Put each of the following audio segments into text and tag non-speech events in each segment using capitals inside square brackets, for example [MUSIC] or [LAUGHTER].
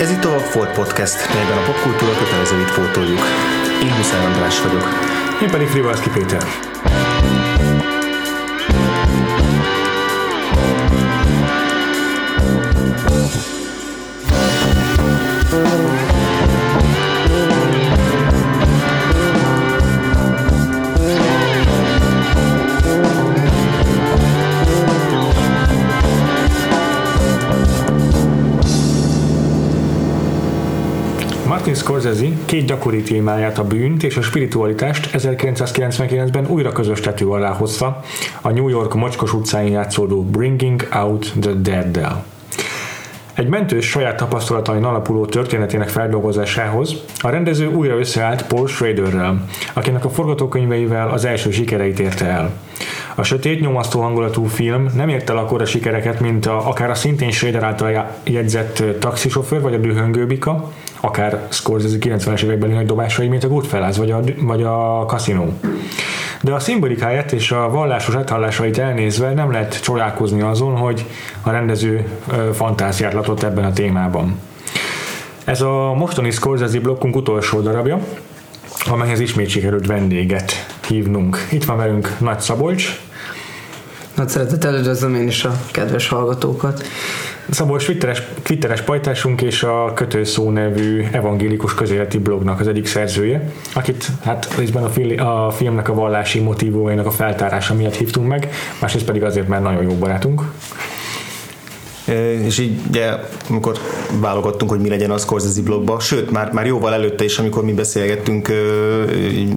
Ez itt a Ford Podcast, melyben a popkultúra kötelezőit pótoljuk. Én Huszár András vagyok. Én pedig Frivalszki Péter. Scorsese két gyakori témáját, a bűnt és a spiritualitást 1999-ben újra közös tető alá hozta a New York mocskos utcáin játszódó Bringing Out the Dead-del. Egy mentős saját tapasztalatain alapuló történetének feldolgozásához a rendező újra összeállt Paul Schraderrel, akinek a forgatókönyveivel az első sikereit érte el. A sötét, nyomasztó hangulatú film nem ért el akkora sikereket, mint a, akár a szintén Schrader által jegyzett taxisofőr vagy a dühöngőbika, akár Scorsese 90-es évekbeli nagy dobásai, mint a Goodfellas vagy a, vagy a Casino. De a szimbolikáját és a vallásos áthallásait elnézve nem lehet csodálkozni azon, hogy a rendező fantáziát látott ebben a témában. Ez a mostani Scorsese blokkunk utolsó darabja, amelyhez ismét sikerült vendéget hívnunk. Itt van velünk Nagy Szabolcs. Nagy szeretettel üdvözlöm én is a kedves hallgatókat. Szabolcs Twitteres, Twitteres pajtásunk és a Kötőszó nevű evangélikus közéleti blognak az egyik szerzője, akit hát részben a, fil- a filmnek a vallási motivóinak a feltárása miatt hívtunk meg, másrészt pedig azért, mert nagyon jó barátunk. És így ugye, amikor válogattunk, hogy mi legyen az Scorsese blogba, sőt, már, már jóval előtte is, amikor mi beszélgettünk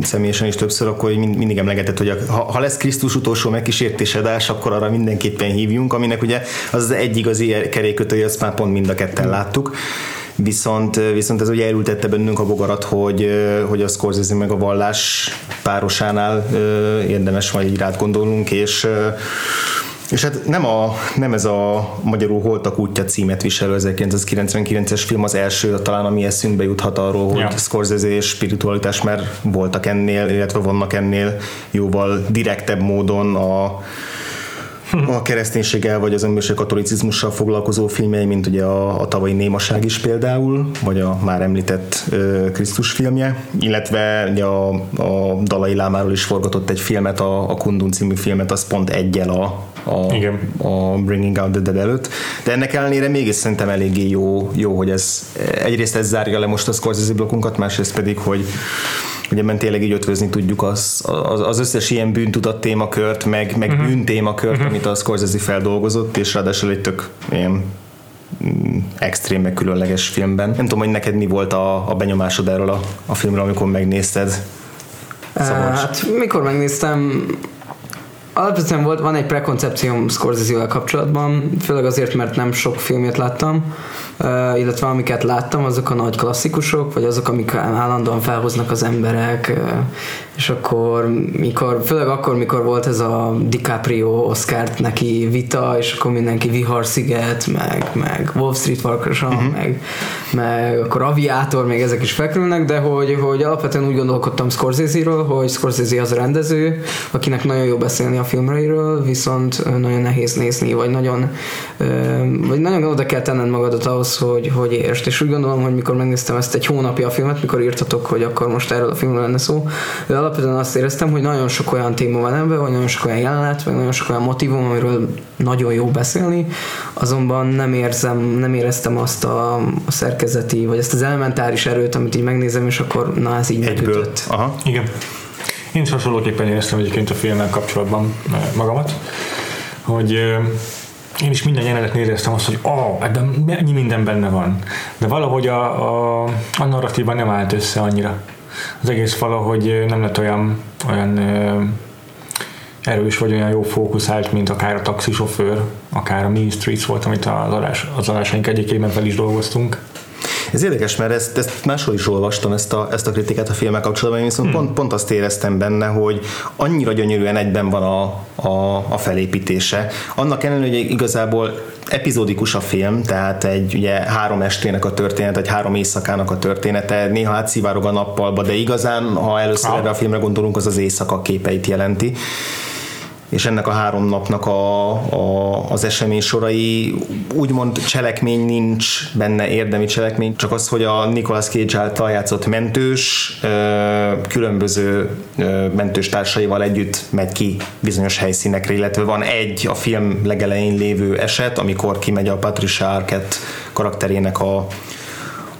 személyesen is többször, akkor mindig emlegetett, hogy ha, ha lesz Krisztus utolsó megkísértésedás, akkor arra mindenképpen hívjunk, aminek ugye az az egy igazi kerékötője, azt már pont mind a ketten láttuk. Viszont, viszont ez ugye elültette bennünk a bogarat, hogy, hogy a Scorsese meg a vallás párosánál érdemes majd így rád gondolnunk, és és hát nem, a, nem ez a magyarul Holtak útja címet viselő 1999-es film az első, talán ami eszünkbe juthat arról, hogy ja. Scorsese és spiritualitás már voltak ennél, illetve vannak ennél jóval direktebb módon a a kereszténységgel vagy az emberiség katolicizmussal foglalkozó filmjei, mint ugye a, a tavalyi Némaság is például, vagy a már említett uh, Krisztus filmje, illetve ugye a, a Dalai Lámáról is forgatott egy filmet, a, a Kundun című filmet, az pont egyel a, a, Igen. a Bringing Out the Dead előtt. De ennek ellenére mégis szerintem eléggé jó, jó hogy ez egyrészt ez zárja le most a Scorsese blokkunkat, másrészt pedig, hogy hogy ebben tényleg így ötvözni tudjuk az, az, az összes ilyen bűntudat témakört, meg, meg uh-huh. bűntémakört, uh-huh. amit a Scorsese feldolgozott, és ráadásul egy tök ilyen mm, extrém, meg különleges filmben. Nem tudom, hogy neked mi volt a, a benyomásod erről a, a filmről, amikor megnézted? Szabolcs. Hát mikor megnéztem, alapvetően volt, van egy prekoncepcióm Scorsese-vel kapcsolatban, főleg azért, mert nem sok filmét láttam, illetve amiket láttam, azok a nagy klasszikusok, vagy azok, amik állandóan felhoznak az emberek, és akkor, mikor, főleg akkor, mikor volt ez a DiCaprio Oscar-t neki vita, és akkor mindenki Viharsziget, meg, meg Wall Street Workers, uh-huh. meg, meg akkor Aviator, még ezek is fekülnek, de hogy, hogy alapvetően úgy gondolkodtam Scorsese-ről, hogy Scorsese az a rendező, akinek nagyon jó beszélni a filmreiről, viszont nagyon nehéz nézni, vagy nagyon, vagy nagyon oda kell tenned magadat ahhoz, hogy, hogy értsd. És úgy gondolom, hogy mikor megnéztem ezt egy hónapja a filmet, mikor írtatok, hogy akkor most erről a filmről lenne szó, alapvetően azt éreztem, hogy nagyon sok olyan téma van ebben, vagy nagyon sok olyan jelenet, vagy nagyon sok olyan motivum, amiről nagyon jó beszélni, azonban nem érzem, nem éreztem azt a, a szerkezeti, vagy ezt az elementáris erőt, amit így megnézem, és akkor na ez így Egyből. megütött. Aha. Igen. Én is hasonlóképpen éreztem egyébként a filmmel kapcsolatban eh, magamat, hogy eh, én is minden jelenet éreztem azt, hogy oh, ebben ennyi minden benne van. De valahogy a, a, a narratíva nem állt össze annyira. Az egész valahogy eh, nem lett olyan, olyan erős vagy olyan jó fókuszált, mint akár a taxisofőr, akár a Mean Streets volt, amit az, adás, az adásaink egyikében fel is dolgoztunk. Ez érdekes, mert ezt, ezt máshol is olvastam, ezt a, ezt a kritikát a filmek kapcsolatban, viszont hmm. pont, pont azt éreztem benne, hogy annyira gyönyörűen egyben van a, a, a felépítése. Annak ellenére, hogy igazából epizódikus a film, tehát egy ugye három estének a történet, egy három éjszakának a története, néha átszivárog a nappalba, de igazán, ha először ah. erre a filmre gondolunk, az az éjszaka képeit jelenti és ennek a három napnak a, a, az esemény sorai úgymond cselekmény nincs benne, érdemi cselekmény, csak az, hogy a Nicolas Cage által játszott mentős különböző mentős társaival együtt megy ki bizonyos helyszínekre, illetve van egy a film legelején lévő eset, amikor kimegy a Patricia Arquette karakterének a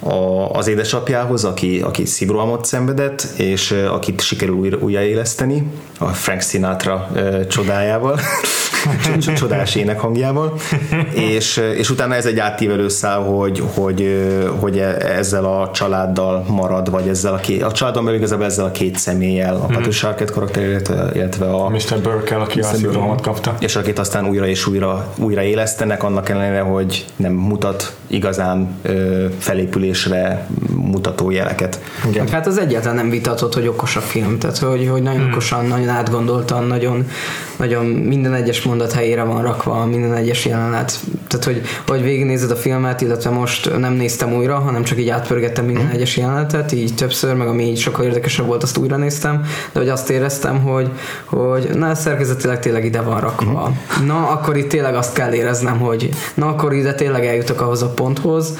a, az édesapjához, aki, aki szívrohamot szenvedett, és akit sikerül újra, újjáéleszteni, a Frank Sinatra csodájával, [LAUGHS] csodás ének hangjával, és, és utána ez egy átívelő szál, hogy, hogy, hogy e, ezzel a családdal marad, vagy ezzel a két, a családon belül igazából ezzel a két személlyel, a Patricia Arquette karakter, illetve, illetve a Mr. Burke, aki a szívrohamot kapta. És akit aztán újra és újra, újra élesztenek, annak ellenére, hogy nem mutat igazán ö, felépülésre mutató jeleket. Igen. Hát az egyáltalán nem vitatott, hogy okos a film, tehát hogy, hogy nagyon hmm. okosan, nagyon átgondoltan, nagyon, nagyon minden egyes mondat helyére van rakva, minden egyes jelenet. Tehát, hogy, hogy végignézed a filmet, illetve most nem néztem újra, hanem csak így átpörgettem minden hmm. egyes jelenetet, így többször, meg ami így sokkal érdekesebb volt, azt újra néztem, de hogy azt éreztem, hogy, hogy na, szerkezetileg tényleg ide van rakva. Hmm. Na, akkor itt tényleg azt kell éreznem, hogy na, akkor ide tényleg eljutok ahhoz a ponthoz,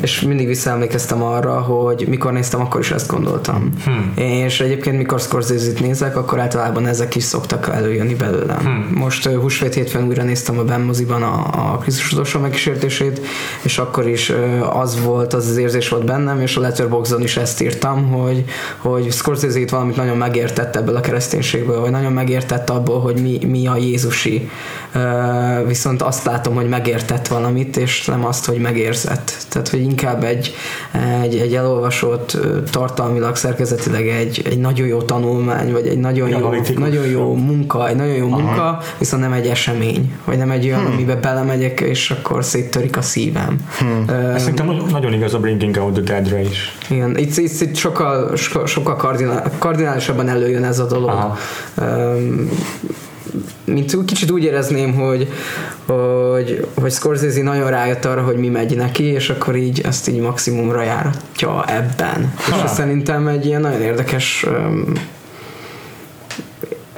és mindig visszaemlékeztem arra, hogy mikor néztem, akkor is ezt gondoltam. Hmm. És egyébként mikor Scorsese-t nézek, akkor általában ezek is szoktak előjönni belőlem. Hmm. Most uh, húsvét hétfőn újra néztem a Ben moziban a, a Krisztus utolsó megkísértését, és akkor is uh, az volt, az az érzés volt bennem, és a Letterboxdon is ezt írtam, hogy, hogy Scorsese itt valamit nagyon megértett ebből a kereszténységből, vagy nagyon megértett abból, hogy mi, mi a Jézusi. Uh, viszont azt látom, hogy megértett valamit, és nem azt, hogy megérzett. Tehát, hogy inkább egy, egy, egy elolvasott, tartalmilag, szerkezetileg egy, egy nagyon jó tanulmány, vagy egy nagyon jó, nagyon jó munka, egy nagyon jó Aha. munka, viszont nem egy esemény, vagy nem egy olyan, hmm. amiben belemegyek, és akkor széttörik a szívem. Hmm. Uh, Szerintem nagyon igaz a Bringing Out the Dead-re is. Igen, itt, itt, itt sokkal, sokkal kardinál, kardinálisabban előjön ez a dolog. Aha. Um, mint kicsit úgy érezném, hogy, hogy, hogy Scorsese nagyon rájött arra, hogy mi megy neki, és akkor így ezt így maximumra járatja ebben. Ha. És ez szerintem egy ilyen nagyon érdekes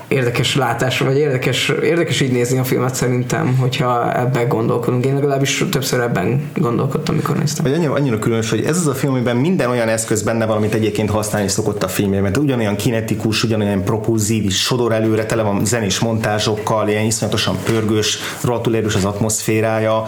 érdekes látás, vagy érdekes, érdekes így nézni a filmet szerintem, hogyha ebben gondolkodunk. Én legalábbis többször ebben gondolkodtam, amikor néztem. Vagy annyira, annyira különös, hogy ez az a film, amiben minden olyan eszköz benne van, amit egyébként használni szokott a filmje, mert ugyanolyan kinetikus, ugyanolyan propulzív, sodor előre, tele van zenés montázsokkal, ilyen iszonyatosan pörgős, rohadtul erős az atmoszférája,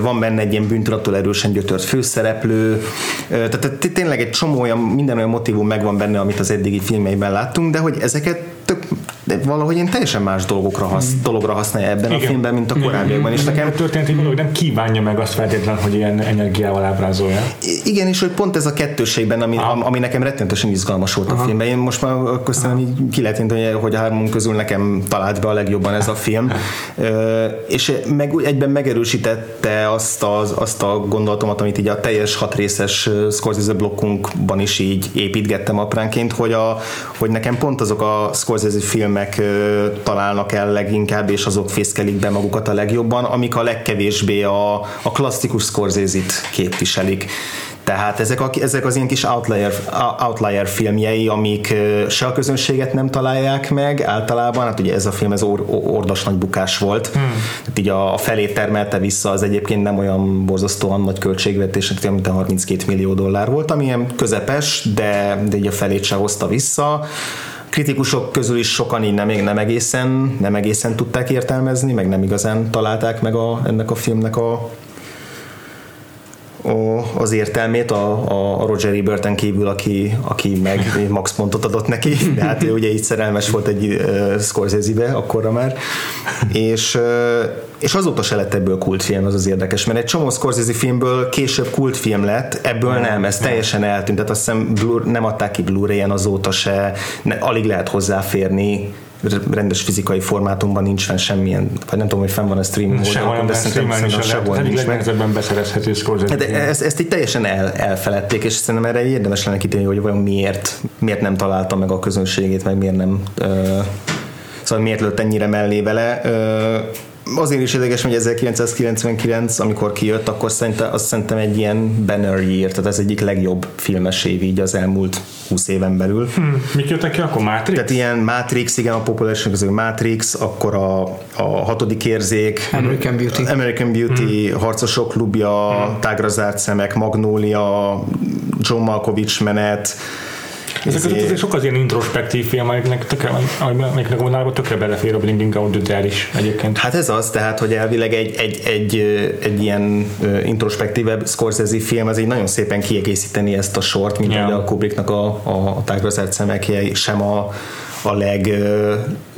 van benne egy ilyen bűntudattól erősen gyötört főszereplő, tehát tényleg egy csomó olyan, minden olyan motivum megvan benne, amit az eddigi filmeiben láttunk, de hogy ezeket tök de valahogy én teljesen más dolgokra hasz, hmm. dologra használja ebben Igen. a filmben, mint a korábbiakban. És nekem történt egy dolog, nem kívánja meg azt feltétlenül, hogy ilyen energiával ábrázolja. Igen, és hogy pont ez a kettőségben, ami, Aha. ami nekem rettenetesen izgalmas volt Aha. a filmben. Én most már köszönöm, hogy ki lehet hogy, hogy a három közül nekem talált be a legjobban ez a film. és meg, egyben megerősítette azt, az, azt a gondolatomat, amit így a teljes hatrészes Scorsese blokkunkban is így építgettem apránként, hogy, a, hogy nekem pont azok a Scorsese film filmek találnak el leginkább, és azok fészkelik be magukat a legjobban, amik a legkevésbé a, a klasszikus Scorsese-t képviselik. Tehát ezek, a, ezek az ilyen kis outlier, outlier filmjei, amik se a közönséget nem találják meg általában, hát ugye ez a film ez or, ordas nagy bukás volt, hmm. tehát így a, a felét termelte vissza, az egyébként nem olyan borzasztóan nagy költségvetés, mint a 32 millió dollár volt, ami ilyen közepes, de, de így a felét se hozta vissza kritikusok közül is sokan így nem, nem, egészen, nem egészen tudták értelmezni, meg nem igazán találták meg a, ennek a filmnek a, az értelmét a, a Roger Eberten kívül, aki, aki meg [LAUGHS] max pontot adott neki, de hát ő ugye így szerelmes volt egy uh, Scorsese-be akkorra már, és, uh, és azóta se lett ebből kultfilm, az az érdekes, mert egy csomó Scorsese filmből később kultfilm lett, ebből nem, ez teljesen eltűnt, tehát azt hiszem nem adták ki Blu-ray-en azóta se, ne, alig lehet hozzáférni, rendes fizikai formátumban nincs fenn semmilyen, vagy nem tudom, hogy fenn van a streaming oldalon, de szerintem, szerintem sehol nincs meg. beszerezhető hát de ezt, ezt így teljesen el, elfeledték, és szerintem erre érdemes lenne kitérni, hogy vajon miért, miért nem találta meg a közönségét, meg miért nem uh, szóval miért lőtt ennyire mellé vele. Uh, azért is érdekes, hogy 1999, amikor kijött, akkor szerintem, azt szerintem egy ilyen banner year, tehát ez egyik legjobb filmes év így az elmúlt 20 éven belül. Hmm, mik jöttek ki akkor? Matrix? Tehát ilyen Matrix, igen, a populáció közül Matrix, akkor a, a hatodik érzék, American Beauty, American Beauty, hmm. Harcosok klubja, hmm. Tágra zárt szemek, Magnólia, John Malkovich menet, ezek között azért sok az ilyen introspektív film, amiknek, tökre, amiknek a tökre belefér a Blinking Out the is egyébként. Hát ez az, tehát, hogy elvileg egy, egy, egy, egy ilyen introspektívebb Scorsese film, az így nagyon szépen kiegészíteni ezt a sort, mint yeah. a Kubricknak a, a, a tágra szemekje, sem a, a leg,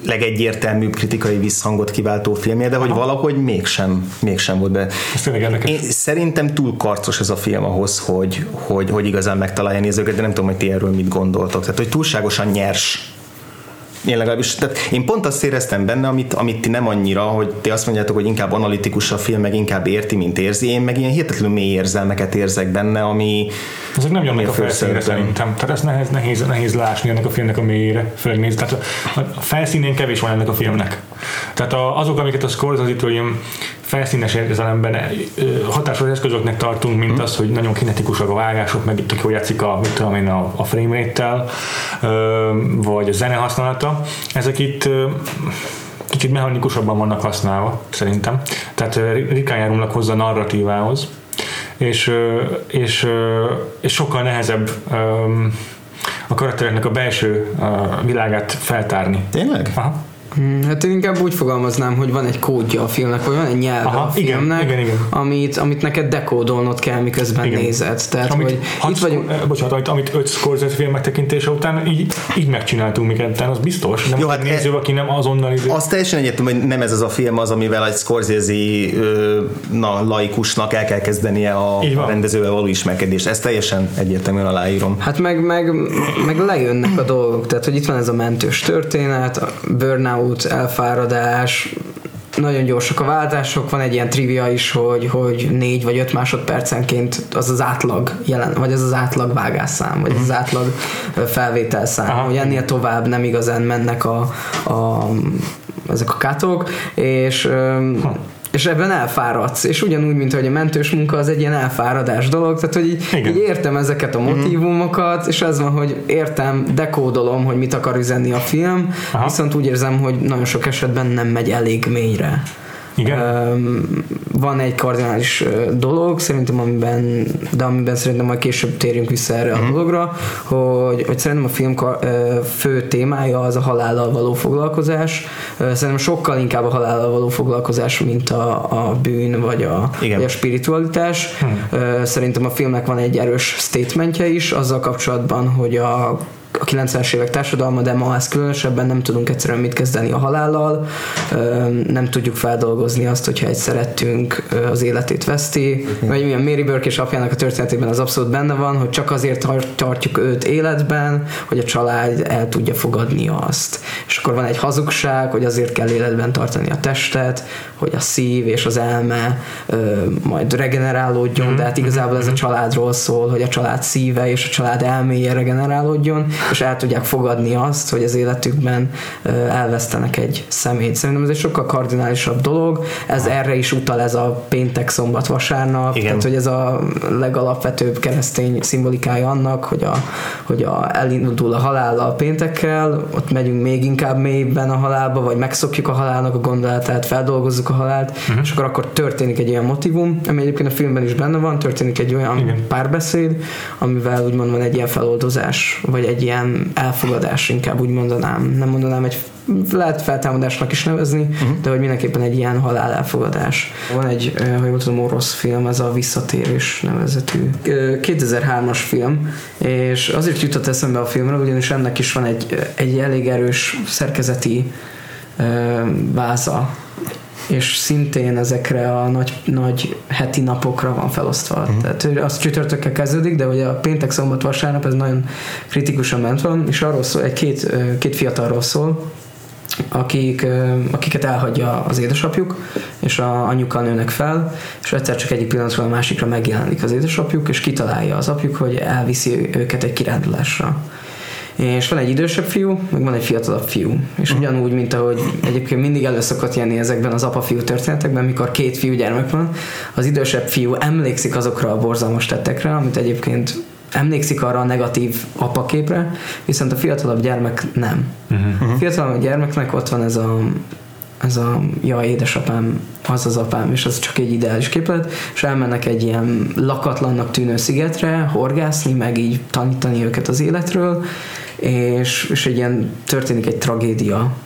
legegyértelműbb kritikai visszhangot kiváltó filmje, de hogy valahogy mégsem, mégsem volt be. Én, szerintem túl karcos ez a film ahhoz, hogy, hogy, hogy igazán megtalálja nézőket, de nem tudom, hogy ti erről mit gondoltok. Tehát, hogy túlságosan nyers én legalábbis, tehát én pont azt éreztem benne, amit, amit ti nem annyira, hogy ti azt mondjátok, hogy inkább analitikus a film, meg inkább érti, mint érzi. Én meg ilyen hihetetlenül mély érzelmeket érzek benne, ami... Ezek nem jönnek a felszínre szerintem. Tehát ez nehéz, nehéz, nehéz látni ennek a filmnek a mélyére, főleg. Tehát a, a felszínén kevés van ennek a filmnek. Tehát a, azok, amiket a Scorsese-től ilyen felszínes értelemben hatásos eszközöknek tartunk, mint hmm. az, hogy nagyon kinetikusak a vágások, meg itt hogy játszik a, mit tudom én, a, a frame rate-tel, vagy a zene használata. Ezek itt kicsit mechanikusabban vannak használva, szerintem. Tehát ritkán járulnak hozzá a narratívához, és, és, és sokkal nehezebb a karaktereknek a belső világát feltárni. Tényleg? Aha. Hmm, hát én inkább úgy fogalmaznám, hogy van egy kódja a filmnek, vagy van egy nyelve Aha, a filmnek, igen, igen, igen. Amit, amit neked dekódolnod kell, miközben igen. nézed. Tehát, amit, hogy hat, itt vagyunk... Eh, bocsánat, amit, amit öt Scorsese film megtekintése után így, így megcsináltunk minket, az biztos. Nem Jó, hát néző, e, aki nem azonnal izé. Az teljesen egyértelmű, hogy nem ez az a film az, amivel egy Scorsese na, laikusnak el kell kezdenie a, a rendezővel való ismerkedést. Ez teljesen egyértelműen aláírom. Hát meg, meg, meg lejönnek a dolgok. Tehát, hogy itt van ez a mentős történet, a burnout burnout, elfáradás, nagyon gyorsak a váltások, van egy ilyen trivia is, hogy, hogy négy vagy öt másodpercenként az az átlag jelen, vagy az az átlag vágásszám, vagy az, az átlag felvételszám, Aha. hogy ennél tovább nem igazán mennek a, a ezek a kátok, és ha és ebben elfáradsz, és ugyanúgy, mint hogy a mentős munka az egy ilyen elfáradás dolog, tehát hogy így, így értem ezeket a motivumokat, mm-hmm. és az van, hogy értem, dekódolom, hogy mit akar üzenni a film, Aha. viszont úgy érzem, hogy nagyon sok esetben nem megy elég mélyre. Igen. Van egy kardinális dolog, szerintem amiben, de amiben szerintem majd később térjünk vissza erre uh-huh. a mhm. dologra, hogy, hogy szerintem a film fő témája az a halállal való foglalkozás. Szerintem sokkal inkább a halállal való foglalkozás, mint a, a bűn vagy a, vagy a spiritualitás. Uh-huh. Szerintem a filmnek van egy erős statementje is azzal kapcsolatban, hogy a a 90-es évek társadalma, de ma ezt különösebben nem tudunk egyszerűen mit kezdeni a halállal, nem tudjuk feldolgozni azt, hogyha egy szerettünk az életét veszti, vagy milyen Mary Burke és apjának a történetében az abszolút benne van, hogy csak azért tartjuk őt életben, hogy a család el tudja fogadni azt. És akkor van egy hazugság, hogy azért kell életben tartani a testet, hogy a szív és az elme majd regenerálódjon, mm-hmm. de hát igazából ez a családról szól, hogy a család szíve és a család elméje regenerálódjon, és el tudják fogadni azt, hogy az életükben elvesztenek egy szemét. Szerintem ez egy sokkal kardinálisabb dolog, ez erre is utal ez a péntek, szombat, vasárnap, Igen. tehát hogy ez a legalapvetőbb keresztény szimbolikája annak, hogy, a, hogy a, elindul a halál a péntekkel, ott megyünk még inkább mélyben a halálba, vagy megszokjuk a halálnak a gondolatát, feldolgozzuk a halált, uh-huh. és akkor akkor történik egy olyan motivum, ami egyébként a filmben is benne van, történik egy olyan Igen. párbeszéd, amivel úgymond van egy ilyen feloldozás, vagy egy ilyen elfogadás, inkább úgy mondanám. Nem mondanám egy lehet feltámadásnak is nevezni, uh-huh. de hogy mindenképpen egy ilyen halál elfogadás. Van egy, ha jól tudom, orosz film, ez a Visszatérés nevezetű 2003-as film, és azért jutott eszembe a filmről, ugyanis ennek is van egy, egy elég erős szerkezeti váza, és szintén ezekre a nagy, nagy heti napokra van felosztva. Uh-huh. Tehát az csütörtökkel kezdődik, de hogy a péntek, szombat, vasárnap ez nagyon kritikusan ment van, és arról szól, egy két, két fiatalról szól, akik, akiket elhagyja az édesapjuk, és a anyukkal nőnek fel, és egyszer csak egyik pillanatról a másikra megjelenik az édesapjuk, és kitalálja az apjuk, hogy elviszi őket egy kirándulásra és van egy idősebb fiú, meg van egy fiatalabb fiú. És uh-huh. ugyanúgy, mint ahogy egyébként mindig elő szokott jönni ezekben az apa-fiú történetekben, mikor két fiú gyermek van, az idősebb fiú emlékszik azokra a borzalmas tettekre, amit egyébként emlékszik arra a negatív apaképre, viszont a fiatalabb gyermek nem. Uh-huh. A fiatalabb gyermeknek ott van ez a ez a ja, édesapám, az az apám, és az csak egy ideális képlet, és elmennek egy ilyen lakatlannak tűnő szigetre, horgászni, meg így tanítani őket az életről, és, és egy ilyen történik egy tragédia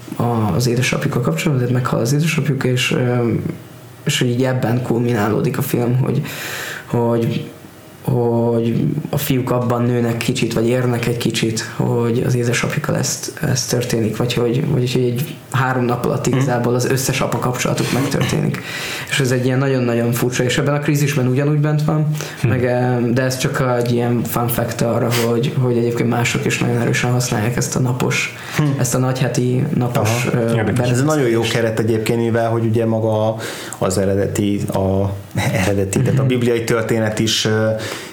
az édesapjukkal kapcsolatban, tehát meghal az édesapjuk, és, és így ebben kulminálódik a film, hogy, hogy hogy a fiúk abban nőnek kicsit, vagy érnek egy kicsit, hogy az édesapjukkal ezt, ezt történik, vagy hogy, vagy hogy egy három nap alatt mhm. igazából az összes apa kapcsolatuk megtörténik. És ez egy ilyen nagyon-nagyon furcsa, és ebben a krízisben ugyanúgy bent van, hm. meg, eh, de ez csak egy ilyen fun fact arra, hogy, hogy egyébként mások is nagyon erősen használják ezt a napos, hm. ezt a nagyheti napos Ez egy nagyon jó keret egyébként, mivel hogy ugye maga az eredeti, a, eredeti, tehát a mhm. bibliai történet is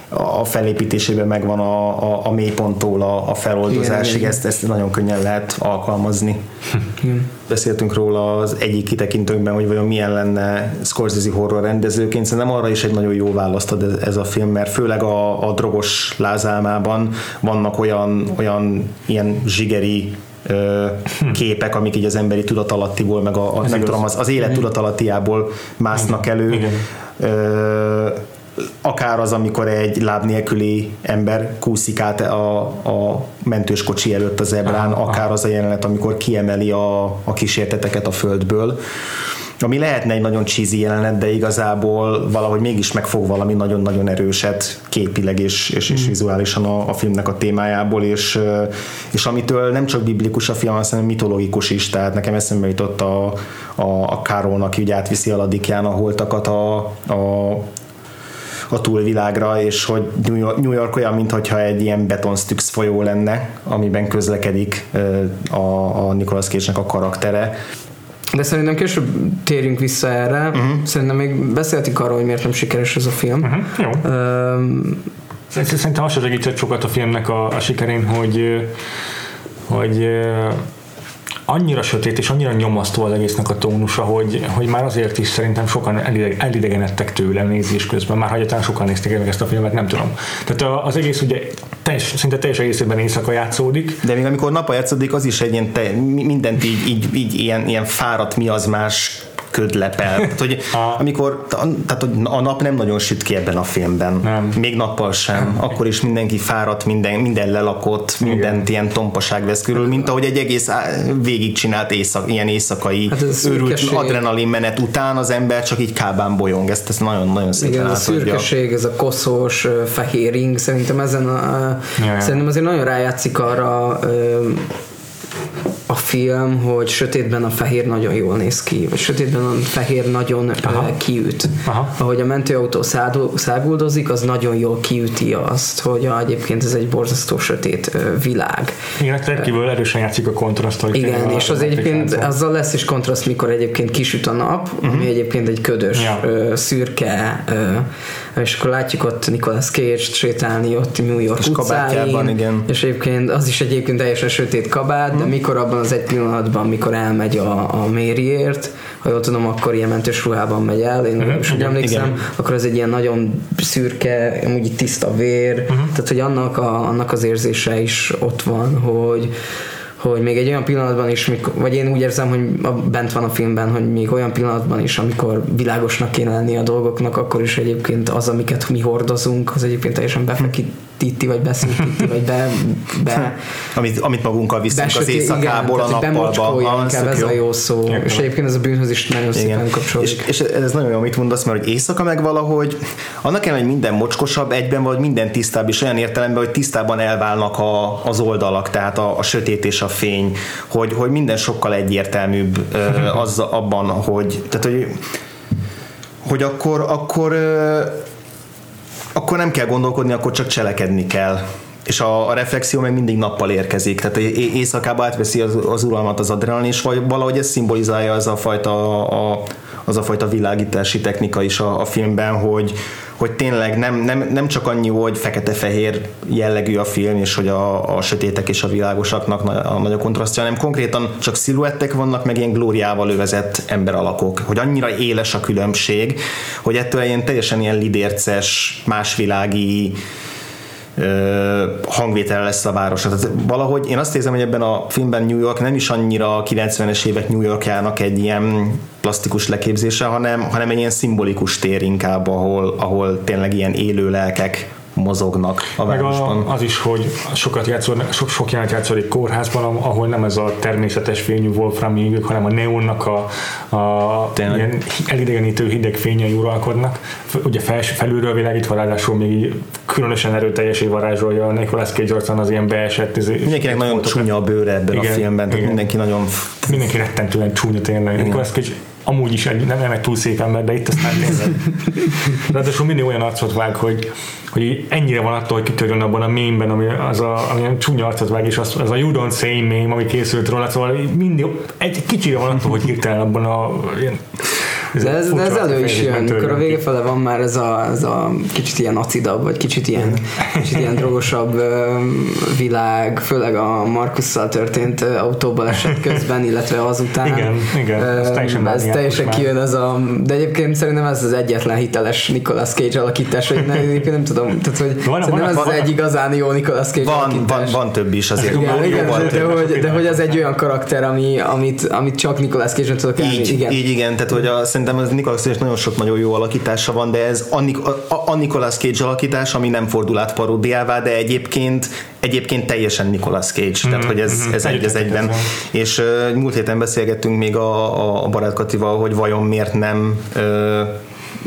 a felépítésében megvan a, a, a mélyponttól a, a feloldozásig, ezt, ezt nagyon könnyen lehet alkalmazni. [LAUGHS] Igen. Beszéltünk róla az egyik kitekintőnkben, hogy vajon milyen lenne Scorsese horror rendezőként, szerintem arra is egy nagyon jó választ ad ez a film, mert főleg a, a drogos lázálmában vannak olyan, olyan ilyen zsigeri képek, amik így az emberi tudatalattiból, meg a, a nem tudom, az, az élet tudatalattiából másznak elő. Igen akár az, amikor egy láb nélküli ember kúszik át a, a mentős kocsi előtt az ebrán, akár az a jelenet, amikor kiemeli a, a kísérteteket a földből. Ami lehetne egy nagyon cheesy jelenet, de igazából valahogy mégis megfog valami nagyon-nagyon erőset képileg és, és, és mm. vizuálisan a, a filmnek a témájából, és, és amitől nem csak biblikus a film, hanem mitológikus is, tehát nekem eszembe jutott a, a, a Károlnak, aki ugye átviszi a ladikján a holtakat a, a a túlvilágra, és hogy New York olyan, mintha egy ilyen betonstux folyó lenne, amiben közlekedik a, a Nicolas Cage-nek a karaktere. De szerintem később térjünk vissza erre. Uh-huh. Szerintem még beszéltük arról, hogy miért nem sikeres ez a film. Uh-huh. Jó. Um, Szerintem az segített sokat a filmnek a, a sikerén, hogy hogy annyira sötét és annyira nyomasztó az egésznek a tónusa, hogy, hogy már azért is szerintem sokan elidegenedtek tőle nézés közben, már hagyatán sokan nézték meg ezt a filmet, nem tudom. Tehát az egész ugye teljes, szinte teljes egészében éjszaka játszódik. De még amikor napa játszódik, az is egy ilyen, te, mindent így, így, így ilyen, ilyen fáradt miazmás ködlepel. tehát, hogy a... amikor, tehát a nap nem nagyon süt ki ebben a filmben. Nem. Még nappal sem. Akkor is mindenki fáradt, minden, minden lelakott, mindent Igen. ilyen tompaság vesz körül, mint ahogy egy egész végigcsinált éjszak, ilyen éjszakai hát őrült adrenalin menet után az ember csak így kábán bolyong. Ezt, ezt nagyon-nagyon szépen Igen, a szürkeség, ez a koszos, fehér ring, szerintem ezen a, szerintem azért nagyon rájátszik arra film, hogy sötétben a fehér nagyon jól néz ki, vagy sötétben a fehér nagyon Aha. kiüt. Aha. Ahogy a mentőautó száguldozik, az nagyon jól kiüti azt, hogy a, egyébként ez egy borzasztó sötét világ. Igen, rendkívül erősen játszik a kontraszt. Igen, és az egyébként azzal lesz is kontraszt, mikor egyébként kisüt a nap, uh-huh. ami egyébként egy ködös, ja. szürke, és akkor látjuk ott Nicolas Cage-t sétálni ott New York és utcáin, igen. és egyébként az is egyébként teljesen sötét kabát, uh-huh. de mikor abban az egy pillanatban, mikor elmegy a, a Mériért, ha jól tudom, akkor ilyen mentős ruhában megy el, én uh-huh. is úgy emlékszem, igen. akkor ez egy ilyen nagyon szürke, amúgy tiszta vér, uh-huh. tehát hogy annak, a, annak az érzése is ott van, hogy hogy még egy olyan pillanatban is, vagy én úgy érzem, hogy bent van a filmben, hogy még olyan pillanatban is, amikor világosnak kéne lenni a dolgoknak, akkor is egyébként az, amiket mi hordozunk, az egyébként teljesen befekít, titti, vagy beszűkíti, vagy be, be [LAUGHS] amit, amit magunkkal viszünk az éjszakából igen, a nappalba. Inkább ez a jó szó. Igen. És egyébként ez a bűnhöz is nagyon igen. szépen kapcsolódik. És, és, ez nagyon jó, amit mondasz, mert hogy éjszaka meg valahogy, annak ellenére, hogy minden mocskosabb, egyben vagy minden tisztább, és olyan értelemben, hogy tisztában elválnak a, az oldalak, tehát a, a sötét és a fény, hogy, hogy minden sokkal egyértelműbb [LAUGHS] az abban, hogy, tehát, hogy hogy akkor, akkor akkor nem kell gondolkodni, akkor csak cselekedni kell. És a, a reflexió meg mindig nappal érkezik, tehát éjszakában átveszi az, az uralmat az adrenalin, és valahogy ez szimbolizálja az a fajta, a, az a fajta világítási technika is a, a filmben, hogy, hogy tényleg nem, nem, nem csak annyi, hogy fekete-fehér jellegű a film, és hogy a, a sötétek és a világosaknak a nagy a kontrasztja, hanem konkrétan csak sziluettek vannak, meg ilyen glóriával övezett ember alakok, hogy annyira éles a különbség, hogy ettől ilyen teljesen ilyen lidérces, másvilági hangvétel lesz a város. Tehát valahogy én azt érzem, hogy ebben a filmben New York nem is annyira a 90-es évek New Yorkjának egy ilyen plastikus leképzése, hanem, hanem egy ilyen szimbolikus tér inkább, ahol, ahol tényleg ilyen élő lelkek mozognak a Meg városban. A, az is, hogy sokat játszol, sok, sok jelent játszódik kórházban, ahol nem ez a természetes fényű Wolfram égők, hanem a neonnak a, a ilyen elidegenítő hideg fényei uralkodnak. Ugye fel, felülről világítva, ráadásul még különösen erőteljesé varázsolja a Nicolas Cage arcán az ilyen beesett. Ez Mindenkinek nagyon csúnya a bőre ebben igen, a filmben, tehát igen. mindenki nagyon... Mindenki rettentően csúnya tényleg. Nicolas Cage amúgy is egy, nem, nem egy túl szép ember, de itt aztán tényleg. Ráadásul mindig olyan arcot vág, hogy, hogy ennyire van attól, hogy kitörjön abban a mémben, ami az a, ami csúnya arcot vág, és az, az a You Don't Say mém, ami készült róla, szóval mindig egy kicsire van attól, hogy hirtelen abban a ilyen de ez, de ez elő is jön, mikor a vége fele van már ez a, ez a kicsit ilyen acidabb, vagy kicsit ilyen, kicsit ilyen drogosabb világ, főleg a Markusszal történt autóbaleset közben, illetve azután. Igen, igen. Ez teljesen, ez teljesen kijön ez a... De egyébként szerintem ez az egyetlen hiteles Nicolas Cage alakítás, hogy nem, [LAUGHS] nem tudom, tehát hogy van, szerintem van, ez van, az egy igazán jó Nicolas Cage van, alakítás. Van, van több is azért. Igen, jó, igen, jó, de, hogy, de hogy az egy olyan karakter, ami, amit, amit csak Nicolas Cage-en tudok így, igen. Így igen, tehát hogy a, szerintem az Nicolas Cage nagyon sok nagyon jó alakítása van, de ez a, a, Nicolas Cage alakítás, ami nem fordul át paródiává, de egyébként egyébként teljesen Nicolas Cage, mm-hmm, tehát hogy ez, mm-hmm. ez egy az egyben. És uh, múlt héten beszélgettünk még a, a Barát Katival, hogy vajon miért nem uh,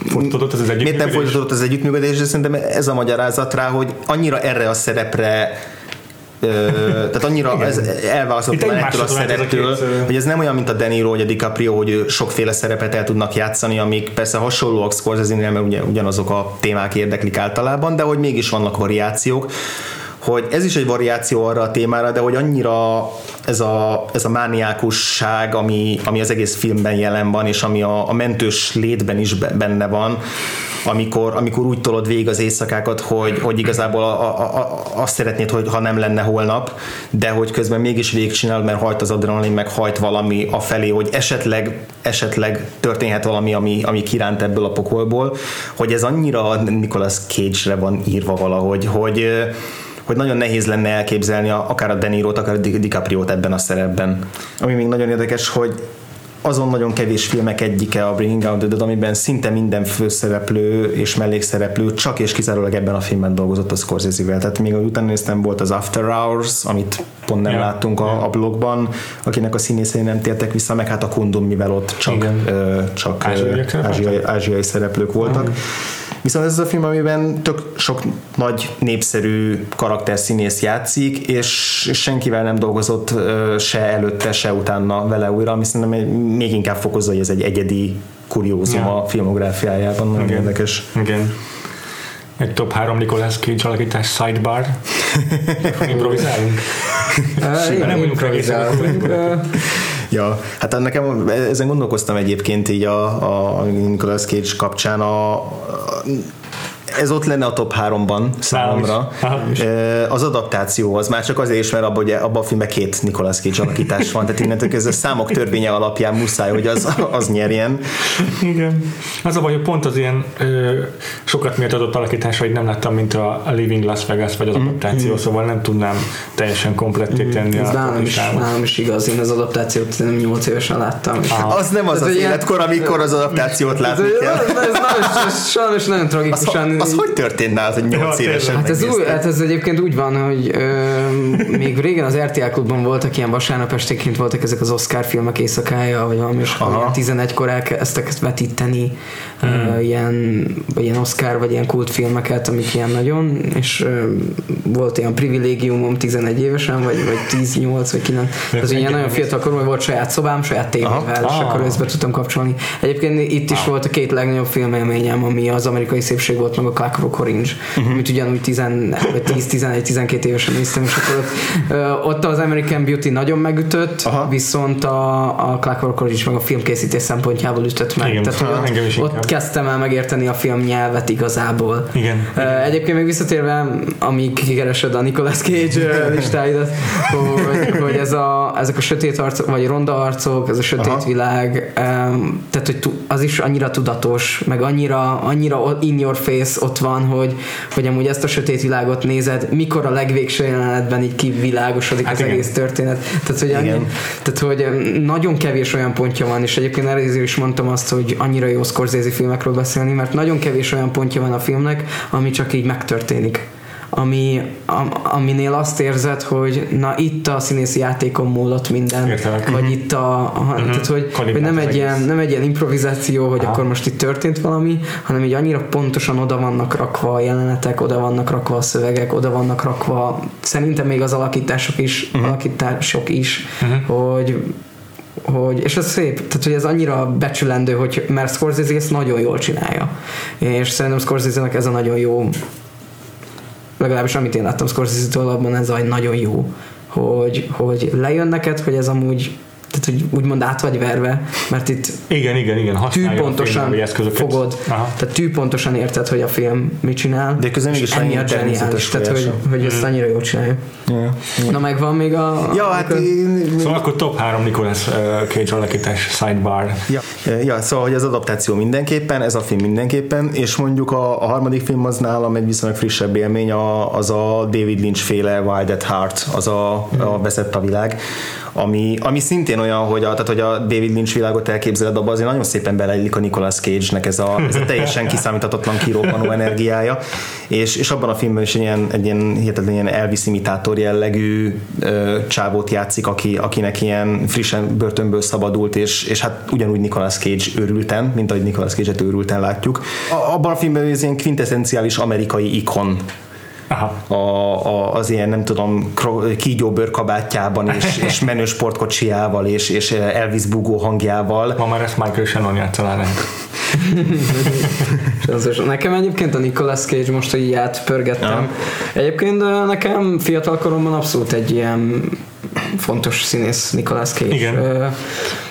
folytatódott ez az együttműködés? Miért nem folytatódott az együttműködés, de szerintem ez a magyarázat rá, hogy annyira erre a szerepre tehát annyira ez elválasztott ettől a szereptől, hogy ez nem olyan, mint a Danny vagy a DiCaprio, hogy sokféle szerepet el tudnak játszani, amik persze hasonlóak Scorsese-nél, mert ugye, ugyanazok a témák érdeklik általában, de hogy mégis vannak variációk. Hogy ez is egy variáció arra a témára, de hogy annyira ez a, ez a mániákusság, ami, ami az egész filmben jelen van, és ami a, a mentős létben is benne van, amikor, amikor úgy tolod végig az éjszakákat, hogy, hogy igazából a, a, a, azt szeretnéd, hogy ha nem lenne holnap, de hogy közben mégis végigcsinálod, mert hajt az adrenalin, meg hajt valami a felé, hogy esetleg, esetleg történhet valami, ami, ami kiránt ebből a pokolból, hogy ez annyira Nicolas Cage-re van írva valahogy, hogy hogy nagyon nehéz lenne elképzelni akár a Deniro-t, akár a DiCaprio-t ebben a szerepben. Ami még nagyon érdekes, hogy azon nagyon kevés filmek egyike a Bringing Out the Dead, amiben szinte minden főszereplő és mellékszereplő csak és kizárólag ebben a filmben dolgozott a Scorsese-vel. Tehát még utána néztem volt az After Hours, amit pont nem yeah. láttunk a, a blogban, akinek a színészei nem tértek vissza, meg hát a Kundum, mivel ott csak, ö, csak ázsiai, ázsiai, ázsiai szereplők voltak. Uh-huh. Viszont ez az a film, amiben tök sok nagy népszerű karakterszínész játszik, és senkivel nem dolgozott se előtte, se utána vele újra, ami szerintem még inkább fokozza, hogy ez egy egyedi kuriózum ja. a filmográfiájában. Nagyon Igen. érdekes. Igen. Egy top 3 Nicolas Cage alakítás sidebar. [LAUGHS] Improvizálunk. nem mondjuk Ja, hát nekem ezen gondolkoztam egyébként így a, a Nicolas Cage kapcsán a, a ez ott lenne a top 3-ban számomra. Az adaptáció az már csak azért is, mert abban, abban a filmben két Nicolas Cage alakítás van, tehát innentől ez a számok törvénye alapján muszáj, hogy az, az nyerjen. Igen. Az a baj, hogy pont az ilyen ö, sokat miért adott alakításait nem láttam, mint a Living Las Vegas vagy az mm. adaptáció, mm. szóval nem tudnám teljesen kompletté mm. tenni mm. a nálam is, nálam is igaz, én az adaptációt nem 8 évesen láttam. Ah. Az nem az az, az életkor, amikor az adaptációt látni kell. Ez, ez, ez, sajnos nagyon tragikusan az hogy történt nálad, hogy 8 ja, évesen hát ez, új, hát ez egyébként úgy van, hogy ö, még régen az RTL klubban voltak ilyen vasárnap estéként voltak ezek az Oscar filmek éjszakája, vagy valami, és 11-kor elkezdtek ezt vetíteni, hmm. ö, ilyen, vagy ilyen Oscar, vagy ilyen kultfilmeket, amik ilyen nagyon, és ö, volt ilyen privilégiumom 11 évesen, vagy, vagy 18, vagy 9. Ez ilyen nagyon fiatal koromban volt saját szobám, saját tévével, és akkor ezt be tudtam kapcsolni. Egyébként itt is ah. volt a két legnagyobb filmélményem, ami az amerikai szépség volt, meg a Clockwork Orange, uh-huh. amit ugyanúgy 10-11-12 évesen néztem, és akkor ott, ott az American Beauty nagyon megütött, Aha. viszont a, a Clockwork Orange meg a filmkészítés szempontjából ütött meg. Igen, Tehát, hogy ott, ott kezdtem el megérteni a film nyelvet igazából. Igen. Uh, egyébként még visszatérve, amíg kikeresed a Nicolas Cage [LAUGHS] listáidat, hogy, hogy ez a, ezek a sötét arcok, vagy ronda arcok, ez a sötét Aha. világ, tehát hogy az is annyira tudatos, meg annyira, annyira in your face ott van, hogy, hogy amúgy ezt a sötét világot nézed, mikor a legvégső jelenetben így kivilágosodik hát az igen. egész történet. Tehát hogy, annyi, tehát, hogy nagyon kevés olyan pontja van, és egyébként erre is mondtam azt, hogy annyira jó Scorsese filmekről beszélni, mert nagyon kevés olyan pontja van a filmnek, ami csak így megtörténik ami, am, aminél azt érzed, hogy na itt a színészi játékon múlott minden, Értelek. vagy uh-huh. itt a, a uh-huh. tehát, hogy, hogy nem, egy ilyen, nem egy ilyen improvizáció, hogy Aha. akkor most itt történt valami, hanem így annyira pontosan oda vannak rakva a jelenetek, oda vannak rakva a szövegek, oda vannak rakva szerintem még az alakítások is, uh-huh. alakítások is, uh-huh. hogy hogy, és ez szép, tehát hogy ez annyira becsülendő, hogy mert Scorsese ezt nagyon jól csinálja. És szerintem Scorsese-nek ez a nagyon jó legalábbis amit én láttam Scorsese-től, abban ez a nagyon jó, hogy, hogy lejön neked, hogy ez amúgy tehát hogy úgymond át vagy verve, mert itt igen, igen, igen, tűpontosan fogod, Aha. tehát tűpontosan érted, hogy a film mit csinál, de közben mégis emiatt zseniális, tehát hogy, hogy ezt mm. annyira jól csinálja. Yeah. Na meg van még a... Ja, hát én... Szóval akkor top 3 Nicolas uh, Cage alakítás sidebar. Ja. ja, szóval hogy az adaptáció mindenképpen, ez a film mindenképpen, és mondjuk a, a harmadik film az nálam egy viszonylag frissebb élmény, a, az a David Lynch féle Wild at Heart, az a, mm. a Veszett a világ, ami, ami szintén olyan, hogy a, tehát, hogy a David Lynch világot elképzeled, abban azért nagyon szépen beleillik a Nicolas Cage-nek ez a, ez a teljesen [LAUGHS] kiszámíthatatlan kirobbanó energiája, és, és abban a filmben is egy ilyen, egy ilyen hihetetlen ilyen Elvis imitátor jellegű ö, csávót játszik, aki, akinek ilyen frissen börtönből szabadult, és, és hát ugyanúgy Nicolas Cage őrülten, mint ahogy Nicolas Cage-et őrülten látjuk. A, abban a filmben ez ilyen quintessenciális amerikai ikon Aha. A, a, az ilyen, nem tudom, kígyóbőr kabátjában, és, [LAUGHS] és menő sportkocsiával, és, és Elvis bugó hangjával. Ma már ezt Michael Shannon játszaná [LAUGHS] nekem egyébként a Nicolas Cage most, így átpörgettem. Ja. Egyébként nekem fiatal koromban abszolút egy ilyen fontos színész Nicolas Cage. Igen.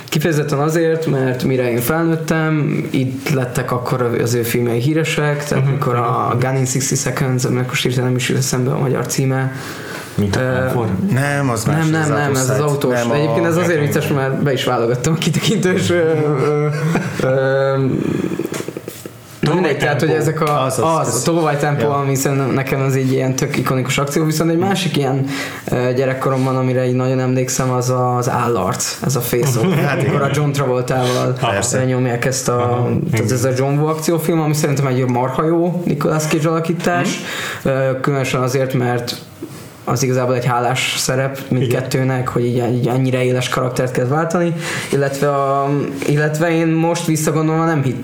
Kifejezetten azért, mert mire én felnőttem, itt lettek akkor az ő filmjei híresek, tehát uh-huh. mikor a Gun in 60 Seconds, aminek most írta nem is jut eszembe a magyar címe, mint a uh, Nem, az más. Nem, nem, nem, ez az autós. Nem Egyébként ez azért vicces, mert be is válogattam a kitekintős Na mindegy, tehát hogy ezek a, az, az, az, a Tempo, ja. ami szerintem nekem az egy ilyen tök ikonikus akció, viszont egy másik ilyen gyerekkoromban, amire így nagyon emlékszem, az a, az állarc, ez a face [LAUGHS] hát amikor a John Travoltával nyomják ezt a, tehát ez a John Woo akciófilm, ami szerintem egy marha jó Nicolas Cage alakítás, mm. különösen azért, mert az igazából egy hálás szerep mindkettőnek, hogy így, így annyira éles karaktert kell váltani, illetve, a, illetve én most visszagondolva nem hit,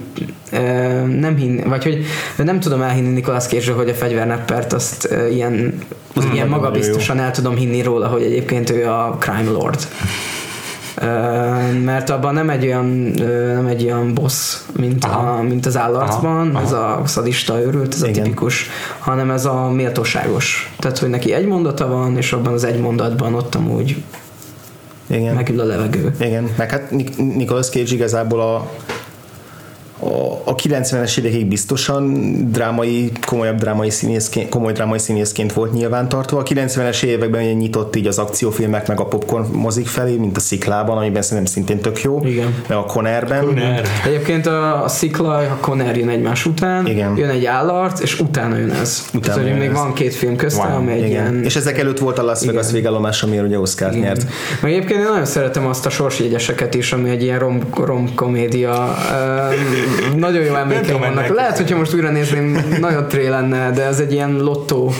nem hinni, vagy hogy nem tudom elhinni Nikolász cage hogy a fegyverneppert azt ilyen, az ilyen magabiztosan el tudom hinni róla, hogy egyébként ő a crime lord mert abban nem egy olyan, nem egy olyan boss, mint, a, mint az állarcban, aha, aha. ez a szadista őrült, ez Igen. a tipikus, hanem ez a méltóságos. Tehát, hogy neki egy mondata van, és abban az egy mondatban ott amúgy igen. megül a levegő. Igen, meg hát Nicolas Cage igazából a a 90-es évekig biztosan drámai, komolyabb drámai színészként, komoly drámai színészként volt nyilvántartva. A 90-es években ugye nyitott így az akciófilmek meg a popcorn mozik felé, mint a Sziklában, amiben szerintem szintén tök jó. Igen. Meg a Connerben. Conner. Egyébként a, a Szikla, a Conner jön egymás után, Igen. jön egy állarc, és utána jön ez. Utána Tehát, jön még ez. van két film közte, wow. ami egy Igen. ilyen... És ezek előtt volt a Las Vegas végállomás, ami ugye Oscar nyert. Meg egyébként én nagyon szeretem azt a sorsjegyeseket is, ami egy ilyen rom, rom komédia. Nagyon jó emlékeim vannak. Lehet, hogyha most újra nézném, nagyon tré lenne, de ez egy ilyen lottó,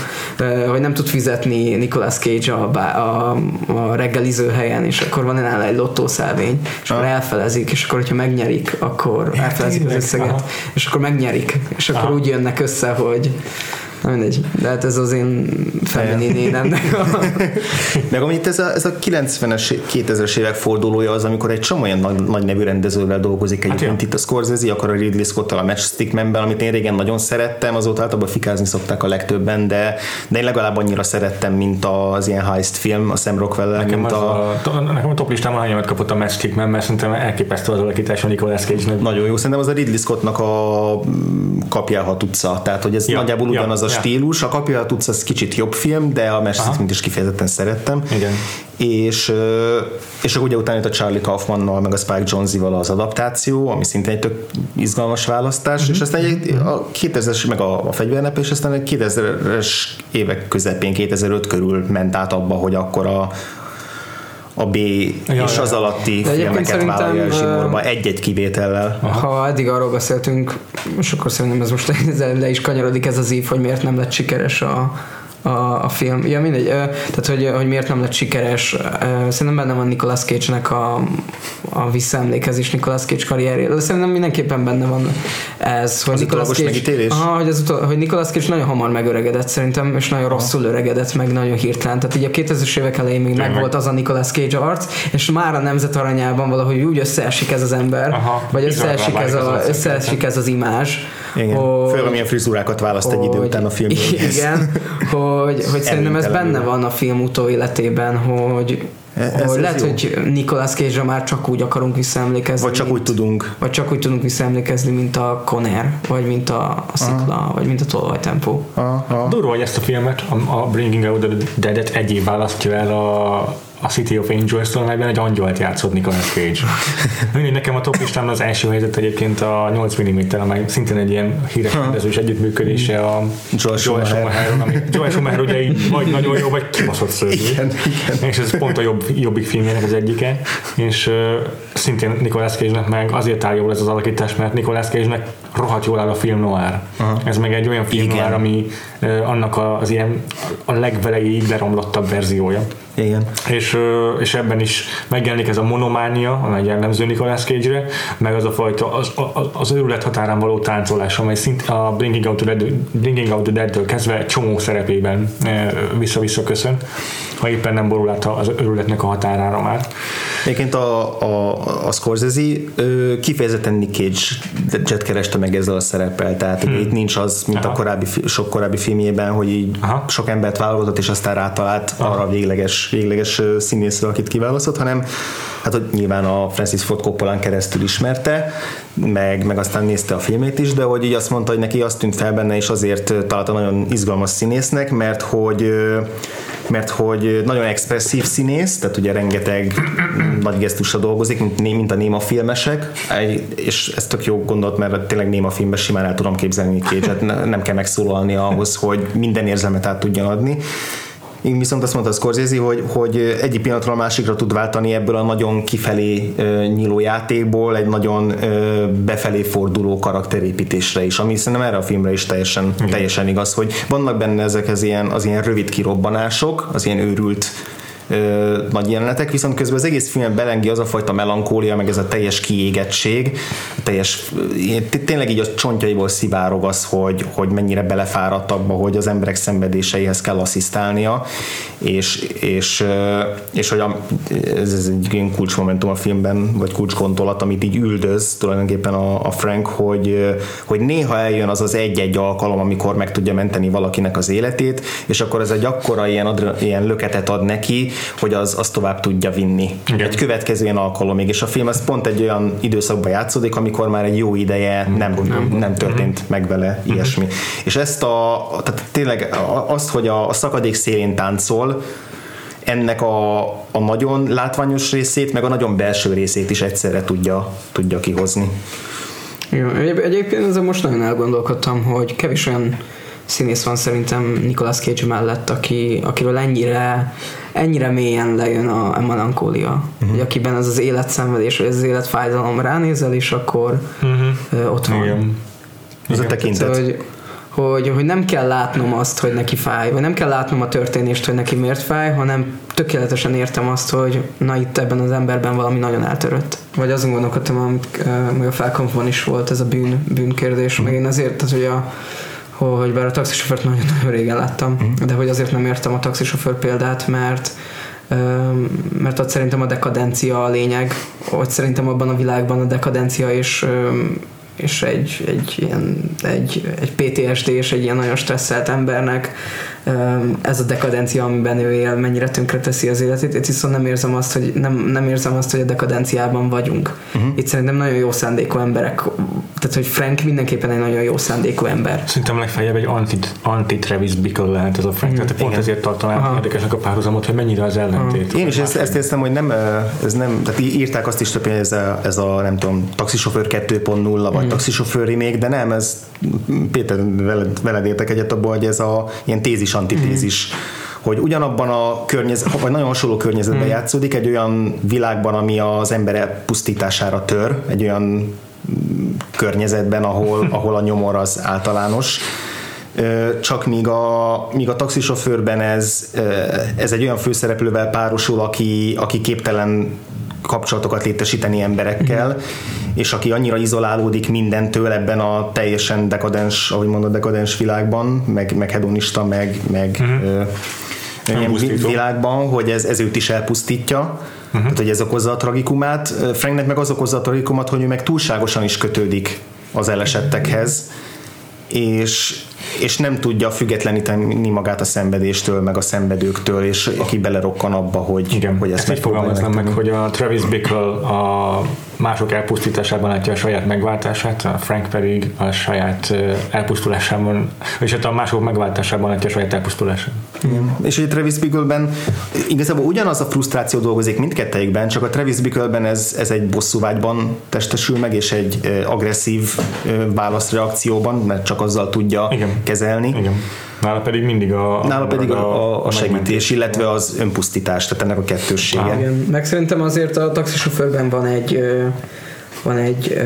hogy nem tud fizetni Nicolas Cage a, a, a reggeliző helyen, és akkor van nála egy lottószelvény, és akkor elfelezik, és akkor, hogyha megnyerik, akkor elfelezik az összeget, és akkor megnyerik, és akkor úgy jönnek össze, hogy Na mindegy, de hát ez az én feminin énemnek. [LAUGHS] Meg amit ez a, ez a 90-es, 2000-es évek fordulója az, amikor egy csomó olyan nagy, nagy nevű rendezővel dolgozik egyébként hát, itt a Scorsese, akkor a Ridley scott a Matchstick Man-ben, amit én régen nagyon szerettem, azóta általában fikázni szokták a legtöbben, de, de én legalább annyira szerettem, mint az ilyen heist film, a Sam Rockwell nekem mint a... a... Nekem a top listámon hányamat kapott a Matchstick Man, mert szerintem elképesztő az alakítás a Nicolas cage Nagyon jó, szerintem az a Ridley Scottnak a kapjálhat utca, tehát hogy ez ja, nagyjából ugyanaz ja, a stílus, a kapjálhat utca az kicsit jobb film, de a Matchstick mint is kifejezetten szerettem. Igen és, és akkor ugye utána jött a Charlie Kaufmannal, meg a Spike Jonze-val az adaptáció, ami szintén egy tök izgalmas választás, mm-hmm. és aztán egy, a 2000-es, meg a, a fegyvernep, és aztán egy 2000-es évek közepén, 2005 körül ment át abba, hogy akkor a, a B ja, és az alatti De filmeket vállalja el zsinórba, egy-egy kivétellel. Ha eddig arról beszéltünk, és akkor szerintem ez most [LAUGHS] le is kanyarodik ez az ív, hogy miért nem lett sikeres a, a, a film. Ja, mindegy. Tehát, hogy, hogy miért nem lett sikeres. Szerintem benne van Nicolas Cage-nek a, a visszaemlékezés Nicolas Cage karrierjéről. Szerintem mindenképpen benne van ez, hogy az Nicolas Cage, aha, hogy, az utol, hogy Nicolas Cage nagyon hamar megöregedett szerintem, és nagyon rosszul öregedett, meg nagyon hirtelen. Tehát így a 2000-es évek elején még meg volt az a Nicolas Cage arc, és már a nemzet aranyában valahogy úgy összeesik ez az ember, aha, vagy összeesik ez, a, összeesik ez az imázs. Igen. Hogy, Főleg milyen frizurákat választ egy idő után a filmben. [LAUGHS] Igen, hogy, hogy szerintem ez benne van a film utóéletében, hogy ez, hogy ez lehet, jó. hogy Nicolas cage már csak úgy akarunk visszaemlékezni. Vagy csak mint, úgy tudunk. Vagy csak úgy tudunk visszaemlékezni, mint a Conner, vagy mint a, a Szikla, Aha. vagy mint a Tolvajtempó. Durva, hogy ezt a filmet, a, a Bringing Out the Dead-et egy év választja el a a City of Angels-től, amelyben egy angyalt játszott Nicolas Cage. [LAUGHS] Mindig nekem a top listán az első helyzet egyébként a 8 mm, amely szintén egy ilyen híres rendezős együttműködése a Joel schumacher ami Joel Schumacher ugye így vagy nagyon jó, vagy kibaszott szörnyű. Igen, igen. És ez pont a jobb, jobbik filmjének az egyike, és uh, szintén Nicolas Cage-nek meg azért áll jól ez az alakítás, mert Nicolas Cage-nek rohadt jól áll a film noir. Aha. Ez meg egy olyan film noir, ami uh, annak az ilyen a legvelejéig leromlottabb verziója. Igen. És, és ebben is megjelenik ez a monománia, amely jellemző Nicolas Cage-re, meg az a fajta, az, az, az őrület határán való táncolás, amely szint a Bringing Out, the Dead, Bringing Out the Dead-től kezdve csomó szerepében vissza-vissza köszön, ha éppen nem borul át az őrületnek a határára már. Egyébként a, a, a Scorsese kifejezetten Nick Cage-et kereste meg ezzel a szereppel, tehát hmm. itt nincs az, mint Aha. a korábbi, sok korábbi filmjében, hogy így Aha. sok embert válogatott, és aztán rátalált Aha. arra a végleges, végleges színészre, akit kiválasztott, hanem hát hogy nyilván a Francis Ford Coppola keresztül ismerte, meg, meg aztán nézte a filmét is, de hogy így azt mondta, hogy neki azt tűnt fel benne, és azért találta nagyon izgalmas színésznek, mert hogy mert hogy nagyon expresszív színész, tehát ugye rengeteg nagy gesztusra dolgozik, mint, mint a néma filmesek, és ez tök jó gondolat, mert tényleg néma filmben simán el tudom képzelni két, nem kell megszólalni ahhoz, hogy minden érzelmet át tudjon adni viszont azt mondta a Scorsese, hogy, hogy egyik pillanatról a másikra tud váltani ebből a nagyon kifelé nyíló játékból egy nagyon befelé forduló karakterépítésre is, ami szerintem erre a filmre is teljesen, teljesen igaz, hogy vannak benne ezek az ilyen, az ilyen rövid kirobbanások, az ilyen őrült ö, nagy jelenetek, viszont közben az egész filmen belengi az a fajta melankólia, meg ez a teljes kiégettség, teljes, tényleg így a csontjaiból szivárog az, hogy, hogy mennyire belefáradt abba, hogy az emberek szenvedéseihez kell asszisztálnia, és, és, és hogy a, ez, ez egy ilyen kulcsmomentum a filmben, vagy kulcsgondolat, amit így üldöz tulajdonképpen a, a Frank, hogy, hogy néha eljön az az egy-egy alkalom, amikor meg tudja menteni valakinek az életét, és akkor ez egy akkora ilyen, adre, ilyen löketet ad neki, hogy az, az tovább tudja vinni. Igen. Egy következő ilyen alkalomig, és a film az pont egy olyan időszakban játszódik, amikor már egy jó ideje nem, nem, nem történt uh-huh. meg vele uh-huh. ilyesmi. És ezt a, tehát tényleg azt, hogy a, a szakadék szélén táncol, ennek a, a nagyon látványos részét, meg a nagyon belső részét is egyszerre tudja, tudja kihozni. Jó, egyébként ezzel most nagyon elgondolkodtam, hogy kevés olyan színész van szerintem Nicolas Cage mellett, aki, akiről ennyire, ennyire mélyen lejön a, a melankólia. Uh-huh. Hogy akiben az az életszenvedés, vagy az életfájdalom ránézel, és akkor uh-huh. ott van. Igen. Ez a tekintet. Tehát, hogy, hogy, hogy nem kell látnom azt, hogy neki fáj, vagy nem kell látnom a történést, hogy neki miért fáj, hanem tökéletesen értem azt, hogy na itt ebben az emberben valami nagyon eltörött. Vagy azon gondolkodtam, amit uh, a felkompban is volt ez a bűn, bűnkérdés, meg én azért, tehát, hogy a hogy bár a taxisofőrt nagyon-nagyon régen láttam, uh-huh. de hogy azért nem értem a taxisofőr példát, mert mert ott szerintem a dekadencia a lényeg, ott szerintem abban a világban a dekadencia és és egy, egy, ilyen, egy, egy PTSD és egy ilyen nagyon stresszelt embernek ez a dekadencia, amiben ő él, mennyire teszi az életét. Itt viszont nem érzem azt, hogy, nem, nem érzem azt, hogy a dekadenciában vagyunk. Uh-huh. Itt szerintem nagyon jó szándékú emberek, tehát hogy Frank mindenképpen egy nagyon jó szándékú ember. Szerintem legfeljebb egy anti, anti Travis Bickle lehet ez a Frank, uh-huh. tehát pont ezért tartanám Aha. érdekesnek a párhuzamot, hogy mennyire az ellentét. Uh-huh. Én is ezt, ezt érzem, hogy nem, ez nem, tehát írták azt is több, hogy ez a, ez a nem tudom, taxisofőr 2.0 vagy uh-huh. taxisofőr még, de nem, ez Péter veled, veled értek egyet abban, hogy ez a ilyen tézis antitézis, mm. hogy ugyanabban a környezet, vagy nagyon hasonló környezetben mm. játszódik, egy olyan világban, ami az ember pusztítására tör, egy olyan környezetben, ahol, [LAUGHS] ahol a nyomor az általános, csak míg a, míg a taxisofőrben ez, ez egy olyan főszereplővel párosul, aki, aki képtelen kapcsolatokat létesíteni emberekkel, mm. és aki annyira izolálódik mindentől ebben a teljesen dekadens, ahogy mondod, dekadens világban, meg, meg hedonista, meg, meg mm. ö, ilyen világban, hogy ez, ez őt is elpusztítja, uh-huh. tehát hogy ez okozza a tragikumát. Franknek meg az okozza a tragikumát, hogy ő meg túlságosan is kötődik az elesettekhez, és, és nem tudja függetleníteni magát a szenvedéstől, meg a szenvedőktől, és ki belerokkan abba, hogy, Igen. hogy ezt, ezt fogalmaznám meg, hogy a Travis Bickle a mások elpusztításában látja a saját megváltását, a Frank pedig a saját elpusztulásában, és hát a mások megváltásában látja a saját elpusztulását. Igen. És hogy Travis Bickle-ben igazából ugyanaz a frusztráció dolgozik mindkettejükben, csak a Travis Bickle-ben ez, ez egy bosszúvágyban testesül meg, és egy agresszív válaszreakcióban, mert csak azzal tudja Igen. kezelni. Igen. Nála pedig mindig a, Nála pedig a, a, a segítés, illetve az önpusztítás, tehát ennek a kettőssége. Ah. Igen. Meg szerintem azért a taxisofőrben van egy van egy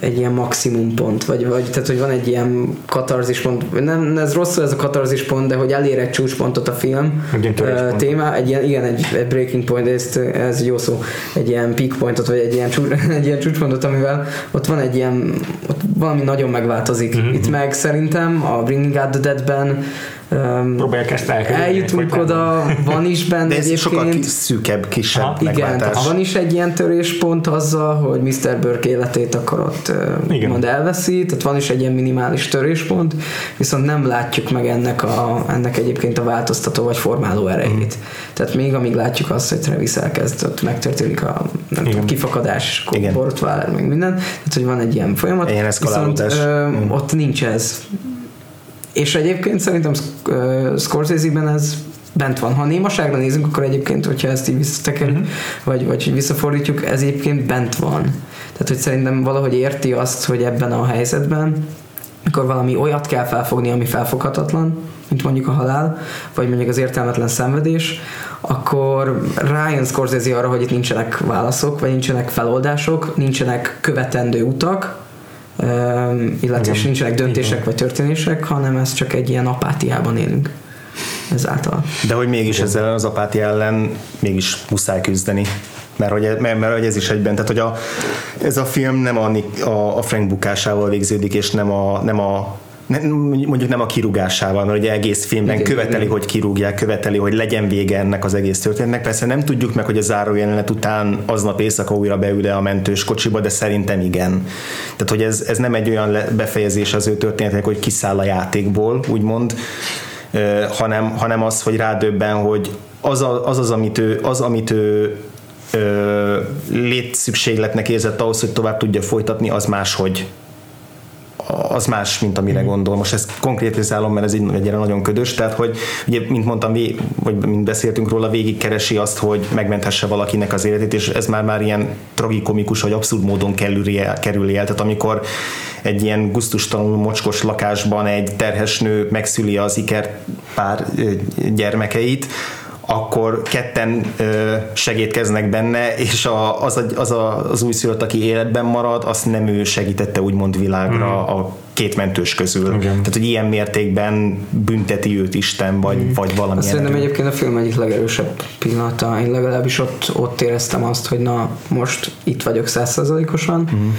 egy ilyen maximum pont, vagy, vagy tehát, hogy van egy ilyen katarzis pont, nem, ez rosszul ez a katarzis pont, de hogy elér egy csúcspontot a film egy uh, téma, egy ilyen, igen, egy, egy breaking point, ez, ez jó szó, egy ilyen peak pointot, vagy egy ilyen, csúcs, [LAUGHS] egy ilyen csúcspontot, amivel ott van egy ilyen, ott valami nagyon megváltozik. Mm-hmm. Itt meg szerintem a Bringing Out the Dead-ben Um, Próbálják ezt Eljutunk oda, van is benne De ez sokkal szűkebb, kisebb ha, Igen, tehát van is egy ilyen töréspont azzal, hogy Mr. Burke életét akkor ott igen. mond elveszi, tehát van is egy ilyen minimális töréspont, viszont nem látjuk meg ennek, a, ennek egyébként a változtató vagy formáló erejét. Mm. Tehát még amíg látjuk azt, hogy Travis elkezd, ott megtörténik a nem tudom, kifakadás, akkor borotvál, meg minden, tehát hogy van egy ilyen folyamat, ilyen viszont ö, mm. ott nincs ez és egyébként szerintem uh, Scorsese-ben ez bent van. Ha némaságra nézünk, akkor egyébként, hogyha ezt így visszatekerünk, uh-huh. vagy, vagy visszafordítjuk, ez egyébként bent van. Tehát, hogy szerintem valahogy érti azt, hogy ebben a helyzetben, amikor valami olyat kell felfogni, ami felfoghatatlan, mint mondjuk a halál, vagy mondjuk az értelmetlen szenvedés, akkor rájön Scorsese arra, hogy itt nincsenek válaszok, vagy nincsenek feloldások, nincsenek követendő utak, illetve is nincsenek döntések Igen. vagy történések, hanem ez csak egy ilyen apátiában élünk ezáltal. De hogy mégis ezzel az apátia ellen mégis muszáj küzdeni. Mert hogy, mert, mert hogy ez is egyben, tehát hogy a, ez a film nem a, a, a Frank bukásával végződik, és nem a, nem a mondjuk nem a kirúgásával, mert ugye egész filmben igen, követeli, igen. hogy kirúgják, követeli, hogy legyen vége ennek az egész történetnek. Persze nem tudjuk meg, hogy a záró jelenet után aznap éjszaka újra beül a mentős kocsiba, de szerintem igen. Tehát, hogy ez, ez nem egy olyan befejezés az ő történetek, hogy kiszáll a játékból, úgymond, hanem, hanem az, hogy rádöbben, hogy az az, az, amit ő, az, amit ő létszükségletnek érzett ahhoz, hogy tovább tudja folytatni, az máshogy az más, mint amire mm. gondol. Most ezt konkrétizálom, mert ez így egyre nagyon ködös, tehát hogy ugye, mint mondtam, vagy mint beszéltünk róla, végig keresi azt, hogy megmenthesse valakinek az életét, és ez már már ilyen tragikomikus, vagy abszurd módon kerül el, kerül el. Tehát amikor egy ilyen guztustalanul mocskos lakásban egy terhes nő megszüli az iker pár gyermekeit, akkor ketten ö, segítkeznek benne, és a, az, a, az, a, az újszülött, aki életben marad, azt nem ő segítette úgymond világra mm. a két mentős közül. Igen. Tehát, hogy ilyen mértékben bünteti őt Isten, vagy, mm. vagy valami. Szerintem egyébként a film egyik legerősebb pillanata. Én legalábbis ott, ott éreztem azt, hogy na, most itt vagyok százszerzalékosan, mm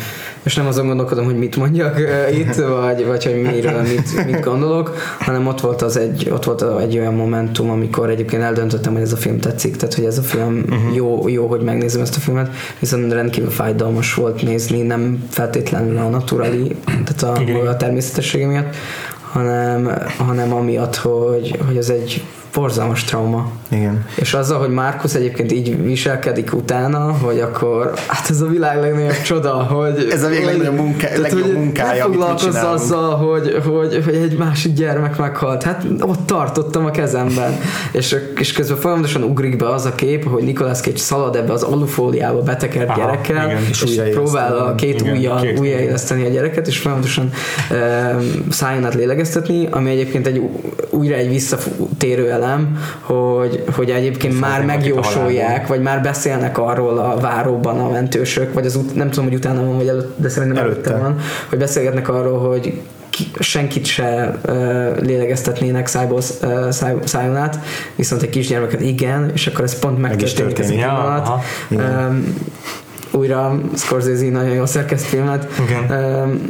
és nem azon gondolkodom, hogy mit mondjak uh, itt, [LAUGHS] vagy, vagy hogy miről, mit, mit gondolok, hanem ott volt, az egy, ott volt egy olyan momentum, amikor egyébként eldöntöttem, hogy ez a film tetszik, tehát hogy ez a film uh-huh. jó, jó, hogy megnézem ezt a filmet, viszont rendkívül fájdalmas volt nézni, nem feltétlenül a naturali, tehát a, a természetessége miatt, hanem, hanem amiatt, hogy, hogy ez egy borzalmas trauma. Igen. És azzal, hogy Márkusz egyébként így viselkedik utána, hogy akkor, hát ez a világ legnagyobb csoda, hogy... Ez a világ legnagyobb, munká, tehát, legjobb munkája, amit foglalkozz azzal, hogy, hogy, hogy, egy másik gyermek meghalt. Hát ott tartottam a kezemben. és, és közben folyamatosan ugrik be az a kép, hogy Nicolas Cage szalad ebbe az alufóliába betekert Aha, gyerekkel, igen, és, és próbál a két ujjal újjáéleszteni a gyereket, és folyamatosan e, szájon át lélegeztetni, ami egyébként egy újra egy visszatérő elem, velem, hogy, hogy egyébként Viszont már megjósolják, vagy már beszélnek arról a váróban a mentősök, vagy az út, nem tudom, hogy utána van, vagy előtt, de szerintem előtte, előtte van, hogy beszélgetnek arról, hogy ki, senkit se uh, lélegeztetnének szájból, uh, száj, szájon át, viszont egy kisgyermeket igen, és akkor ez pont megtörténik ez a pillanat. Ja, újra Scorsese nagyon jól szerkeszt filmet. Okay. Um,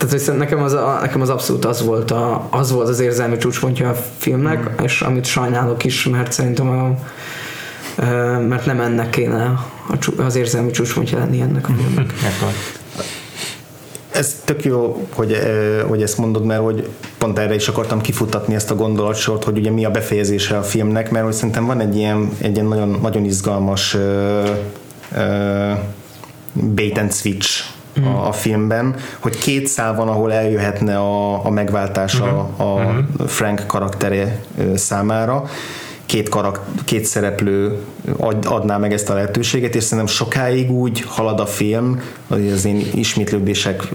tehát hogy nekem az, a, nekem az abszolút az volt, a, az volt az érzelmi csúcspontja a filmnek, mm. és amit sajnálok is, mert szerintem a, mert nem ennek kéne az érzelmi csúcspontja lenni ennek a filmnek. [LAUGHS] Ez tök jó, hogy, hogy ezt mondod, mert hogy pont erre is akartam kifutatni ezt a gondolatsort, hogy ugye mi a befejezése a filmnek, mert hogy szerintem van egy ilyen, egy ilyen nagyon, nagyon izgalmas uh, uh, bait and switch a, mhm. a filmben, hogy két szál van, ahol eljöhetne a, a megváltás uh-huh. a, a uh-huh. Frank karaktere számára. Két, karak, két szereplő ad, adná meg ezt a lehetőséget, és szerintem sokáig úgy halad a film, az én ismétlődések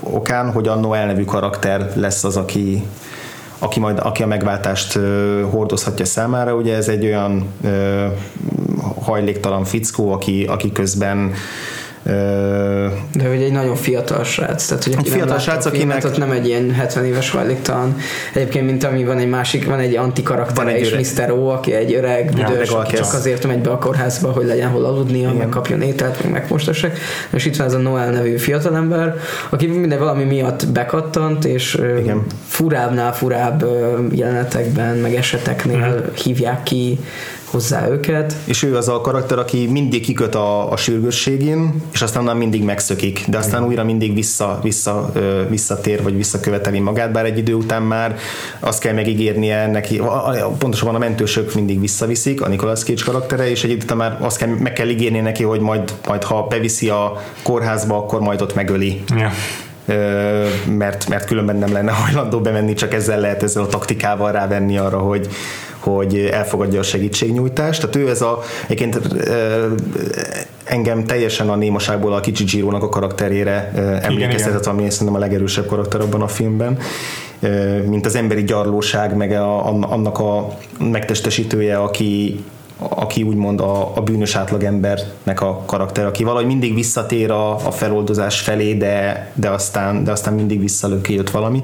okán, hogy a Noel nevű karakter lesz az, aki aki majd aki a megváltást hordozhatja számára. Ugye ez egy olyan hajléktalan fickó, aki, aki közben de hogy egy nagyon fiatal srác, tehát hogy aki fiatal srác, akinek... ott nem egy ilyen 70 éves hajléktalan. Egyébként, mint ami van egy másik, van egy antikarakter is, Mr. O, aki egy öreg büdös, ja, aki csak azért megy be a kórházba, hogy legyen hol aludnia, meg kapjon ételt, meg megmostassák. És itt van ez a Noel nevű fiatalember, aki minden valami miatt bekattant, és Igen. furábbnál furább jelenetekben, meg eseteknél uh-huh. hívják ki hozzá őket. És ő az a karakter, aki mindig kiköt a, a sürgősségén, és aztán nem mindig megszökik, de aztán újra mindig vissza, vissza, visszatér, vagy visszaköveteli magát, bár egy idő után már azt kell megígérnie neki, pontosabban a mentősök mindig visszaviszik, a Nicolas Cage karaktere, és egy idő után már azt kell, meg kell ígérni neki, hogy majd, majd ha beviszi a kórházba, akkor majd ott megöli. Ja mert, mert különben nem lenne hajlandó bemenni, csak ezzel lehet ezzel a taktikával rávenni arra, hogy, hogy elfogadja a segítségnyújtást. Tehát ő ez a, egyébként engem teljesen a némaságból a kicsi giro a karakterére emlékeztetett, ami szerintem a legerősebb karakter abban a filmben. Mint az emberi gyarlóság, meg a, annak a megtestesítője, aki, aki úgymond a, a bűnös átlagembernek a karakter, aki valahogy mindig visszatér a, a feloldozás felé, de, de, aztán, de aztán mindig visszalöki jött valami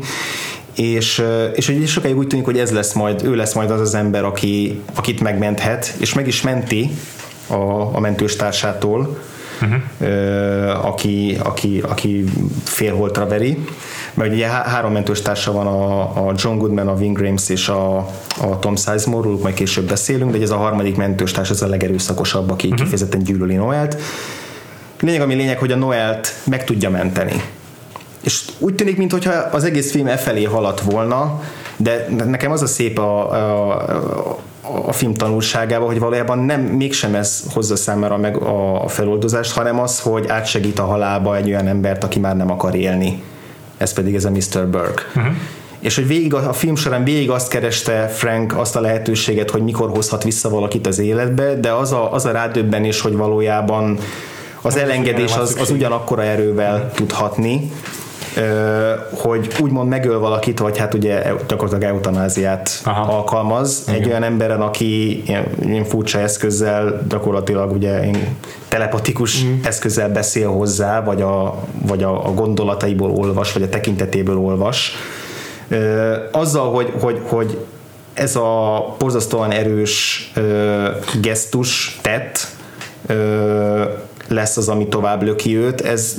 és, és hogy sokáig úgy tűnik, hogy ez lesz majd, ő lesz majd az az ember, aki, akit megmenthet, és meg is menti a, a mentős társától, uh-huh. aki, aki, aki félholtra veri, mert ugye három mentős társa van, a, a John Goodman, a Wing Rames és a, a Tom Sizemore, majd később beszélünk, de ez a harmadik mentős társ, ez a legerőszakosabb, aki uh-huh. kifejezetten gyűlöli Noelt. Lényeg, ami lényeg, hogy a Noelt meg tudja menteni és úgy tűnik, mintha az egész film e felé haladt volna, de nekem az a szép a, a, a film tanulságában, hogy valójában nem, mégsem ez hozza számára meg a, a feloldozást, hanem az, hogy átsegít a halálba egy olyan embert, aki már nem akar élni. Ez pedig ez a Mr. Burke. Uh-huh. És hogy végig a, a film során végig azt kereste Frank azt a lehetőséget, hogy mikor hozhat vissza valakit az életbe, de az a, az a rádöbbenés, hogy valójában az elengedés az, az ugyanakkora erővel tudhatni, hogy úgymond megöl valakit, vagy hát ugye gyakorlatilag eutanáziát Aha. alkalmaz Igen. egy olyan emberen, aki ilyen, ilyen furcsa eszközzel gyakorlatilag ugye telepatikus mm. eszközzel beszél hozzá, vagy a, vagy a, a gondolataiból olvas, vagy a tekintetéből olvas. Azzal, hogy, hogy, hogy ez a borzasztóan erős gesztus tett, lesz az, ami tovább löki őt. Ez,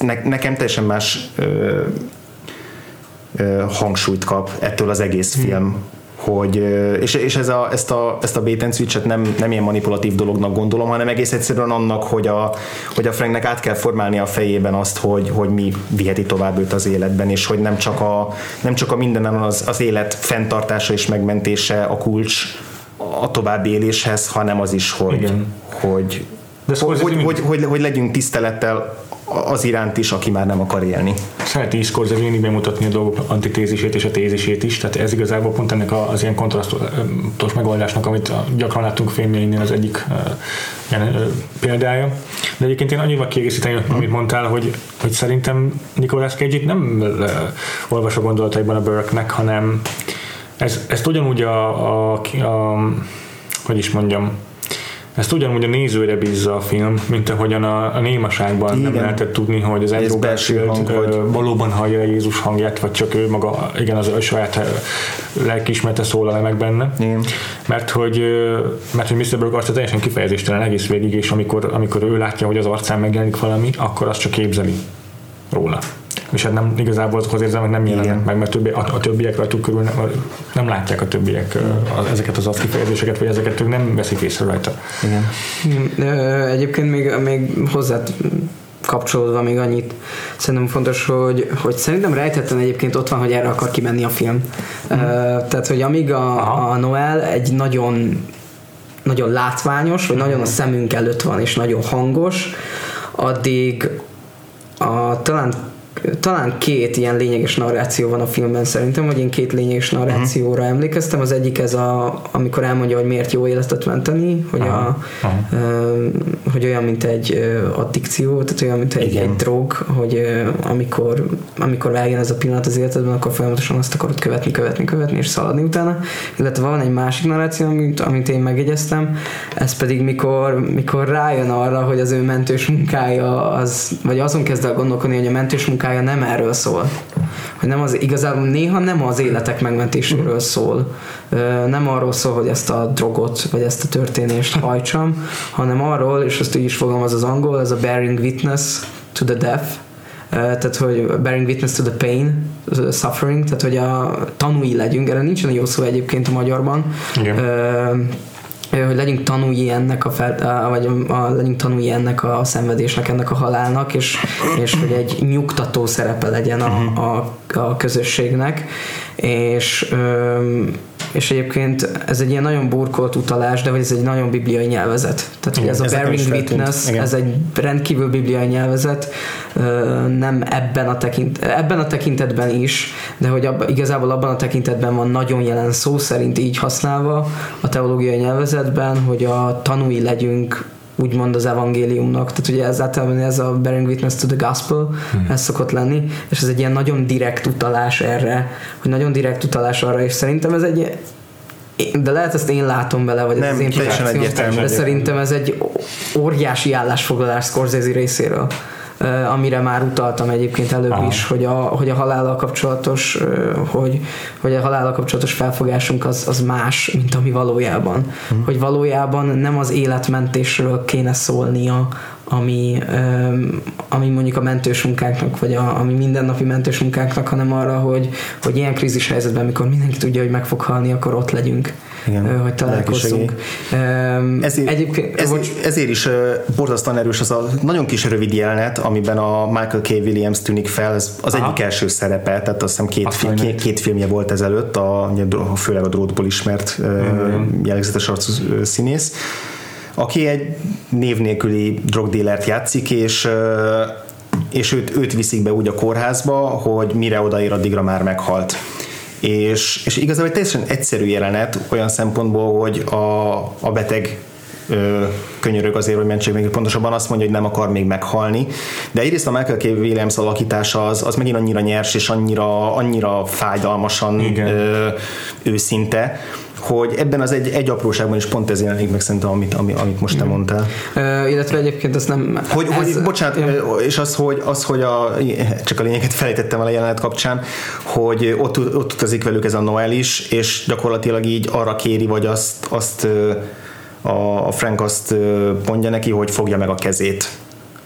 ne, nekem teljesen más ö, ö, hangsúlyt kap ettől az egész hmm. film. Hogy, és, és ez a, ezt a, ezt a bait and switch nem, nem ilyen manipulatív dolognak gondolom, hanem egész egyszerűen annak, hogy a, hogy a Franknek át kell formálni a fejében azt, hogy, hogy mi viheti tovább őt az életben, és hogy nem csak a, nem csak a mindenem az, az élet fenntartása és megmentése a kulcs a további éléshez, hanem az is, hogy, Igen. hogy, de hogy, hogy, hogy, hogy, hogy legyünk tisztelettel az iránt is, aki már nem akar élni. Szereti Scorsese mindig bemutatni a dolgok antitézisét és a tézisét is, tehát ez igazából pont ennek az ilyen kontrasztos megoldásnak, amit gyakran láttunk filmjeinél az egyik ilyen példája. De egyébként én annyival kiegészíteni, amit mondtál, hogy, hogy szerintem Nicolas Cage nem olvas a gondolataiban a Burke-nek, hanem ez, ezt ugyanúgy a, a, a hogy is mondjam, ezt ugyanúgy a nézőre bízza a film, mint ahogyan a, a némaságban igen. nem lehetett tudni, hogy az Andrew Garfield hogy... valóban hallja a Jézus hangját, vagy csak ő maga, igen, az a saját lelkiismerte szólal meg benne. Igen. Mert hogy, mert hogy Mr. Burke arca teljesen kifejezéstelen egész végig, és amikor, amikor ő látja, hogy az arcán megjelenik valami, akkor azt csak képzeli róla és hát nem igazából azokhoz érzem, hogy nem jelennek meg, mert többi, a, a többiek rajtuk körül nem, nem látják a többiek a, ezeket az kifejezéseket, vagy ezeket ők nem veszik észre rajta. Igen. Egyébként még, még hozzá kapcsolódva még annyit szerintem fontos, hogy, hogy szerintem rejtetten egyébként ott van, hogy erre akar kimenni a film. Mm. Tehát, hogy amíg a, a Noel egy nagyon nagyon látványos, vagy mm. nagyon a szemünk előtt van, és nagyon hangos, addig a, talán talán két ilyen lényeges narráció van a filmben szerintem, vagy én két lényeges narrációra uh-huh. emlékeztem. Az egyik ez a, amikor elmondja, hogy miért jó életet menteni, hogy, uh-huh. a, uh, hogy olyan, mint egy addikció, tehát olyan, mint egy, egy drog, hogy amikor, amikor eljön ez a pillanat az életedben, akkor folyamatosan azt akarod követni, követni, követni, és szaladni utána. Illetve van egy másik narráció, amit, amit én megjegyeztem, ez pedig mikor, mikor rájön arra, hogy az ő mentős munkája az, vagy azon kezd el gondolkodni, hogy a mentős munkája munkája nem erről szól. Hogy nem az, igazából néha nem az életek megmentéséről szól. Nem arról szól, hogy ezt a drogot, vagy ezt a történést hajtsam, hanem arról, és azt így is fogalmaz az angol, ez a bearing witness to the death, tehát hogy bearing witness to the pain, the suffering, tehát hogy a tanúi legyünk, erre nincsen jó szó egyébként a magyarban. Igen hogy legyünk tanúi ennek a, fel, vagy a, legyünk tanúi ennek a szenvedésnek, ennek a halálnak, és, és hogy egy nyugtató szerepe legyen a, mhm. a, a közösségnek, és és egyébként ez egy ilyen nagyon burkolt utalás, de hogy ez egy nagyon bibliai nyelvezet. Tehát, hogy ez a bearing witness, Igen. ez egy rendkívül bibliai nyelvezet, nem ebben a, tekint, ebben a tekintetben is, de hogy abba, igazából abban a tekintetben van nagyon jelen szó szerint így használva a teológiai nyelvezetben, hogy a tanúi legyünk úgymond az evangéliumnak, tehát ugye ez általában ez a bearing witness to the gospel, hmm. ez szokott lenni, és ez egy ilyen nagyon direkt utalás erre, hogy nagyon direkt utalás arra, és szerintem ez egy de lehet ezt én látom bele, vagy nem, ez az én egyértelmű, de szerintem ez egy óriási állásfoglalás Scorsese részéről amire már utaltam egyébként előbb Aha. is, hogy a, hogy a halállal kapcsolatos, hogy, hogy a halállal kapcsolatos felfogásunk az, az más, mint ami valójában. Hmm. Hogy valójában nem az életmentésről kéne szólnia, ami, ami mondjuk a mentős munkáknak, vagy a, ami mindennapi mentős munkáknak, hanem arra, hogy, hogy ilyen krízis helyzetben, amikor mindenki tudja, hogy meg fog halni, akkor ott legyünk igen, hogy találkozzunk. Ezért, Egyébként, ez, ezért is borzasztóan erős az a nagyon kis rövid jelenet, amiben a Michael K. Williams tűnik fel, ez az Aha. egyik első szerepe, tehát azt hiszem két, fi, két, két filmje volt ezelőtt, a, főleg a drótból ismert mm-hmm. jellegzetes arcú színész, aki egy név nélküli drogdílert játszik, és és őt, őt viszik be úgy a kórházba, hogy mire odaér, addigra már meghalt és, és igazából egy teljesen egyszerű jelenet olyan szempontból, hogy a, a beteg ö, könyörög azért, hogy mentsék meg, pontosabban azt mondja, hogy nem akar még meghalni. De egyrészt a Michael K. Williams alakítása az, az megint annyira nyers és annyira, annyira fájdalmasan ö, őszinte, hogy ebben az egy, egy apróságban is pont ez jelenik meg szerintem, amit, amit, amit most te mondtál. Uh, illetve egyébként ezt nem... Hogy, ez, hogy bocsánat, ja. és az, hogy, az, hogy a, csak a lényeget felejtettem el a jelenet kapcsán, hogy ott, ott utazik velük ez a Noel is, és gyakorlatilag így arra kéri, vagy azt, azt a Frank azt mondja neki, hogy fogja meg a kezét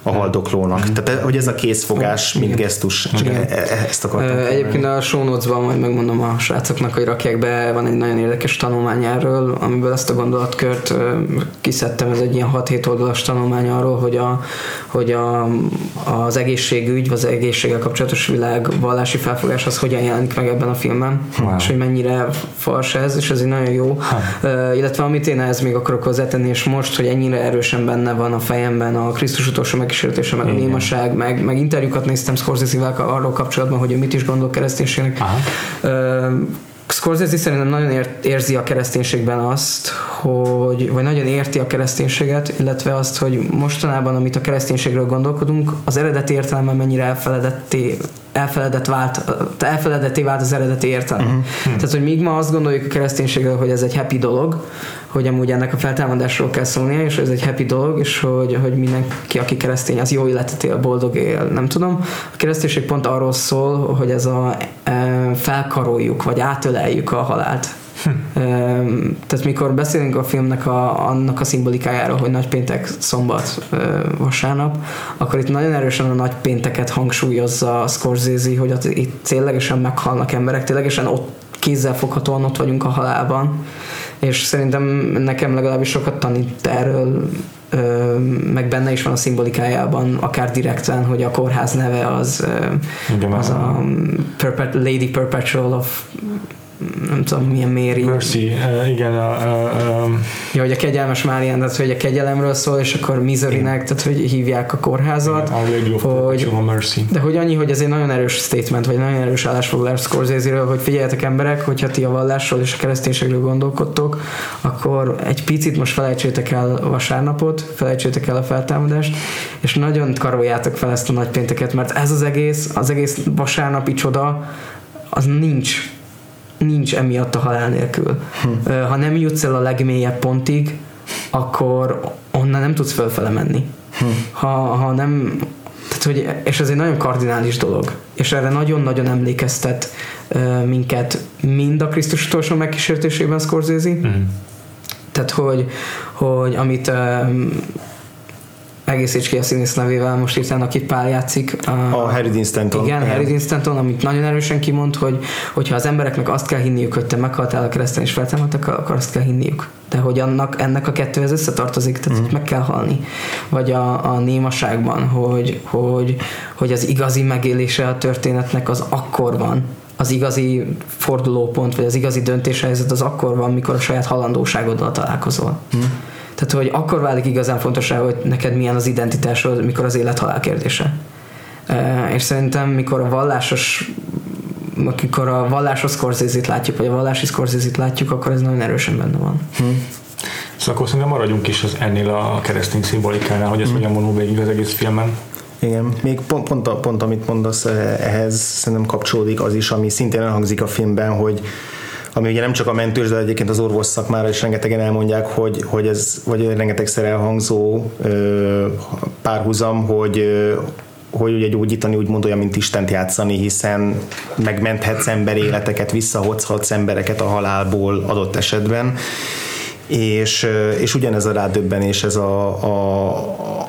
a haldoklónak. Mm. Tehát hogy ez a készfogás, mint gesztus, csak. E-, e- ezt akartam. Egyébként a show notes-ban majd megmondom a srácoknak, hogy rakják be, van egy nagyon érdekes tanulmány erről, amiből ezt a gondolatkört kiszedtem, ez egy ilyen 6-7 oldalas tanulmány arról, hogy, a, hogy a, az egészségügy, vagy az egészséggel kapcsolatos világ vallási felfogás az hogyan jelenik meg ebben a filmben, wow. és hogy mennyire fals ez, és ez egy nagyon jó. Ha. Uh, illetve amit én ehhez még akarok hozzátenni, és most, hogy ennyire erősen benne van a fejemben a Krisztus utolsó meg kísértése, meg a némaság, meg, meg interjúkat néztem Scorsese-vel arról kapcsolatban, hogy ő mit is gondol kereszténységnek. Uh, Scorsese szerintem nagyon ért, érzi a kereszténységben azt, hogy, vagy nagyon érti a kereszténységet, illetve azt, hogy mostanában, amit a kereszténységről gondolkodunk, az eredeti értelemben mennyire elfeledetté elfeledett vált, elfeledetté vált az eredeti értelme. Uh-huh. Tehát, hogy míg ma azt gondoljuk a kereszténységről, hogy ez egy happy dolog, hogy amúgy ennek a feltámadásról kell szólnia, és ez egy happy dolog, és hogy, hogy mindenki, aki keresztény, az jó életet él, boldog él, nem tudom. A kereszténység pont arról szól, hogy ez a e, felkaroljuk, vagy átöleljük a halált. Hm. Tehát mikor beszélünk a filmnek a, annak a szimbolikájáról, hogy nagypéntek, szombat, vasárnap, akkor itt nagyon erősen a nagypénteket hangsúlyozza a Scorsese, hogy itt ténylegesen meghalnak emberek, ténylegesen ott kézzel foghatóan ott vagyunk a halálban, és szerintem nekem legalábbis sokat tanít erről, meg benne is van a szimbolikájában, akár direkten, hogy a kórház neve az, Igen, az a Lady Perpetual of nem tudom milyen Mary. Mercy, uh, igen. Uh, uh, ja, hogy a kegyelmes Márián, tehát hogy a kegyelemről szól, és akkor Miserynek, tehát hogy hívják a kórházat. Igen, hogy, Mercy. De hogy annyi, hogy ez egy nagyon erős statement, vagy nagyon erős állásfoglalás Scorsese-ről, hogy figyeljetek emberek, hogyha ti a vallásról és a kereszténységről gondolkodtok, akkor egy picit most felejtsétek el vasárnapot, felejtsétek el a feltámadást, és nagyon karoljátok fel ezt a nagypénteket, mert ez az egész, az egész vasárnapi csoda, az nincs nincs emiatt a halál nélkül. Hm. Ha nem jutsz el a legmélyebb pontig, akkor onnan nem tudsz fölfele menni. Hm. Ha, ha nem, tehát, hogy, és ez egy nagyon kardinális dolog, és erre nagyon-nagyon emlékeztet uh, minket mind a Krisztus utolsó megkísértésében Scorsese, hm. tehát, hogy, hogy amit um, egészíts ki a színész nevével, most hirtelen akit Pál játszik. A, a Harry Dean Stanton. Igen, Harry Dean Stanton, amit nagyon erősen kimond, hogy hogyha az embereknek azt kell hinniük, hogy te meghaltál a kereszten és feltámadtak, akkor azt kell hinniük. De hogy annak, ennek a kettőhez összetartozik, tehát mm. meg kell halni. Vagy a, a némaságban, hogy, hogy, hogy az igazi megélése a történetnek az akkor van, az igazi fordulópont, vagy az igazi döntéshelyzet az akkor van, mikor a saját halandóságoddal találkozol. Mm. Tehát, hogy akkor válik igazán fontos hogy neked milyen az identitásod, mikor az élet-halál kérdése. És szerintem, mikor a vallásos amikor a vallásos scorsese látjuk, vagy a vallási scorsese látjuk, akkor ez nagyon erősen benne van. Hmm. Szóval akkor szerintem maradjunk is az ennél a keresztény szimbolikánál, hogy ezt hmm. hogyan vonul végig az egész filmen. Igen, még pont, pont, pont amit mondasz eh, ehhez szerintem kapcsolódik az is, ami szintén elhangzik a filmben, hogy ami ugye nem csak a mentős, de egyébként az orvos szakmára is rengetegen elmondják, hogy, hogy ez, vagy rengetegszer elhangzó ö, párhuzam, hogy hogy ugye gyógyítani úgy olyan, mint Istent játszani, hiszen megmenthetsz ember életeket, visszahozhatsz embereket a halálból adott esetben, és, és ugyanez a rádöbbenés, ez a, a,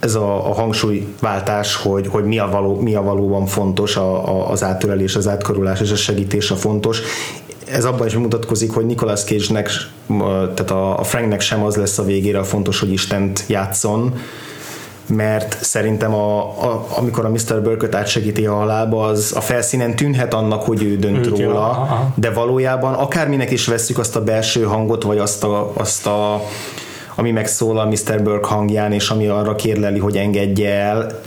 ez a, a hangsúlyváltás, hogy, hogy mi, a való, mi a valóban fontos, a, a, az átölelés, az átkarulás és a segítés a fontos, ez abban is mutatkozik, hogy Nicolas Cage-nek, tehát a Franknek sem az lesz a végére a fontos, hogy Istent játszon, mert szerintem a, a, amikor a Mr. Burkett átsegíti a halálba, az a felszínen tűnhet annak, hogy ő dönt ő róla, aha. de valójában akárminek is veszük azt a belső hangot, vagy azt a, azt a ami megszólal Mr. Burke hangján, és ami arra kérleli, hogy engedje el,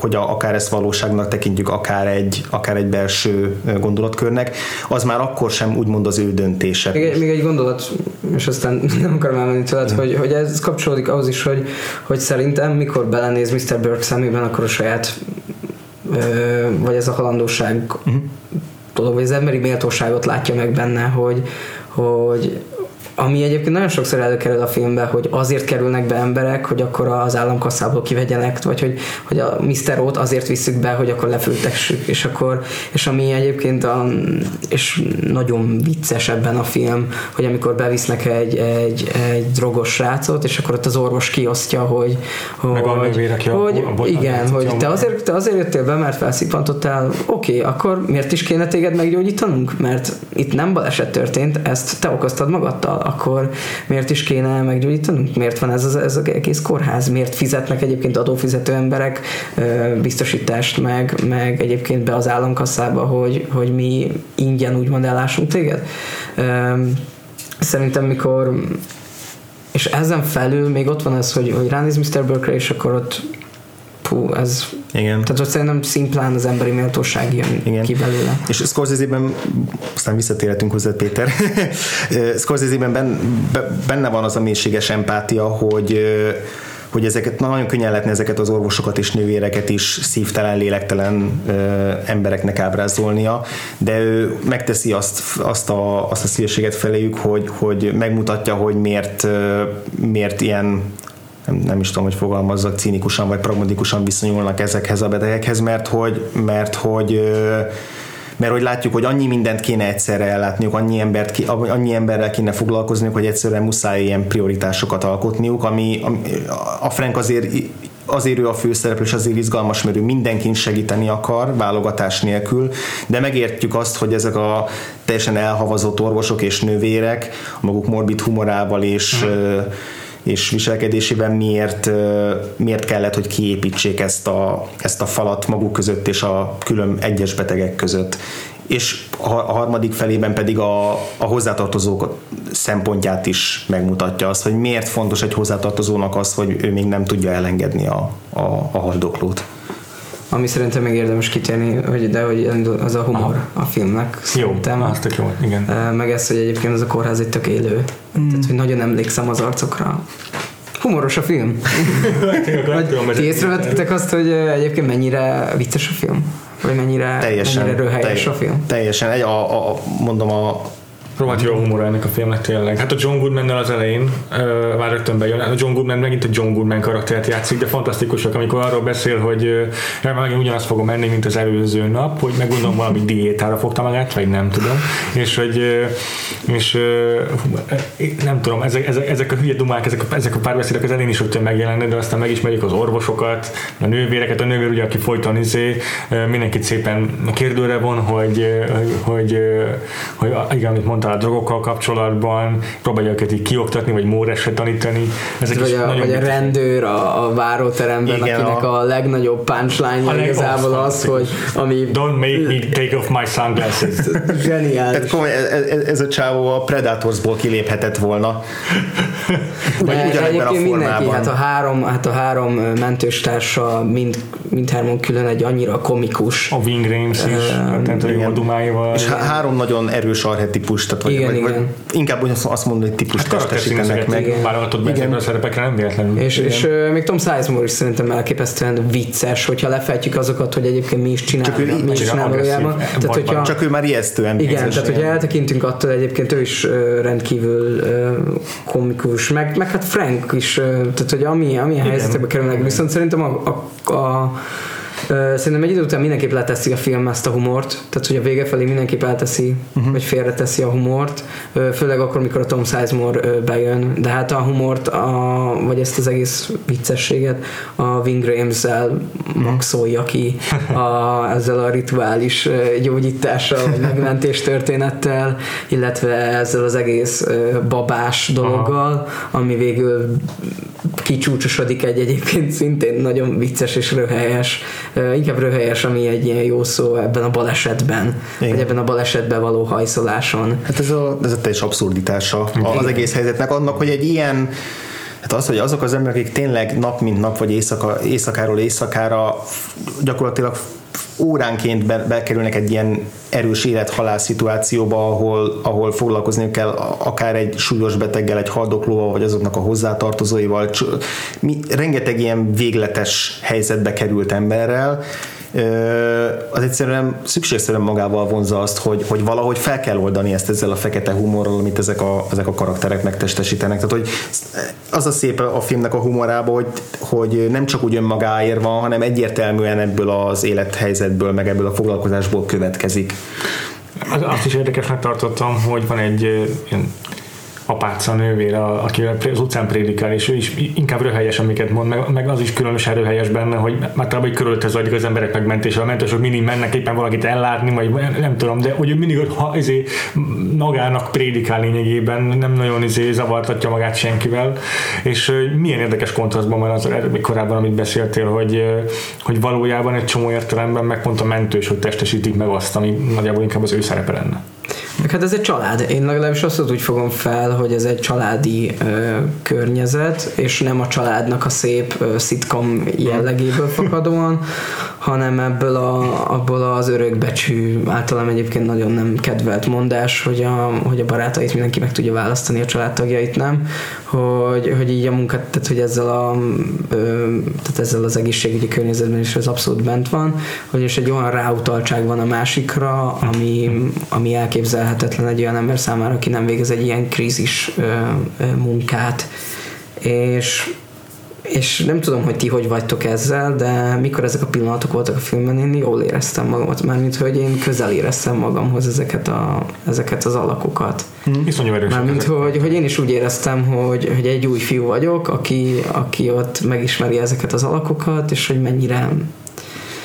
hogy a, akár ezt valóságnak tekintjük, akár egy, akár egy belső gondolatkörnek, az már akkor sem úgymond az ő döntése. Még egy, még egy gondolat, és aztán [LAUGHS] nem akarom elmenni tőled, mm. hogy, hogy ez kapcsolódik ahhoz is, hogy, hogy szerintem mikor belenéz Mr. Burke szemében, akkor a saját ö, vagy ez a halandóság uh-huh. dolog, vagy az emberi méltóságot látja meg benne, hogy, hogy ami egyébként nagyon sokszor előkerül a filmbe, hogy azért kerülnek be emberek, hogy akkor az államkasszából kivegyenek, vagy hogy, hogy a Mr. Ott azért visszük be, hogy akkor lefültessük, és akkor, és ami egyébként a, és nagyon vicces ebben a film, hogy amikor bevisznek egy, egy, egy drogos srácot, és akkor ott az orvos kiosztja, hogy, hogy, Meg a hogy a, a, igen, hogy te azért, te azért jöttél be, mert felszippantottál, oké, okay, akkor miért is kéne téged meggyógyítanunk? Mert itt nem baleset történt, ezt te okoztad magadtal akkor miért is kéne meggyógyítanunk? Miért van ez az, ez az egész kórház? Miért fizetnek egyébként adófizető emberek biztosítást meg, meg egyébként be az államkasszába, hogy, hogy mi ingyen úgymond ellássunk téged? Szerintem mikor és ezen felül még ott van ez, hogy, hogy ránéz Mr. Burke és akkor ott Pú, ez... Igen. Tehát ott szerintem szimplán az emberi méltóság jön Igen. ki belőle. És Scorsese-ben, aztán visszatérhetünk hozzá, Péter, [LAUGHS] Scorsese-ben benne van az a mélységes empátia, hogy hogy ezeket na, nagyon könnyen lehetne ezeket az orvosokat és nővéreket is szívtelen, lélektelen ö, embereknek ábrázolnia, de ő megteszi azt, azt, a, azt a szívességet feléjük, hogy, hogy megmutatja, hogy miért, ö, miért ilyen nem, nem is tudom, hogy fogalmazzak, cínikusan vagy pragmatikusan viszonyulnak ezekhez a betegekhez, mert hogy, mert hogy mert hogy látjuk, hogy annyi mindent kéne egyszerre ellátniuk, annyi, embert, annyi emberrel kéne foglalkozniuk, hogy egyszerűen muszáj ilyen prioritásokat alkotniuk, ami, ami a Frank azért azért ő a főszereplő, és azért izgalmas, mert ő mindenkin segíteni akar, válogatás nélkül, de megértjük azt, hogy ezek a teljesen elhavazott orvosok és nővérek, maguk morbid humorával és mm és viselkedésében miért, miért kellett, hogy kiépítsék ezt a, ezt a falat maguk között és a külön egyes betegek között. És a harmadik felében pedig a, a hozzátartozók szempontját is megmutatja azt, hogy miért fontos egy hozzátartozónak az, hogy ő még nem tudja elengedni a, a, a haldoklót ami szerintem még érdemes kitérni, hogy de hogy az a humor Aha. a filmnek. Jó, azt tök jó, igen. Meg ez, hogy egyébként az a kórház egy tök élő. Mm. Tehát, hogy nagyon emlékszem az arcokra. Humoros a film. Ti észrevettek azt, hogy egyébként mennyire vicces a film? Vagy mennyire, teljesen, mennyire röhelyes a film? Teljesen. Egy, a, a, mondom, a Rohadt jó a humor ennek a filmnek tényleg. Hát a John goodman az elején uh, már rögtön bejön. A John Goodman megint a John Goodman karaktert játszik, de fantasztikusak, amikor arról beszél, hogy uh, megint ugyanazt fogom menni, mint az előző nap, hogy meggondolom valami diétára fogta magát, vagy nem tudom. És hogy uh, és uh, nem tudom, ezek, ezek, ezek a hülye dumák, ezek a, ezek a párbeszédek az elején is rögtön megjelennek, de aztán megismerjük az orvosokat, a nővéreket, a nővér ugye, aki folyton izé, uh, mindenkit szépen kérdőre von, hogy, hogy, hogy, hogy, hogy igen, amit mondtam, a drogokkal kapcsolatban, próbálja őket így kioktatni, vagy móresre tanítani. Ezek vagy, a, vagy a rendőr a, a váróteremben, Igen, akinek a, a legnagyobb punchline igazából az, hogy ami... Don't make me take off my sunglasses. [LAUGHS] Zseniális. Tehát ez, ez, ez a csávó a Predatorsból kiléphetett volna. vagy ugyanebben a formában. Mindenki, hát a három, hát a három mentős társa mind, mindhármon külön egy annyira komikus. A Wing Rames is, uh, a dumáival. És három nagyon erős arhetipust tehát vagy, igen, vagy, igen. vagy inkább úgy azt mondani, hogy típus hát testesítenek meg. Válogatott igen. a szerepekre nem véletlenül. És, és uh, még Tom Sizemore is szerintem elképesztően vicces, hogyha lefejtjük azokat, hogy egyébként mi is csinál, csak ő, mi is csinál valójában. Tehát, hogyha, csak ő már ijesztően Igen, vicces, tehát hogyha eltekintünk attól egyébként ő is uh, rendkívül uh, komikus, meg, meg hát Frank is, uh, tehát hogy ami, amilyen helyzetekbe kerülnek, viszont szerintem a, a, a Szerintem egy idő után mindenképp leteszi a film ezt a humort, tehát hogy a vége felé mindenképp elteszi, uh-huh. vagy félreteszi a humort, főleg akkor, mikor a Tom Sizemore bejön, de hát a humort, a, vagy ezt az egész viccességet a Wing Rames-el maxolja ki a, ezzel a rituális gyógyítással, vagy megmentés történettel, illetve ezzel az egész babás dologgal, ami végül kicsúcsosodik egy egyébként szintén nagyon vicces és röhelyes, inkább röhelyes, ami egy ilyen jó szó ebben a balesetben, Igen. vagy ebben a balesetben való hajszoláson. Hát ez a, ez a teljes abszurditása Igen. az egész helyzetnek, annak, hogy egy ilyen Hát az, hogy azok az emberek, akik tényleg nap mint nap, vagy éjszaka, éjszakáról éjszakára gyakorlatilag óránként be, bekerülnek egy ilyen erős élet-halál szituációba, ahol, ahol foglalkozni kell akár egy súlyos beteggel, egy haldoklóval, vagy azoknak a hozzátartozóival. Mi, rengeteg ilyen végletes helyzetbe került emberrel, az egyszerűen szükségszerűen magával vonza azt, hogy, hogy valahogy fel kell oldani ezt ezzel a fekete humorral, amit ezek a, ezek a karakterek megtestesítenek. Tehát, hogy az a szép a filmnek a humorában, hogy, hogy nem csak úgy önmagáért van, hanem egyértelműen ebből az élethelyzetből, meg ebből a foglalkozásból következik. Azt is érdekesnek tartottam, hogy van egy ilyen apáca nővére, aki az utcán prédikál, és ő is inkább röhelyes, amiket mond, meg, meg az is különösen röhelyes benne, hogy már talán hogy körülötte zajlik az emberek megmentése, a mentősök mindig mennek éppen valakit ellátni, vagy nem tudom, de hogy mindig ha izé, magának prédikál lényegében, nem nagyon izé, zavartatja magát senkivel, és milyen érdekes kontrasztban van az korábban, amit beszéltél, hogy, hogy valójában egy csomó értelemben meg pont a mentős, hogy testesítik meg azt, ami nagyjából inkább az ő szerepe lenne. Meg hát ez egy család. Én legalábbis azt úgy fogom fel, hogy ez egy családi ö, környezet, és nem a családnak a szép ö, szitkom jellegéből fakadóan, hanem ebből a, abból az örökbecsű, általán egyébként nagyon nem kedvelt mondás, hogy a, hogy a barátait mindenki meg tudja választani, a családtagjait nem, hogy, hogy így a munkát, tehát hogy ezzel, a, tehát ezzel az egészségügyi környezetben is ez abszolút bent van, hogy és egy olyan ráutaltság van a másikra, ami, ami elképzelhetetlen egy olyan ember számára, aki nem végez egy ilyen krízis munkát. És és nem tudom, hogy ti hogy vagytok ezzel, de mikor ezek a pillanatok voltak a filmben, én jól éreztem magamat, mármint, hogy én közel éreztem magamhoz ezeket, a, ezeket az alakokat. Hmm. Iszonyú erős. Mármint, hogy, hogy én is úgy éreztem, hogy, hogy egy új fiú vagyok, aki, aki ott megismeri ezeket az alakokat, és hogy mennyire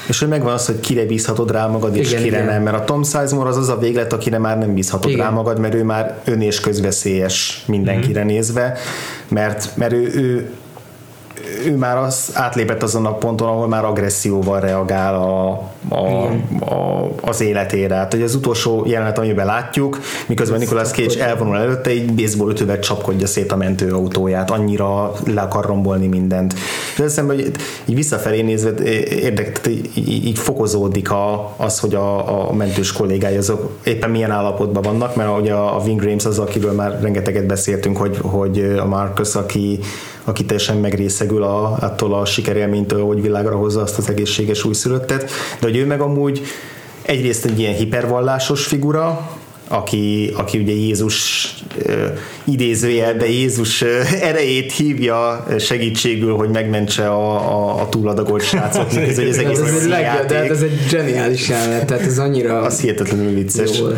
és hogy megvan az, hogy kire bízhatod rá magad, és igen, kire igen. nem, mert a Tom Sizemore az az a véglet, akire már nem bízhatod igen. rá magad, mert ő már ön és közveszélyes mindenkire mm-hmm. nézve, mert, mert ő, ő ő már az átlépett azon a ponton, ahol már agresszióval reagál a, a, a, az életére. Hát, hogy az utolsó jelenet, amiben látjuk, miközben Nicolas Cage elvonul előtte, egy baseball ütővel csapkodja szét a mentőautóját, annyira le akar rombolni mindent. És azt hiszem, hogy így visszafelé nézve érdekes, így, így fokozódik a, az, hogy a, a mentős kollégái azok éppen milyen állapotban vannak, mert ugye a Wing Rames az, akiről már rengeteget beszéltünk, hogy, hogy a Marcus, aki aki teljesen megrészegül a, attól a sikerélménytől, hogy világra hozza azt az egészséges újszülöttet, de hogy ő meg amúgy egyrészt egy ilyen hipervallásos figura, aki, aki ugye Jézus idézőjelbe Jézus erejét hívja segítségül, hogy megmentse a, a, a túladagolt srácot. [LAUGHS] ez, ez, egész ez, egy legjobb, de hát ez egy zseniális jelenet, tehát ez annyira az hihetetlenül vicces. Jól.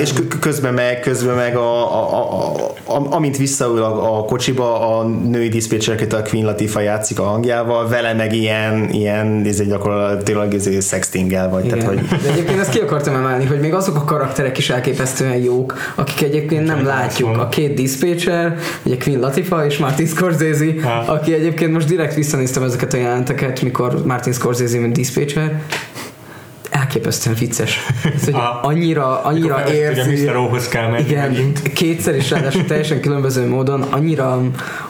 És közben meg, közben meg a, a, a, a, amint visszaül a, a kocsiba, a női diszpécserket a Queen Latifah játszik a hangjával, vele meg ilyen, ilyen ez egy gyakorlatilag ez sextinggel vagy. Tehát, hogy... De egyébként ezt ki akartam emelni, hogy még azok a karakterek is elképesztően elképesztően jók, akik egyébként nem látjuk. A két dispatcher, ugye Queen Latifah és Martin Scorsese, ha. aki egyébként most direkt visszanéztem ezeket a jelenteket, mikor Martin Scorsese, mint dispatcher, elképesztően vicces. Ez, hogy annyira, annyira érzi. Mr. kell menni igen, megint. kétszer is ráadásul teljesen különböző módon annyira,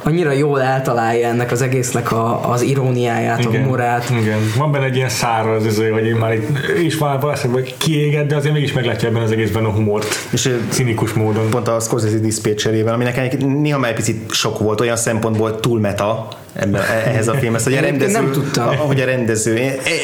annyira jól eltalálja ennek az egésznek a, az iróniáját, igen, a humorát. Igen, van benne egy ilyen száraz, ez, hogy én már itt, is van valószínűleg kiégett, de azért mégis meglátja ebben az egészben a humort. És cinikus módon. Pont a Scorsese diszpécserével, ami nekem néha már egy picit sok volt, olyan szempontból túl meta, ebben, ehhez a filmhez, hogy a rendező, nem tudtam. ahogy a rendező,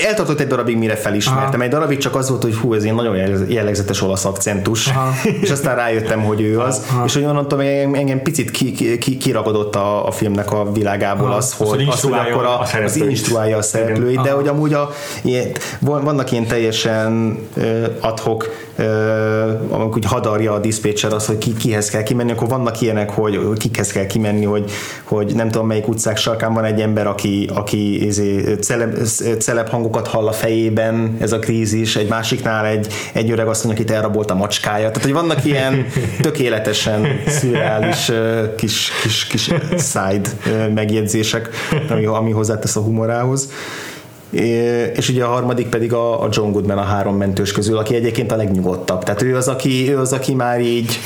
eltartott egy darabig, mire felismertem. Aha. Egy darabig csak az volt, hogy hú, ez egy nagyon jellegzetes olasz akcentus, Aha. [LAUGHS] és aztán rájöttem, hogy ő az, Aha. és hogy onnantól engem, picit ki, ki, kiragadott a, a filmnek a világából Aha. az, hogy, az, hogy akkor a, a az instruálja a szereplőit, de hogy amúgy a, ilyen, vannak ilyen teljesen adhok amikor úgy hadarja a diszpécser az, hogy ki, kihez kell kimenni, akkor vannak ilyenek, hogy, kikhez kell kimenni, hogy, hogy nem tudom melyik utcák sarkán van egy ember, aki, aki izé, celeb, celeb hangokat hall a fejében, ez a krízis, egy másiknál egy, egy öreg mondja, akit elrabolt a macskája. Tehát, hogy vannak ilyen [LAUGHS] tökéletesen szürreális kis, kis, kis side megjegyzések, ami, ami hozzátesz a humorához és ugye a harmadik pedig a, a John Goodman a három mentős közül, aki egyébként a legnyugodtabb. Tehát ő az, aki, ő az, aki már így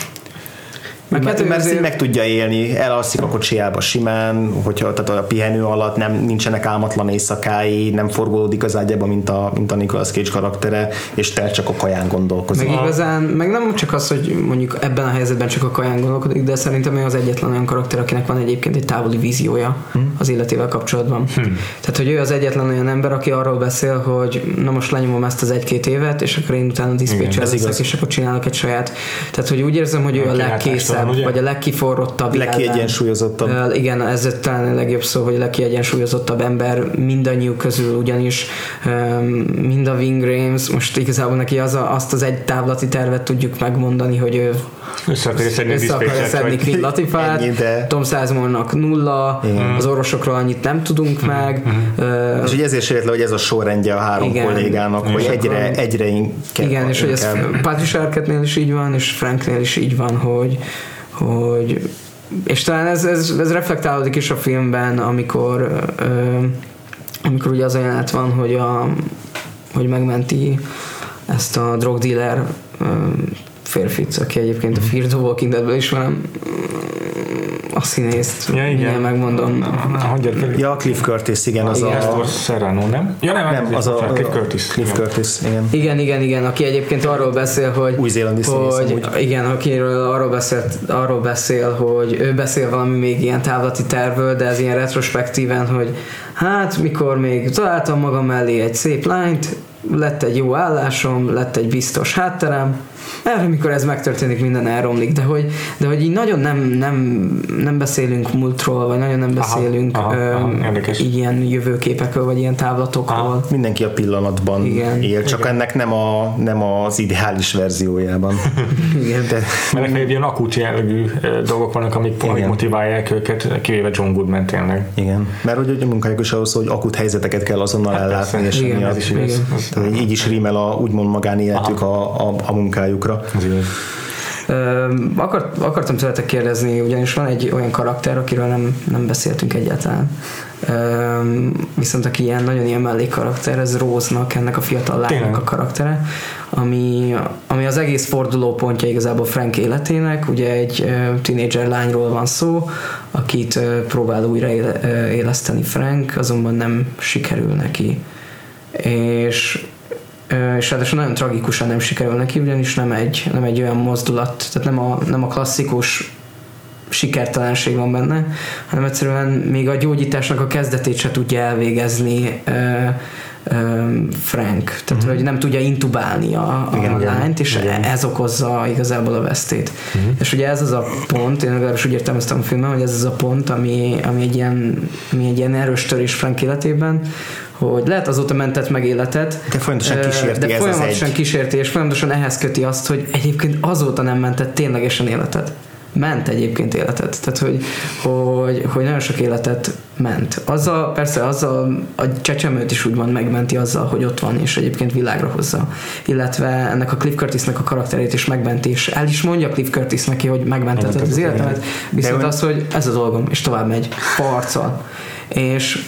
meg, mert, mert azért... meg tudja élni, elalszik a kocsiába simán, hogyha tehát a pihenő alatt nem, nincsenek álmatlan éjszakái, nem forgolódik az ágyába, mint a, mint a Nicolas Cage karaktere, és te csak a kaján gondolkozik. Meg igazán, meg nem csak az, hogy mondjuk ebben a helyzetben csak a kaján gondolkodik, de szerintem ő az egyetlen olyan karakter, akinek van egyébként egy távoli víziója hmm. az életével kapcsolatban. Hmm. Tehát, hogy ő az egyetlen olyan ember, aki arról beszél, hogy na most lenyomom ezt az egy-két évet, és akkor én utána diszpécsel leszek, és akkor csinálok egy saját. Tehát, hogy úgy érzem, hogy ő a legkészebb legkisebb, ugye? vagy a legkiforrottabb. Legkiegyensúlyozottabb. Ellen. Igen, ez talán a legjobb szó, hogy a legkiegyensúlyozottabb ember mindannyiuk közül, ugyanis mind a Wing Rames, most igazából neki az a, azt az egy távlati tervet tudjuk megmondani, hogy ő össze akarja szedni, össze akarja szedni Queen Latifát, Tom Sizemore-nak nulla, igen. az orvosokról annyit nem tudunk mm-hmm. meg. Uh, és ugye ezért sért le, hogy ez a sorrendje a három igen. kollégának, igen. hogy egyre, egyre inkább. Igen, és hogy ez Patrick Arquette-nél is így van, és Franknél is így van, hogy, hogy és talán ez, ez, ez reflektálódik is a filmben, amikor ö, amikor ugye az a jelenet van, hogy, a, hogy megmenti ezt a drogdealer férfit, aki egyébként a Fear the Walking Deadből ismerem, a színészt, ja, igen. megmondom. Ja, Cliff Curtis, igen, az igen. a... Serrano, nem? Ja, nem, nem az a, Cliff Curtis. Cliff Curtis, igen. Igen, igen, igen, aki egyébként arról beszél, hogy... Új-zélandi hogy, Igen, akiről arról, beszélt, arról beszél, hogy ő beszél valami még ilyen távlati tervről, de ez ilyen retrospektíven, hogy hát mikor még találtam magam mellé egy szép lányt, lett egy jó állásom, lett egy biztos hátterem, erre, mikor ez megtörténik, minden elromlik, de hogy, de hogy így nagyon nem, nem, nem beszélünk múltról, vagy nagyon nem beszélünk aha, aha, aha, ilyen jövőképekről, vagy ilyen távlatokról. Aha, mindenki a pillanatban igen, él, csak igen. ennek nem, a, nem az ideális verziójában. [LAUGHS] igen. De, Mert egy ilyen akut jellegű dolgok vannak, amik, motiválják őket, kivéve John Goodman tényleg. Igen, mert hogy a munkájuk is ahhoz, hogy akut helyzeteket kell azonnal hát ellátni, és igen, ez is igaz. Tehát így is rímel a úgymond magánéletük a, a, a munkájukra. Akart, akartam tőletek kérdezni, ugyanis van egy olyan karakter, akiről nem, nem beszéltünk egyáltalán. Viszont aki ilyen nagyon ilyen mellékkarakter, ez Rose-nak, ennek a fiatal lánynak a karaktere, ami, ami az egész fordulópontja igazából Frank életének. Ugye egy tínédzser lányról van szó, akit próbál újra éleszteni Frank, azonban nem sikerül neki. És és ráadásul nagyon tragikusan nem sikerül neki, ugyanis nem egy, nem egy olyan mozdulat, tehát nem a, nem a klasszikus sikertelenség van benne, hanem egyszerűen még a gyógyításnak a kezdetét se tudja elvégezni Frank, tehát uh-huh. hogy nem tudja intubálni a, a igen, lányt, és igen. ez okozza igazából a vesztét. Uh-huh. És ugye ez az a pont, én legalábbis úgy értelmeztem a filmben, hogy ez az a pont, ami, ami, egy, ilyen, ami egy ilyen erős törés Frank életében, hogy lehet azóta mentett meg életet, de folyamatosan kísérti de ez folyamatosan egy... kísérti, és folyamatosan ehhez köti azt, hogy egyébként azóta nem mentett ténylegesen életet. Ment egyébként életet. Tehát, hogy, hogy, hogy nagyon sok életet ment. Azzal, persze azzal a csecsemőt is úgymond megmenti azzal, hogy ott van, és egyébként világra hozza. Illetve ennek a Cliff Curtisnek a karakterét is megmenti, és el is mondja Cliff Curtis neki, hogy megmentetted az életemet, viszont az, hogy ez a dolgom, és tovább megy, harcol. És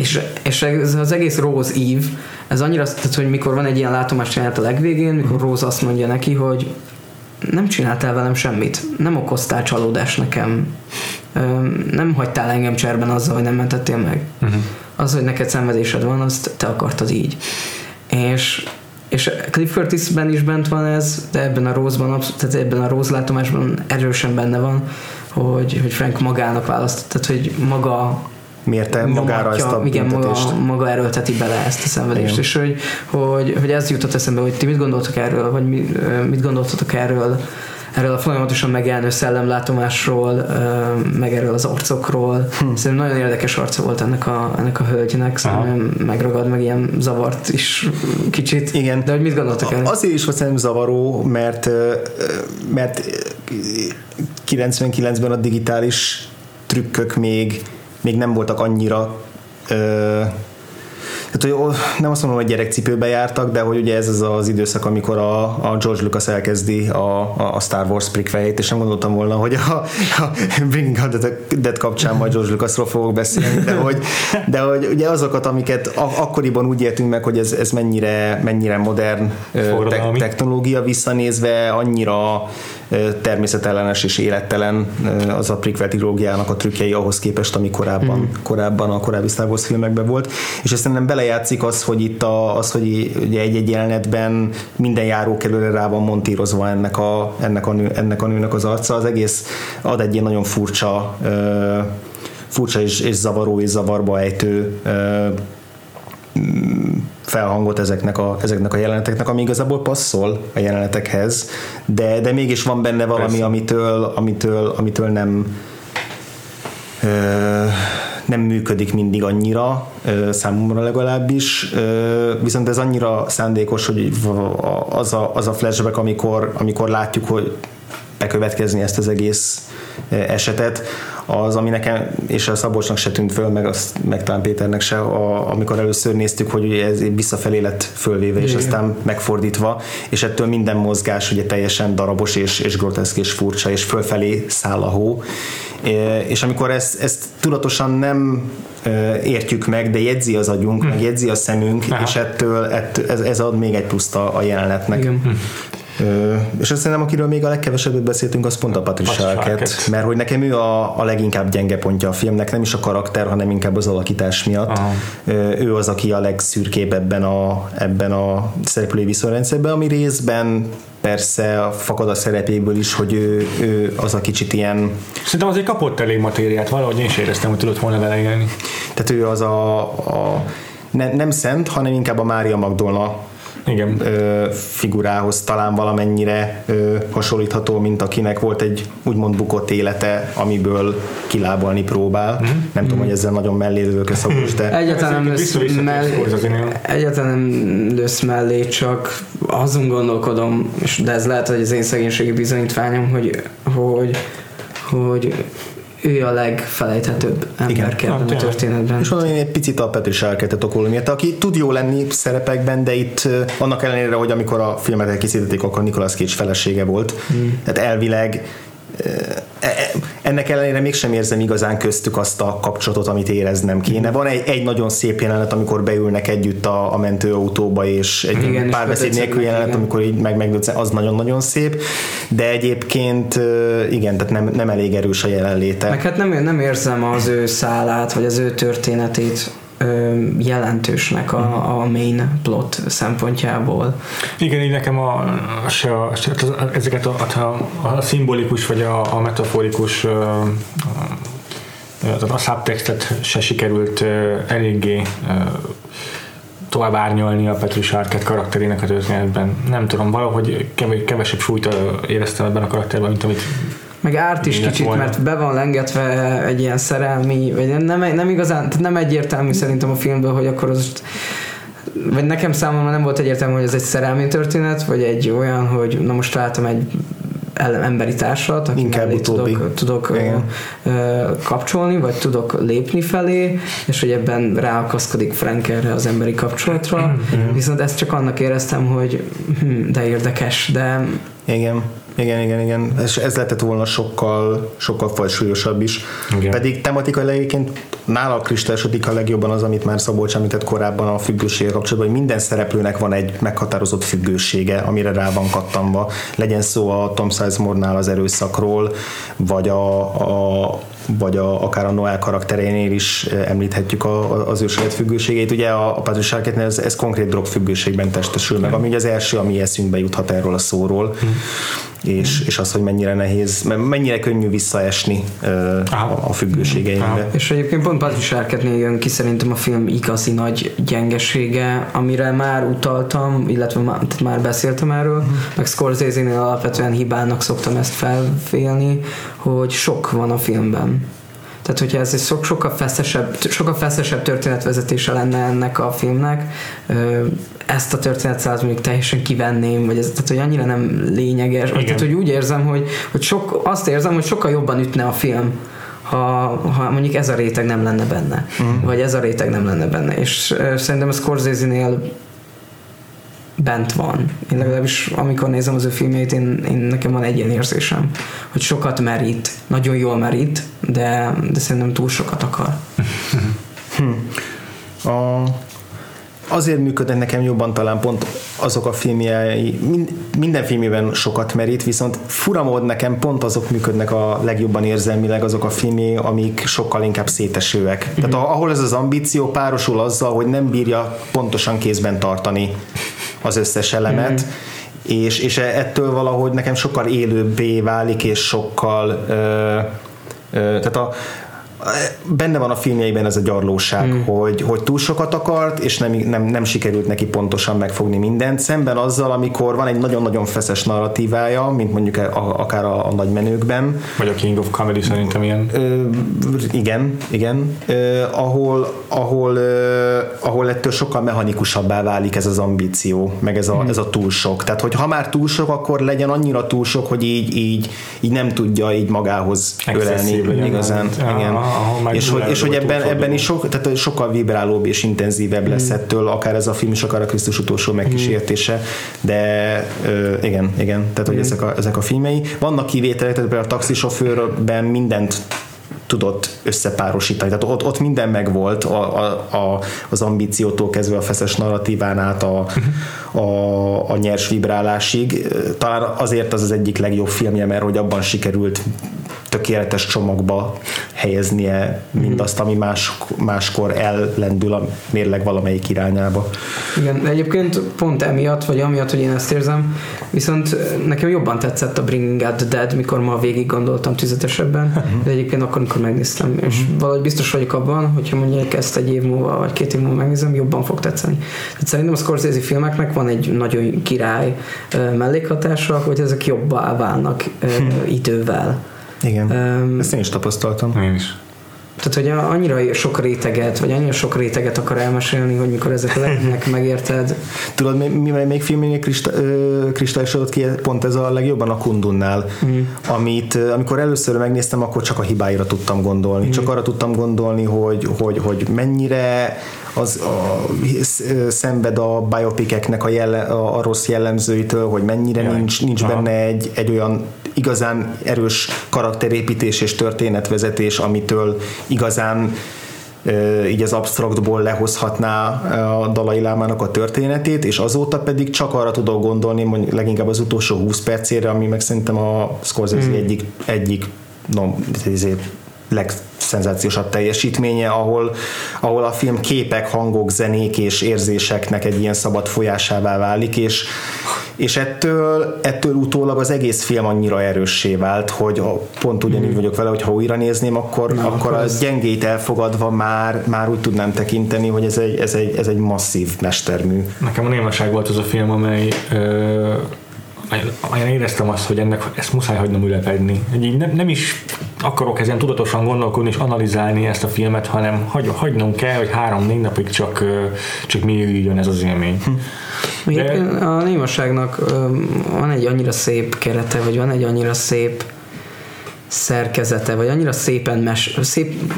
és, és ez az egész Rose Eve, ez annyira, tehát, hogy mikor van egy ilyen látomás csinált a legvégén, mikor Rose azt mondja neki, hogy nem csináltál velem semmit, nem okoztál csalódást nekem, nem hagytál engem cserben azzal, hogy nem mentettél meg. Uh-huh. Az, hogy neked szenvedésed van, azt te akartad így. És és Cliff Curtisben is bent van ez, de ebben a Rose-ban, tehát ebben a Rose látomásban erősen benne van, hogy, hogy Frank magának választ, tehát hogy maga mérte magára ezt a igen, maga, maga erőlteti bele ezt a szenvedést, igen. és hogy, hogy, hogy ez jutott eszembe, hogy ti mit gondoltok erről, vagy mit gondoltatok erről erről a folyamatosan megjelenő szellemlátomásról, meg erről az arcokról. Hmm. Szerintem nagyon érdekes arca volt ennek a, ennek a hölgynek, szerintem megragad meg ilyen zavart is kicsit. Igen. De hogy mit gondoltak el? Azért is volt szerintem zavaró, mert, mert 99-ben a digitális trükkök még, még nem voltak annyira tehát, hogy nem azt mondom, hogy gyerekcipőbe jártak, de hogy ugye ez az az időszak, amikor a, a George Lucas elkezdi a, a Star Wars prequel és nem gondoltam volna, hogy a, a Bringing Out Dead kapcsán majd George Lucasról fogok beszélni, de hogy, de hogy ugye azokat, amiket akkoriban úgy éltünk meg, hogy ez, ez mennyire, mennyire modern te- technológia visszanézve, annyira természetellenes és élettelen az a prequel trilógiának a trükkjei ahhoz képest, ami korábban, mm. korábban a korábbi Star Wars filmekben volt. És ezt nem belejátszik az, hogy itt a, az, hogy ugye egy-egy jelenetben minden járókelőre rá van montírozva ennek a, ennek, a nő, ennek a nőnek az arca, az egész ad egy ilyen nagyon furcsa furcsa és, és zavaró és zavarba ejtő felhangot ezeknek a, ezeknek a jeleneteknek, ami igazából passzol a jelenetekhez, de, de mégis van benne valami, amitől, amitől, amitől nem ö, nem működik mindig annyira, számomra legalábbis, viszont ez annyira szándékos, hogy az a, az a flashback, amikor, amikor látjuk, hogy bekövetkezni ezt az egész esetet, az, ami nekem, és a Szabolcsnak se tűnt föl, meg, azt, meg talán Péternek se, a, amikor először néztük, hogy ugye ez visszafelé lett fölvéve, és aztán megfordítva, és ettől minden mozgás ugye teljesen darabos, és, és groteszk, és furcsa, és fölfelé száll a hó. És amikor ezt, ezt tudatosan nem értjük meg, de jegyzi az agyunk, hmm. meg jegyzi a szemünk, Aha. és ettől, ettől ez, ez ad még egy plusz a jelenetnek. Igen. És azt szerintem, akiről még a legkevesebbet beszéltünk, az pont a Arquette, mert hogy nekem ő a, a leginkább gyenge pontja a filmnek, nem is a karakter, hanem inkább az alakítás miatt. Aha. Ő az, aki a legszürkébb ebben a, ebben a szereplői viszonyrendszerben, ami részben persze fakad a szerepéből is, hogy ő, ő az a kicsit ilyen... Szerintem azért kapott elég matériát, valahogy én is éreztem, hogy tudott volna vele élni. Tehát ő az a, a ne, nem szent, hanem inkább a Mária Magdolna igen. Ö, figurához talán valamennyire ö, hasonlítható, mint akinek volt egy úgymond bukott élete, amiből kilábalni próbál. Mm-hmm. Nem tudom, hogy ezzel nagyon mellé lövök szabos, de... Egyáltalán nem lősz mellé, egyáltalán nem lősz mellé, csak azon gondolkodom, de ez lehet, hogy az én szegénységi bizonyítványom, hogy, hogy hogy ő a legfelejthetőbb ember kell a történetben. És én egy picit a Petri Arquette okolómiát, aki tud jó lenni szerepekben, de itt annak ellenére, hogy amikor a filmet elkészítették, akkor Nicolas Cage felesége volt. Hmm. Tehát elvileg ennek ellenére mégsem érzem igazán köztük azt a kapcsolatot, amit éreznem kéne. Van egy, egy nagyon szép jelenet, amikor beülnek együtt a, a mentőautóba, és egy igen, párbeszéd nélkül jelenet, igen. amikor így meg, meg az nagyon-nagyon szép, de egyébként igen, tehát nem, nem elég erős a jelenléte. Meg hát nem, nem érzem az ő szálát, vagy az ő történetét jelentősnek a, a main plot szempontjából. Igen, így nekem a, a, a, a ezeket a, a, a szimbolikus vagy a, a metaforikus a, a, a subtextet se sikerült eléggé tovább árnyolni a Petrus Arquette karakterének a történetben. Nem tudom, valahogy kevesebb súlyt éreztem ebben a karakterben, mint amit meg árt is kicsit, volna. mert be van lengetve egy ilyen szerelmi, vagy nem, nem, igazán, tehát nem egyértelmű szerintem a filmből, hogy akkor az vagy nekem számomra nem volt egyértelmű, hogy ez egy szerelmi történet, vagy egy olyan, hogy na most találtam egy emberi társat, aki Inkább tudok, tudok kapcsolni, vagy tudok lépni felé, és hogy ebben ráakaszkodik Frank erre az emberi kapcsolatra. Mm-hmm. Viszont ezt csak annak éreztem, hogy hm, de érdekes, de igen. Igen, igen, igen. Ez, ez lehetett volna sokkal, sokkal fajsúlyosabb is. Igen. Pedig tematikai egyébként nála kristályosodik a legjobban az, amit már Szabolcs említett korábban a függősége kapcsolatban, hogy minden szereplőnek van egy meghatározott függősége, amire rá van kattanva. Legyen szó a Tom Sizemore-nál az erőszakról, vagy a, a vagy a, akár a Noel karakterénél is említhetjük a, az ő saját függőségét. Ugye a, a Patrick Arquette ez, ez konkrét drogfüggőségben testesül meg, ami az első, ami eszünkbe juthat erről a szóról. Hmm és, és az, hogy mennyire nehéz, mennyire könnyű visszaesni a, a függőségeinkbe. És egyébként pont Patrick Arquette-nél jön ki szerintem a film igazi nagy gyengesége, amire már utaltam, illetve már, már beszéltem erről, uh-huh. meg Scorsese-nél alapvetően hibának szoktam ezt felfélni, hogy sok van a filmben tehát, hogyha ez egy sok, sokkal feszesebb, sokkal feszesebb történetvezetése lenne ennek a filmnek, ezt a történetszállat mondjuk teljesen kivenném, vagy ez, tehát, hogy annyira nem lényeges. Igen. Tehát, hogy úgy érzem, hogy, hogy sok, azt érzem, hogy sokkal jobban ütne a film, ha, ha mondjuk ez a réteg nem lenne benne, mm. vagy ez a réteg nem lenne benne. És szerintem a Scorsese-nél bent van. Én legalábbis amikor nézem az ő filmjeit, én, én nekem van egy ilyen érzésem, hogy sokat merít, nagyon jól merít, de, de szerintem túl sokat akar. hm. A, azért működnek nekem jobban talán pont azok a filmjei, minden filmében sokat merít, viszont fura mód nekem pont azok működnek a legjobban érzelmileg, azok a filmjei, amik sokkal inkább szétesőek. Mm-hmm. Tehát ahol ez az ambíció párosul azzal, hogy nem bírja pontosan kézben tartani az összes elemet, mm. és, és e- ettől valahogy nekem sokkal élőbbé válik, és sokkal ö, ö, tehát a, benne van a filmjeiben ez a gyarlóság, mm. hogy, hogy túl sokat akart, és nem, nem, nem sikerült neki pontosan megfogni mindent, szemben azzal, amikor van egy nagyon-nagyon feszes narratívája, mint mondjuk a, a, akár a, a nagy menőkben. Vagy a King of Comedy szerintem ilyen. Ö, igen, igen. Ö, ahol, ahol, ö, ahol ettől sokkal mechanikusabbá válik ez az ambíció, meg ez a, mm. ez a túl sok. Tehát, hogy ha már túl sok, akkor legyen annyira túl sok, hogy így, így, így nem tudja így magához ölelni igazán. Igen és, hogy, és hogy ebben, ebben is sok, tehát sokkal vibrálóbb és intenzívebb lesz mm. ettől, akár ez a film is, akár a Krisztus utolsó megkísértése, mm. de ö, igen, igen, tehát hogy mm. ezek, a, ezek a filmei. Vannak kivételek, tehát például a taxisofőrben mindent tudott összepárosítani. Tehát ott, ott minden megvolt, a, a, a, az ambíciótól kezdve a feszes narratíván át a, a, a nyers vibrálásig. Talán azért az az egyik legjobb filmje, mert hogy abban sikerült tökéletes csomagba helyeznie mindazt, ami más, máskor ellendül a mérleg valamelyik irányába. Igen, egyébként pont emiatt, vagy amiatt, hogy én ezt érzem, viszont nekem jobban tetszett a Bringing Out the Dead, mikor ma végig gondoltam tüzetesebben, [LAUGHS] de egyébként akkor, amikor megnéztem, és uh-huh. valahogy biztos vagyok abban, hogyha mondjuk ezt egy év múlva, vagy két év múlva megnézem, jobban fog tetszeni. Tehát szerintem a Scorsese filmeknek van egy nagyon király mellékhatása, hogy ezek jobbá válnak uh-huh. idővel. Igen, um, ezt én is tapasztaltam. Én is. Tehát, hogy annyira sok réteget, vagy annyira sok réteget akar elmesélni, hogy mikor ezek lennek, [LAUGHS] megérted. Tudod, mi, mi még filmnél kristályosodott ki pont ez a legjobban a Kundunnál, mm. amit amikor először megnéztem, akkor csak a hibáira tudtam gondolni. Mm. Csak arra tudtam gondolni, hogy, hogy, hogy mennyire az a, szenved a biopikeknek a, jelle, a, a rossz jellemzőitől, hogy mennyire Jaj. nincs, nincs benne egy, egy olyan igazán erős karakterépítés és történetvezetés, amitől igazán így az absztraktból lehozhatná a Dalai Lámának a történetét, és azóta pedig csak arra tudok gondolni, mondjuk leginkább az utolsó 20 percére, ami meg szerintem a Scorsese mm. egyik, egyik no, legszenzációsabb teljesítménye, ahol, ahol a film képek, hangok, zenék és érzéseknek egy ilyen szabad folyásává válik, és, és ettől, ettől utólag az egész film annyira erőssé vált, hogy pont ugyanígy hmm. vagyok vele, hogy ha újra nézném, akkor, Na, akkor a gyengét elfogadva már, már úgy tudnám tekinteni, hogy ez egy, ez egy, ez egy masszív mestermű. Nekem a némaság volt az a film, amely ö, amelyen éreztem azt, hogy ennek ezt muszáj hagynom ülepedni. Így nem, nem is akarok ezen tudatosan gondolkodni és analizálni ezt a filmet, hanem hagy, hagynunk kell, hogy három-négy napig csak, csak mi jön ez az élmény. Hm. De... A némaságnak van egy annyira szép kerete, vagy van egy annyira szép szerkezete, vagy annyira szépen mes, szép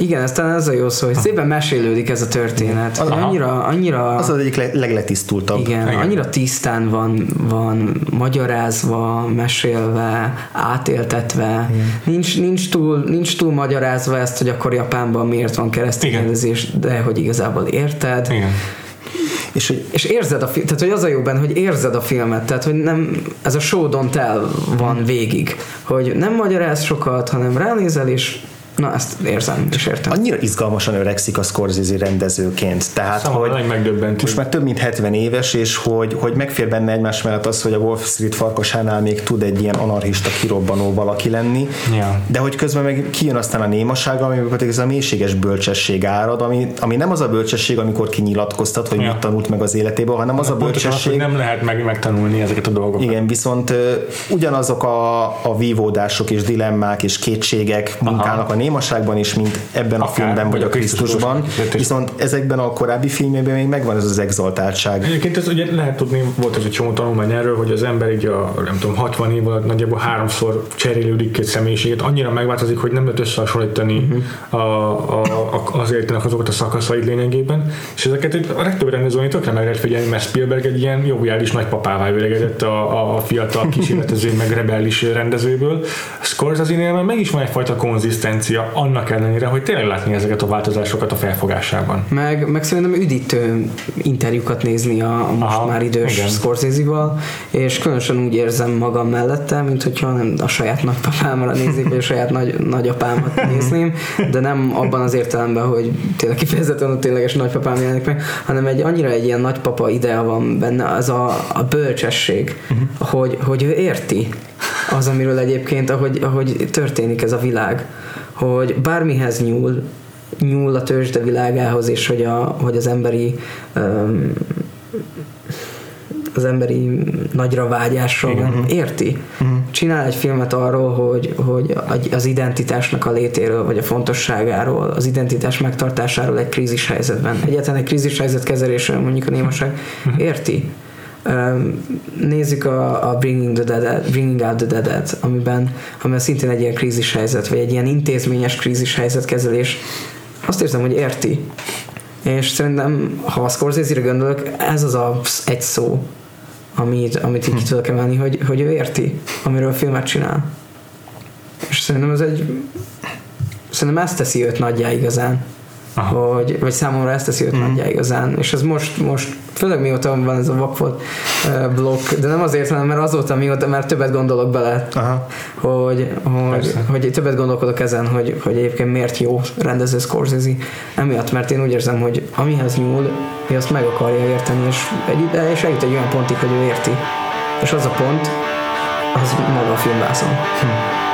igen, ez talán az a jó szó, hogy szépen mesélődik ez a történet. Az, annyira, annyira, az az egyik legletisztultabb. Igen, igen, annyira tisztán van, van magyarázva, mesélve, átéltetve. Nincs, nincs, túl, nincs túl magyarázva ezt, hogy akkor Japánban miért van keresztényezés, de hogy igazából érted. Igen. És, hogy, és érzed a tehát hogy az a jó benne, hogy érzed a filmet, tehát hogy nem, ez a show don't tell van végig, hogy nem magyaráz sokat, hanem ránézel és Na, ezt érzem, és értem. Annyira izgalmasan öregszik a Scorsese rendezőként. Tehát, Számomra hogy nagy megdöbbentő. most már több mint 70 éves, és hogy, hogy megfér benne egymás mellett az, hogy a Wall Street farkasánál még tud egy ilyen anarchista kirobbanó valaki lenni, Ja. de hogy közben meg kijön aztán a némasága, ami pedig ez a mélységes bölcsesség árad, ami, ami nem az a bölcsesség, amikor kinyilatkoztat, hogy Ja. mit tanult meg az életéből, hanem az a az, hogy bölcsesség, nem lehet meg, megtanulni ezeket a dolgokat. igen, viszont ugyanazok a, a vívódások és dilemmák és kétségek munkálnak a némaságban is, mint ebben a Akár, filmben vagy a a Krisztusban, Krisztusban. viszont ezekben a korábbi filmjében még megvan ez az exaltáltság. Egyébként ez ugye lehet tudni, volt ez egy csomó tanulmány erről, hogy az ember így a nem tudom, 60 év alatt nagyjából háromszor cserélődik egy személyiséget, annyira megváltozik, hogy nem lehet összehasonlítani Mhm. uh-huh. a, a, a, az életének azokat a szakaszait lényegében, és ezeket egy- a legtöbb rendezőnél tökre meg lehet figyelni, mert Spielberg egy ilyen joviális nagypapává öregedett a, a fiatal kísérletező, meg rebellis rendezőből. Scorsese-nél meg is van egyfajta konzisztencia, annak ellenére, hogy tényleg látni ezeket a változásokat a felfogásában. Meg, meg szerintem üdítő interjúkat nézni a, a most Aha, már idős igen. Scorsese-val, és különösen úgy érzem magam mellette, mint hogyha nem a saját nagypapámra néznék, vagy a saját nagy, nagyapámat [LAUGHS] nézném, de nem abban az értelemben, hogy tényleg kifejezetten a tényleges nagypapám jelenik meg, hanem egy annyira egy ilyen nagypapa idea van benne, az a, a bölcsesség, uh-huh. hogy, hogy ő érti az, amiről egyébként, ahogy, ahogy történik ez a világ, hogy bármihez nyúl, nyúl a tőzsde világához, és hogy, a, hogy az emberi um, az emberi nagyra vágyásról nem érti. Csinál egy filmet arról, hogy, hogy az identitásnak a létéről, vagy a fontosságáról, az identitás megtartásáról egy krízis helyzetben. Egyáltalán egy krízis helyzet kezelésről mondjuk a némaság érti. Nézzük a, a Bringing, the Dead, Bringing Out the Dead-et, amiben, amiben szintén egy ilyen krízis helyzet, vagy egy ilyen intézményes krízis helyzet kezelés. Azt érzem, hogy érti. És szerintem, ha a Scorsese-re gondolok, ez az a egy szó, amit, amit így ki tudok emelni, hogy, hogy ő érti, amiről filmet csinál. És szerintem ez egy szerintem ezt teszi őt nagyjá igazán. Aha. Hogy, vagy számomra ezt teszi őt mm. igazán. És ez most, most főleg mióta van ez a vakfolt uh, blokk, de nem azért, hanem mert azóta mióta már többet gondolok bele, Aha. hogy, hogy, Persze. hogy többet gondolkodok ezen, hogy, hogy egyébként miért jó rendező Scorsese. Emiatt, mert én úgy érzem, hogy amihez nyúl, ő azt meg akarja érteni, és, egy, és eljut egy olyan pontig, hogy ő érti. És az a pont, az maga a filmvászon. What's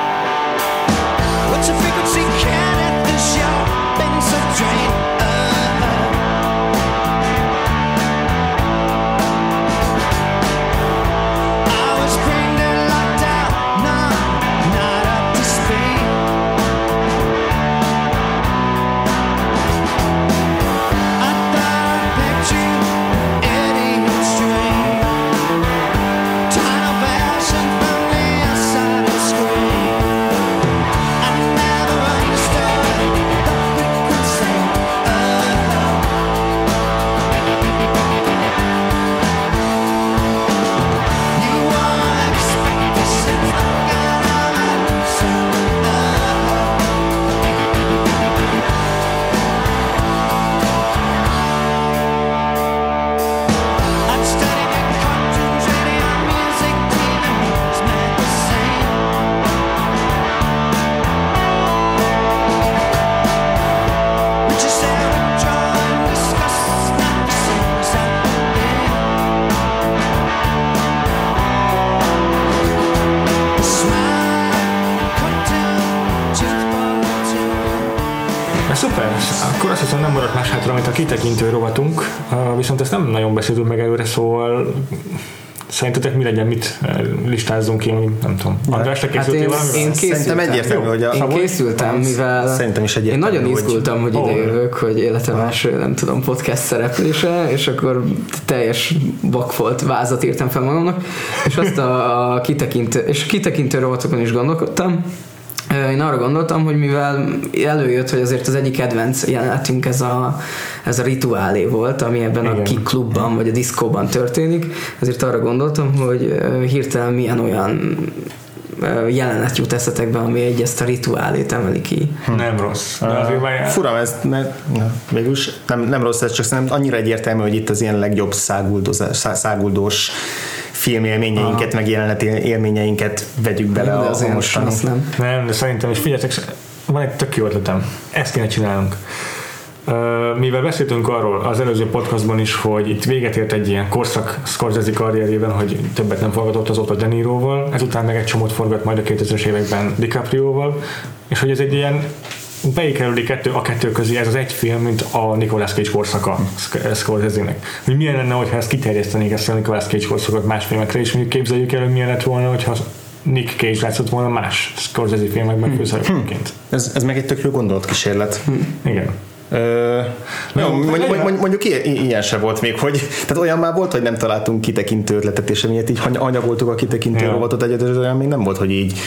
szerintetek mi legyen, mit eh, listázzunk ki, ami nem tudom. András, te Hát én, valamivel? én készültem. Szerintem egyértelmű, hogy a, Én készültem, mivel Szerintem is én nagyon hogy- izgultam, hogy Ó. ide jövök, hogy életem első, nem tudom, podcast szereplése, és akkor teljes bakfolt vázat írtam fel magamnak, és azt a, a kitekintő, és a kitekintő rovatokon is gondolkodtam, én arra gondoltam, hogy mivel előjött, hogy azért az egyik kedvenc jelenetünk ez a, ez a rituálé volt, ami ebben Igen. a kick klubban vagy a diszkóban történik, ezért arra gondoltam, hogy hirtelen milyen olyan jelenet jut eszetekbe, ami egy ezt a rituálét emeli ki. Nem rossz. De azért már Furam ez, mert végülis nem, nem rossz ez, csak szerintem annyira egyértelmű, hogy itt az ilyen legjobb száguldós filmélményeinket, meg jelenet élményeinket vegyük bele De a, a azért mostani. nem. nem, de szerintem is figyeljetek, van egy tök jó ötletem. Ezt kéne csinálnunk. Mivel beszéltünk arról az előző podcastban is, hogy itt véget ért egy ilyen korszak Scorsese karrierjében, hogy többet nem forgatott azóta De Niroval, ezután meg egy csomót forgat majd a 2000-es években DiCaprioval, és hogy ez egy ilyen beikerüli kettő a kettő közé ez az egy film, mint a Nicolas Cage korszaka Scorsese-nek. Hogy milyen lenne, hogyha ezt kiterjesztenék ezt a Nicolas Cage korszakot más filmekre, és mondjuk képzeljük el, hogy milyen lett volna, hogyha Nick Cage látszott volna más Scorsese filmekben főszereplőként. Ez, ez meg egy tök jó gondolatkísérlet. Igen. Jó, Jó, mondjuk, mondjuk, ilyen, ilyen se volt még, hogy tehát olyan már volt, hogy nem találtunk kitekintő ötletet, és emiatt így anyagoltuk a kitekintő robotot egyet, olyan még nem volt, hogy így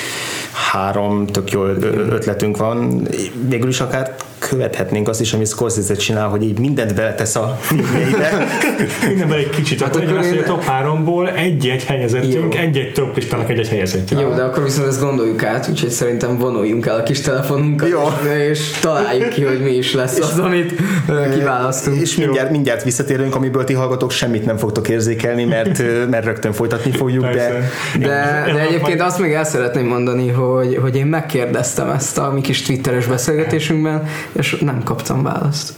három tök jó ötletünk van. Végül is akár követhetnénk azt is, amit Scorsese csinál, hogy így mindent beletesz a filmjeibe. [LAUGHS] Mindenben egy kicsit, Hát akkor legyen az, hogy a top 3-ból egy-egy helyezettünk, Jó. egy-egy top listának egy-egy helyezettje. Jó, de akkor viszont ezt gondoljuk át, úgyhogy szerintem vonuljunk el a kis telefonunkat, Jó. és találjuk ki, hogy mi is lesz az, amit kiválasztunk. és mindjárt, mindjárt visszatérünk, amiből ti hallgatók semmit nem fogtok érzékelni, mert, mert rögtön folytatni fogjuk, de. De, de egyébként azt még el szeretném mondani, hogy, hogy én megkérdeztem ezt a mi kis twitteres beszélgetésünkben, és nem kaptam választ.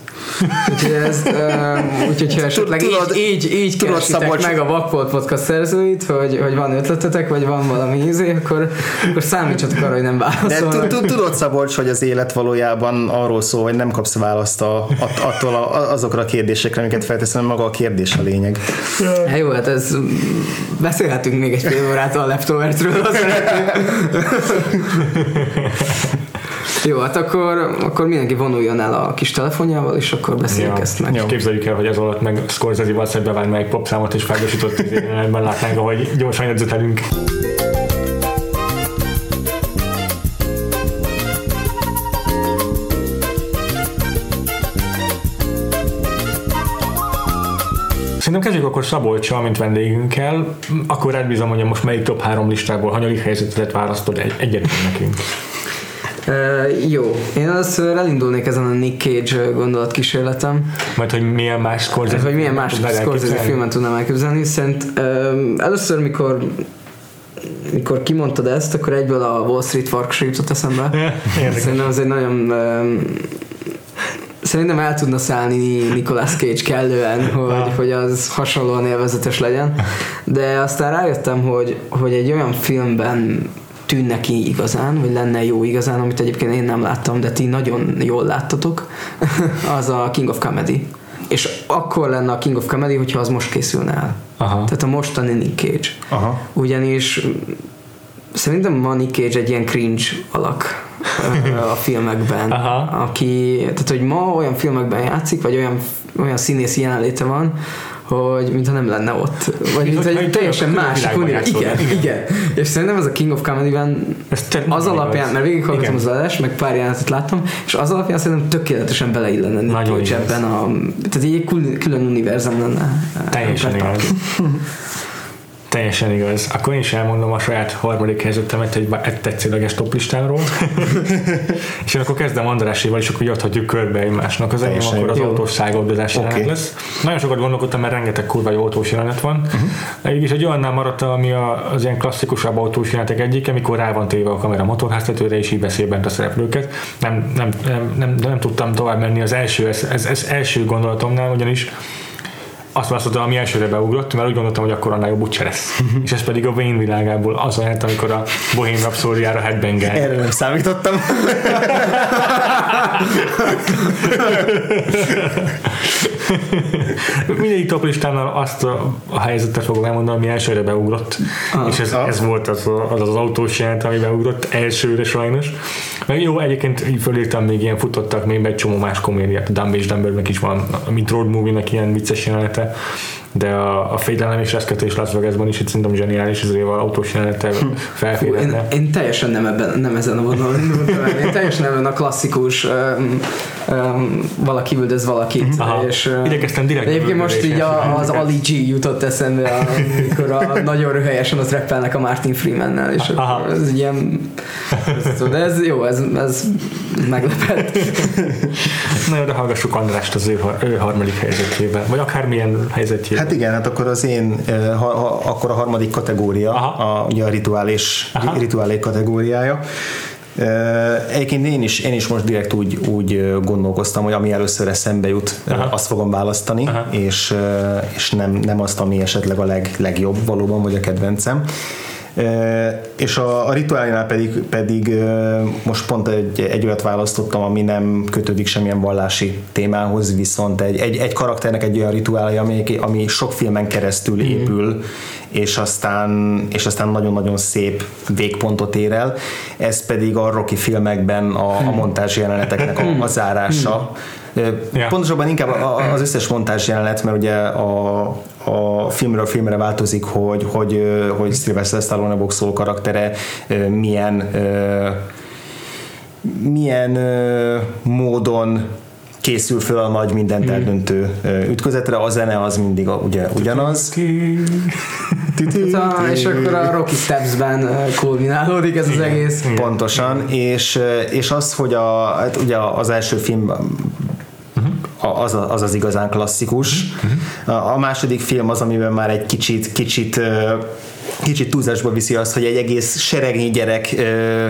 Úgyhogy ez, uh, úgyhogy ha esetleg Tudod- így, így, így tudod, Szabolcs- meg a Vakfolt Podcast szerzőit, hogy, hogy van ötletetek, vagy van valami ízé, akkor, akkor számítsatok arra, hogy nem De válaszolnak. tu- tudod, Szabolcs, hogy az élet valójában arról szól, hogy nem kapsz választ a, att- attól a, azokra a kérdésekre, amiket felteszem, maga a kérdés a lényeg. Hát jó, hát ez beszélhetünk még egy fél órát a leftoversről. [LAUGHS] Jó, hát akkor, akkor mindenki vonuljon el a kis telefonjával, és akkor beszéljük Ja. ezt meg. És képzeljük el, hogy ez alatt meg vált meg egy popszámot és felgyorsított [LAUGHS] ebben látnánk, ahogy gyorsan jegyzetelünk. Szerintem kezdjük akkor Szabolcsal, mint vendégünkkel. Akkor elbízom, hogy most melyik top három listából hanyadik helyzetet választod egy, egyet nekünk. Uh, jó, én először elindulnék ezen a Nick Cage gondolatkísérletem, Majd, hogy milyen más Scorsese hogy milyen más Scorsese filmet tudnám elképzelni. Szerint um, először, mikor mikor kimondtad ezt, akkor egyből a Wall Street Farkas jutott eszembe. [LAUGHS] Érdekes. Szerintem ez egy nagyon um, Szerintem el tudna szállni Nicolas Cage kellően, [LAUGHS] hogy, hogy az hasonlóan élvezetes legyen. De aztán rájöttem, hogy, hogy egy olyan filmben tűnne ki igazán, vagy lenne jó igazán, amit egyébként én nem láttam, de ti nagyon jól láttatok, [LAUGHS] az a King of Comedy. És akkor lenne a King of Comedy, hogyha az most készülne el. Aha. Tehát a mostani Nick Cage. Aha. Ugyanis szerintem ma Nick Cage egy ilyen cringe alak a filmekben, Aha. aki, tehát hogy ma olyan filmekben játszik, vagy olyan, olyan színészi jelenléte van, hogy mintha nem lenne ott. Vagy Mint mintha hogyha egy teljesen másik univerzum. Igen, igen, És szerintem ez a King of Comedy-ben az alapján, igaz. mert végighallgatom az adást, meg pár jelenetet láttam, és az alapján szerintem tökéletesen beleillene Nagyon ebben a, tehát egy külön, univerzum lenne. Teljesen igaz. [LAUGHS] Teljesen igaz. Akkor én is elmondom a saját harmadik helyzetemet egy, egy tetszőleges toplistáról. [LAUGHS] és én akkor kezdem Andráséval, és akkor így adhatjuk körbe egymásnak. Az enyém akkor az jó. autós szágoldozás jelenet lesz. Nagyon sokat gondolkodtam, mert rengeteg kurva jó autós jelenet van. Mhm. Uh-huh. És egy olyannál maradt, ami a, az ilyen klasszikusabb autós jelenetek egyik, amikor rá van téve a kamera motorháztetőre, és így beszél bent a szereplőket. Nem, nem, nem, nem, de nem tudtam tovább menni az első, ez, ez, ez első gondolatomnál, ugyanis azt választottam, ami elsőre beugrott, mert úgy gondoltam, hogy akkor annál jobb úgyse lesz. [LAUGHS] és ez pedig a Wayne világából az a jelent, amikor a Bohém Rhapsódiára headbanger. Erre nem számítottam. [LAUGHS] Mindegyik top listámnál azt a, a helyzetet fogom elmondani, ami elsőre beugrott. Ah. és ez, Ah. ez volt az, az az autós jelent, ami beugrott elsőre sajnos. Meg jó, egyébként így fölírtam még ilyen futottak még egy csomó más komédiát. A Dumb és Dumbernek is van, mint road movie-nek ilyen vicces jelenete 对。De a, a félelem és reszketés Las Vegasban is itt szerintem zseniális, ezért az autós jelenete Hm. Én, felférhetne. én teljesen nem, ebben, nem ezen a vonalon indultam el. Én teljesen ebben a klasszikus um, um, valaki üldöz valakit. Aha. És, um, Idegeztem direkt de egyébként most így a, az. Ali G jutott eszembe, amikor a, nagyon röhelyesen ott rappelnek a Martin Freemannel, és Aha. ez ilyen... De ez jó, ez, ez meglepett. Na jó, de hallgassuk Andrást az ő, ő harmadik helyzetjében, vagy akármilyen helyzetjében. Hát igen, hát akkor az én, eh, ha, ha, akkor a harmadik kategória, Aha. a, ugye a rituális, Aha. rituálé kategóriája. Ö, Egyébként én is, én is most direkt úgy, úgy ö, gondolkoztam, hogy ami először eszembe jut, Aha. azt fogom választani, Aha. és, és nem, nem azt, ami esetleg a leg, legjobb valóban, vagy a kedvencem. És a, a rituálnál pedig, pedig most pont egy, egy olyat választottam, ami nem kötődik semmilyen vallási témához, viszont egy, egy, egy karakternek egy olyan rituálja, ami, ami sok filmen keresztül épül, és aztán, és aztán nagyon-nagyon szép végpontot ér el. Ez pedig a Rocky filmekben a, a montázs jeleneteknek a, a zárása. Ö, Ja. Pontosabban inkább az összes montázs jelenet, mert ugye a, a filmről filmre változik, hogy, hogy, hogy Sylvester Stallone boxoló karaktere milyen milyen módon készül föl a nagy mindent eldöntő ö, ütközetre, a zene az mindig a, ugye ugyanaz. Ta- És akkor a Rocky Steps-ben kulminálódik ez az egész. Pontosan, és, és az, hogy a, hát ugye az első film az, a- az az igazán klasszikus. A, a második film az, amiben már egy kicsit, kicsit kicsit túlzásba viszi azt, hogy egy egész seregnyi gyerek ö, ö,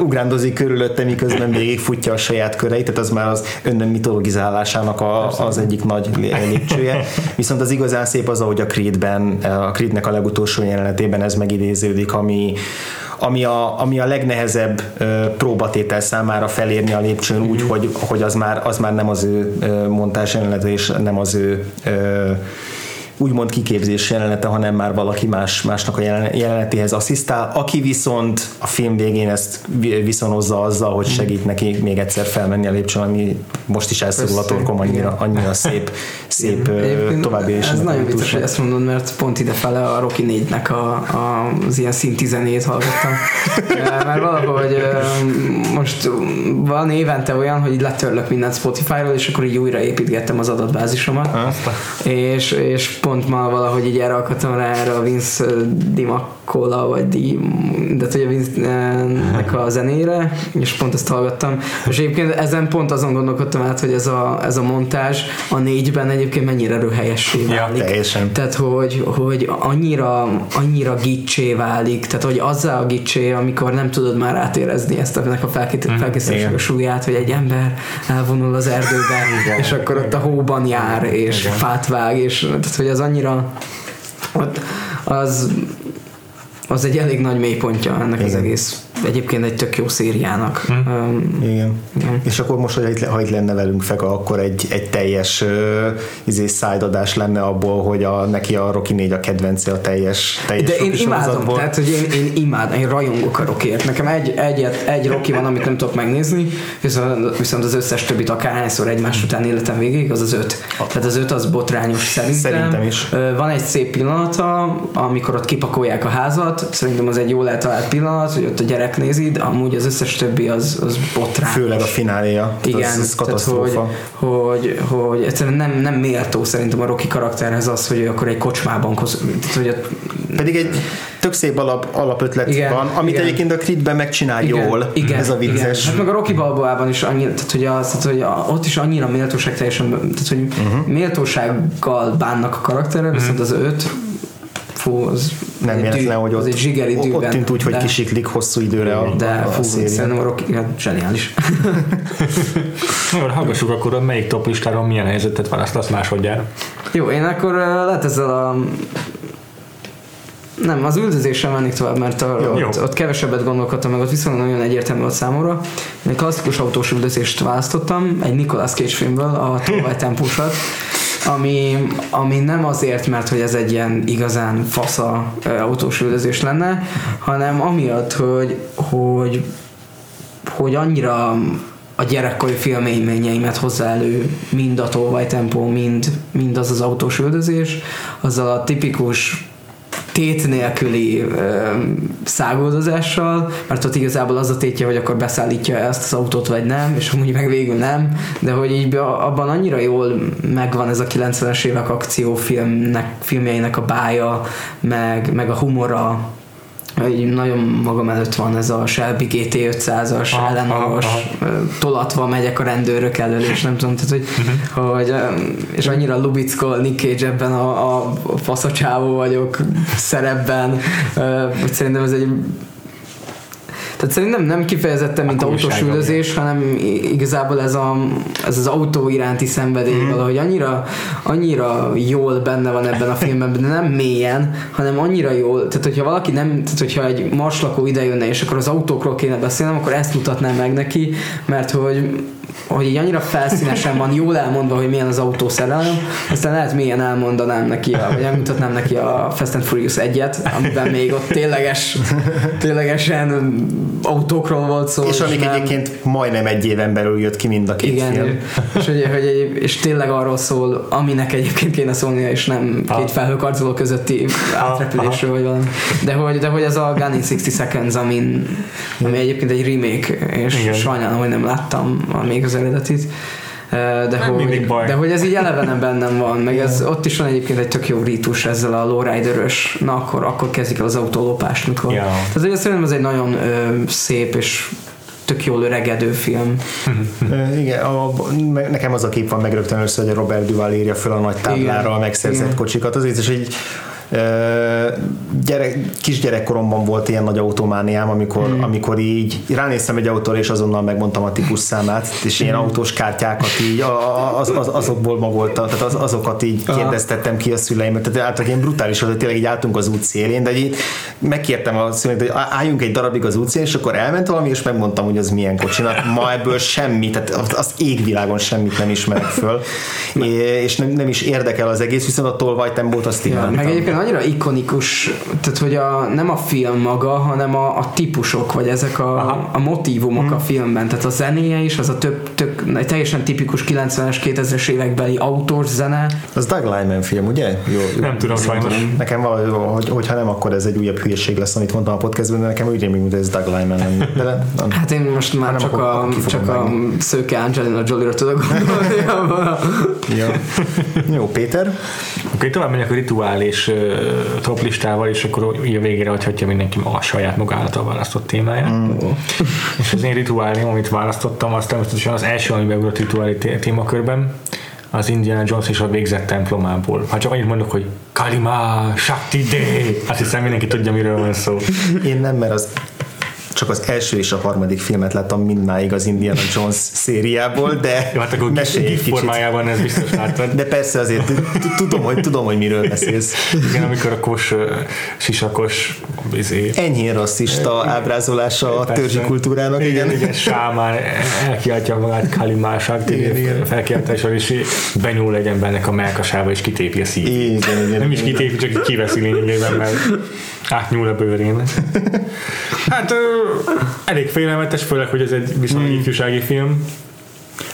ugrándozik körülötte, miközben végigfutja a saját köreit, tehát az már az önnem mitologizálásának a, az egyik nagy lé- lépcsője. Viszont az igazán szép az, ahogy a Creedben, a Creednek a legutolsó jelenetében ez megidéződik, ami, ami a, ami a legnehezebb próbatétel számára felérni a lépcsőn úgy, hogy, hogy az, már, az már nem az ő montás és nem az ő úgymond kiképzés jelenete, hanem már valaki más, másnak a jelen- jelenetéhez asszisztál, aki viszont a film végén ezt vi- viszonozza azzal, hogy segít neki még egyszer felmenni a lépcsőn, ami most is elszorul a torkom, annyira, annyira szép, szép további Ez élésnek a nagyon vicces, hogy ezt mondod, mert pont idefele a Rocky 4-nek a, a, az ilyen szintizenét hallgattam. [LAUGHS] Mert valahogy most van évente olyan, hogy letörlök mindent Spotify-ról, és akkor így újra építgettem az adatbázisomat. És, és pont ma valahogy így elrakadtam rá erre a Vince eh, Dimacola, vagy Di, de hogy a Vince-nek a zenére, és pont ezt hallgattam. És egyébként ezen pont azon gondolkodtam át, hogy ez a, ez a montázs a négyben egyébként mennyire röhelyessé Ja, válik. teljesen. Tehát, hogy, hogy annyira, annyira gicsé válik, tehát, hogy azzal a gicsé, amikor nem tudod már átérezni ezt a, ennek a felkészítésnek a igen. súlyát, hogy egy ember elvonul az erdőbe, és akkor ott a hóban jár, és fát vág, és tehát, hogy az annyira ott az az egy elég nagy mélypontja ennek az Igen. egész egyébként egy tök jó szériának. Um, Igen. Igen. És akkor most, hogy itt, ha itt lenne velünk Feka, akkor egy, egy teljes uh, izé szájdadás lenne abból, hogy a, neki a Rocky 4 a kedvence a teljes, teljes De én imádom, tehát hogy én, én imádom, én rajongok a Rockért. Nekem egy, egy, egy Rocky van, amit nem tudok megnézni, viszont, viszont az összes többit akárhányszor egymás után életem végig, az az öt. Tehát az öt az botrányos szerintem. Szerintem is. Van egy szép pillanata, amikor ott kipakolják a házat, szerintem az egy jól eltalált pillanat, hogy ott a gyerek nézi, de amúgy az összes többi az, az botrányos. Főleg a fináléja. Tehát Igen, az, az katasztrófa. hogy, hogy, hogy egyszerűen nem, nem méltó szerintem a Rocky karakterhez az, hogy ő akkor egy kocsmában koz, tehát, hogy ott, Pedig egy tök szép alap, alapötlet Igen, van, amit igen. egyébként a Creedben megcsinál jól. igen, ez a vicces. Igen. Hát meg a Rocky Balboában is annyira, tehát hogy, az, tehát, hogy a, ott is annyira méltóság teljesen, tehát hogy Mhm. uh-huh. méltósággal bánnak a karakterrel, viszont az öt fú, az nem véletlen, hogy az ott, egy zsigeri ott dűben, tűnt úgy, hogy de- kisiklik hosszú időre a, de a, a fú, széria. szerintem a Rocky hát, zseniális. Jó, hallgassuk akkor, hogy melyik top listáron milyen helyzetet választasz másodjára. Jó, én akkor lehet ezzel a nem, az üldözéssel mennék tovább, mert a, Jó. ott, ott, kevesebbet gondolkodtam meg, ott viszonylag nagyon egyértelmű volt számomra. Én egy klasszikus autós üldözést választottam, egy Nicolas Cage filmből, a tolvajtempósat, ami, ami nem azért, mert hogy ez egy ilyen igazán fasza autós üldözés lenne, hanem amiatt, hogy, hogy, hogy annyira a gyerekkori filmélményeimet hozzá elő mind a tolvajtempó, mind, mind az az autós üldözés, azzal a tipikus tét nélküli ö, szágoldozással, mert ott igazából az a tétje, hogy akkor beszállítja ezt az autót, vagy nem, és amúgy meg végül nem, de hogy így abban annyira jól megvan ez a 90-es évek akciófilmnek, filmjeinek a bája, meg, meg a humora, így nagyon magam előtt van ez a Shelby GT500-as Aha, tolatva megyek a rendőrök elől, és nem tudom, tehát, hogy, Mhm. hogy és annyira lubickol Nick Cage ebben a, a faszacsávó vagyok szerepben, hogy szerintem ez egy Tehát szerintem nem kifejezetten, mint A autós újságban, üldözés, hanem igazából ez, a, ez az autó iránti szenvedély mm. valahogy annyira, annyira jól benne van ebben a filmben, de nem mélyen, hanem annyira jól, tehát hogyha valaki nem, tehát hogyha egy marslakó ide jönne, és akkor az autókról kéne beszélnem, akkor ezt mutatnám meg neki, mert hogy hogy így annyira felszínesen van, jól elmondva, hogy milyen az autószerelem, aztán lehet milyen elmondanám neki, a, vagy elmutatnám neki a Fast and Furious egyet, amiben még ott tényleges, ténylegesen autókról volt szó. És amik nem- egyébként majdnem egy éven belül jött ki mind a két igen, film. és, hogy, hogy és tényleg arról szól, aminek egyébként kéne szólnia, és nem Ah. két felhőkarcoló közötti átrepülésről, vagy valami. De hogy, de hogy az a Gun in 60 Seconds, amin, ami egyébként egy remake, és Igen. sajnálom, hogy nem láttam még az eredetit. De Nem mindig hogy, baj. de hogy ez így elevenen bennem van, meg ez, ott is van egyébként egy tök jó rítus ezzel a lowrider-ös, na akkor, akkor kezdik el az autólopást, mikor. Ja. Tehát hogy szerintem ez egy nagyon ö, szép és tök jól öregedő film. [LAUGHS] Igen, a, nekem az a kép van meg rögtön először, hogy a Robert Duval írja föl a nagy táblára Igen. a megszerzett Igen. kocsikat. Azért is, ö, gyerek, kisgyerekkoromban volt ilyen nagy automániám, amikor, Hmm. amikor így ránéztem egy autóra, és azonnal megmondtam a típus számát, és Hmm. ilyen autós kártyákat így az, az, azokból ma volt, tehát az, azokat így kérdeztettem ki a szüleimet, tehát általában ilyen brutális volt, hogy tényleg így álltunk az út szélén, de így megkértem a szüleimet, hogy álljunk egy darabig az út szélén, és akkor elment valami, és megmondtam, hogy az milyen kocsinak. Ma ebből semmi, tehát az- égvilágon semmit nem ismerek föl, [LAUGHS] és nem, nem is érdekel az egész, viszont a tolvajtembót azt Ja, imádtam. meg egyébként annyira ikonikus, tehát hogy a, nem a film maga, hanem a, a típusok, vagy ezek a, a motivumok a filmben. Tehát a zenéje is, az a több, tök, egy teljesen tipikus 90-es, 2000-es évekbeli autós zene. Az Doug Lyman film, ugye? Jó, Nem tudom sajnos. Nekem valahogy, hogy, hogyha nem, akkor ez egy újabb hülyeség lesz, amit mondtam a podcastben, de nekem úgy rémlik, mint ez Doug Lyman lenne. De nem, nem. Hát én most már nem, csak, akkor- a, akkor csak a szőke Angelina Jolie-ra tudok gondolni. [LAUGHS] Ja. Jó, Péter? Oké, tovább megyek a rituális uh, top listával, és akkor így a végére hagyhatja mindenki a saját maga által választott témáját. Mm. És az én rituálém, amit választottam, az természetesen az első, ami beugrott rituáli té- témakörben, az Indiana Jones és a végzett templomából. Ha csak annyit mondok, hogy Kalima Shakti De, azt hiszem mindenki tudja, miről van szó. Én nem, mert az csak az első és a harmadik filmet láttam mindmáig az Indiana Jones szériából, de [LAUGHS] Jó, hát akkor mesélj egy kicsit. formájában ez biztos láttad. De persze azért tudom, hogy tudom, hogy miről beszélsz. Igen, amikor a kos, sisakos, izé, Enyhén rasszista ábrázolása a törzsi kultúrának, igen, igen. igen, sámán elkiáltja magát igen. felkiáltással, és benyúl egy embernek a melkasába, és kitépi a szívét. Igen, igen. Nem is kitépi, csak kiveszi lényegében, mert átnyúl a bőrén. [LAUGHS] Hát ö, elég félelmetes, főleg, hogy ez egy viszonylag Hmm. ifjúsági film.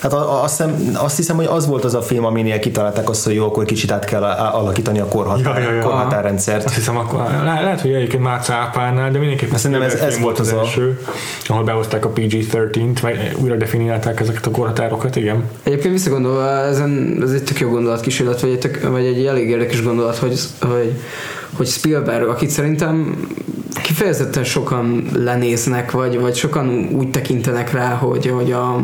Hát azt hiszem, azt hiszem, hogy az volt az a film, aminél kitalálták azt, hogy jó, akkor kicsit át kell alakítani a korhatár, Ja, ja, ja. korhatárrendszert. Azt hiszem, akkor, le, lehet, hogy egyébként már cápánál, de mindenképpen Szerintem ez- ez volt az a- első, ahol behozták a PG-13-t, vagy újra definiálták ezeket a korhatárokat, igen. Egyébként visszagondolva, ezen, ez egy tök jó gondolatkísérlet, vagy egy, tök, vagy egy elég érdekes gondolat, hogy, hogy, hogy Spielberg, akit szerintem kifejezetten sokan lenéznek, vagy, vagy sokan úgy tekintenek rá, hogy, hogy a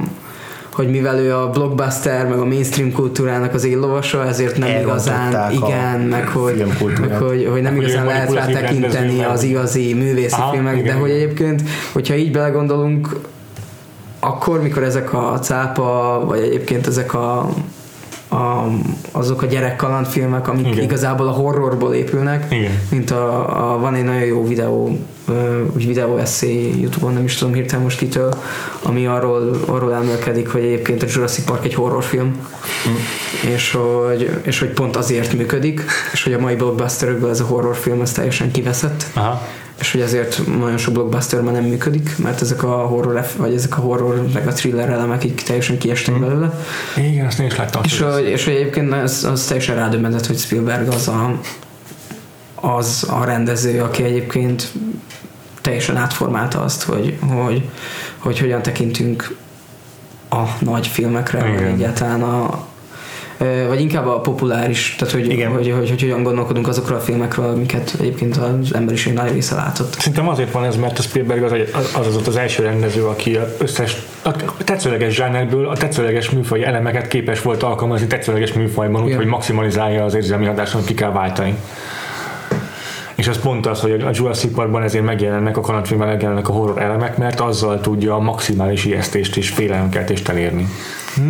hogy mivel ő a blockbuster, meg a mainstream kultúrának az éllovasa, ezért nem igazán, igen, meg hogy, meg hogy, hogy nem Hogy ő igazán lehet rá tekinteni az meg- igazi művészi Aha, filmek, de igen, hogy igen. egyébként, hogyha így belegondolunk, akkor, mikor ezek a cápa, vagy egyébként ezek a, a azok a gyerekkalandfilmek, amik Igen. Igazából a horrorból épülnek, Igen. mint a, a, van egy nagyon jó videó, úgy videó eszé Youtube-on, nem is tudom hirtelen most kitől, ami arról, arról elmélkedik, hogy egyébként a Jurassic Park egy horrorfilm, Mm. és, hogy, és hogy pont azért működik, és hogy a mai blockbusterekből ez a horrorfilm ez teljesen kiveszett, Aha. És hogy ezért nagyon sok blockbuster már nem működik, mert ezek a horror, vagy ezek a horror, meg a thriller elemek így teljesen kiestek Mm. belőle. Igen, azt én is láttam. És hogy, és hogy egyébként az, az teljesen rádöbbentett, hogy Spielberg az a, az a rendező, aki egyébként teljesen átformálta azt, hogy, hogy, hogy hogyan tekintünk a nagy filmekre, Igen. egyáltalán a vagy inkább a populáris, tehát hogy, Igen. hogy, hogy, hogy, hogyan gondolkodunk azokról a filmekről, amiket egyébként az emberiség nagy része látott. Szerintem azért van ez, mert a Spielberg az az az, az, az első rendező, aki a összes a tetszőleges zsánerből a tetszőleges műfaj elemeket képes volt alkalmazni tetszőleges műfajban, úgyhogy maximalizálja az érzelmi hatáson, ki kell váltani. És ez pont az, hogy a Jurassic Parkban ezért megjelennek a kalandfilmben megjelennek a horror elemek, mert azzal tudja a maximális ijesztést és félelemkeltést elérni.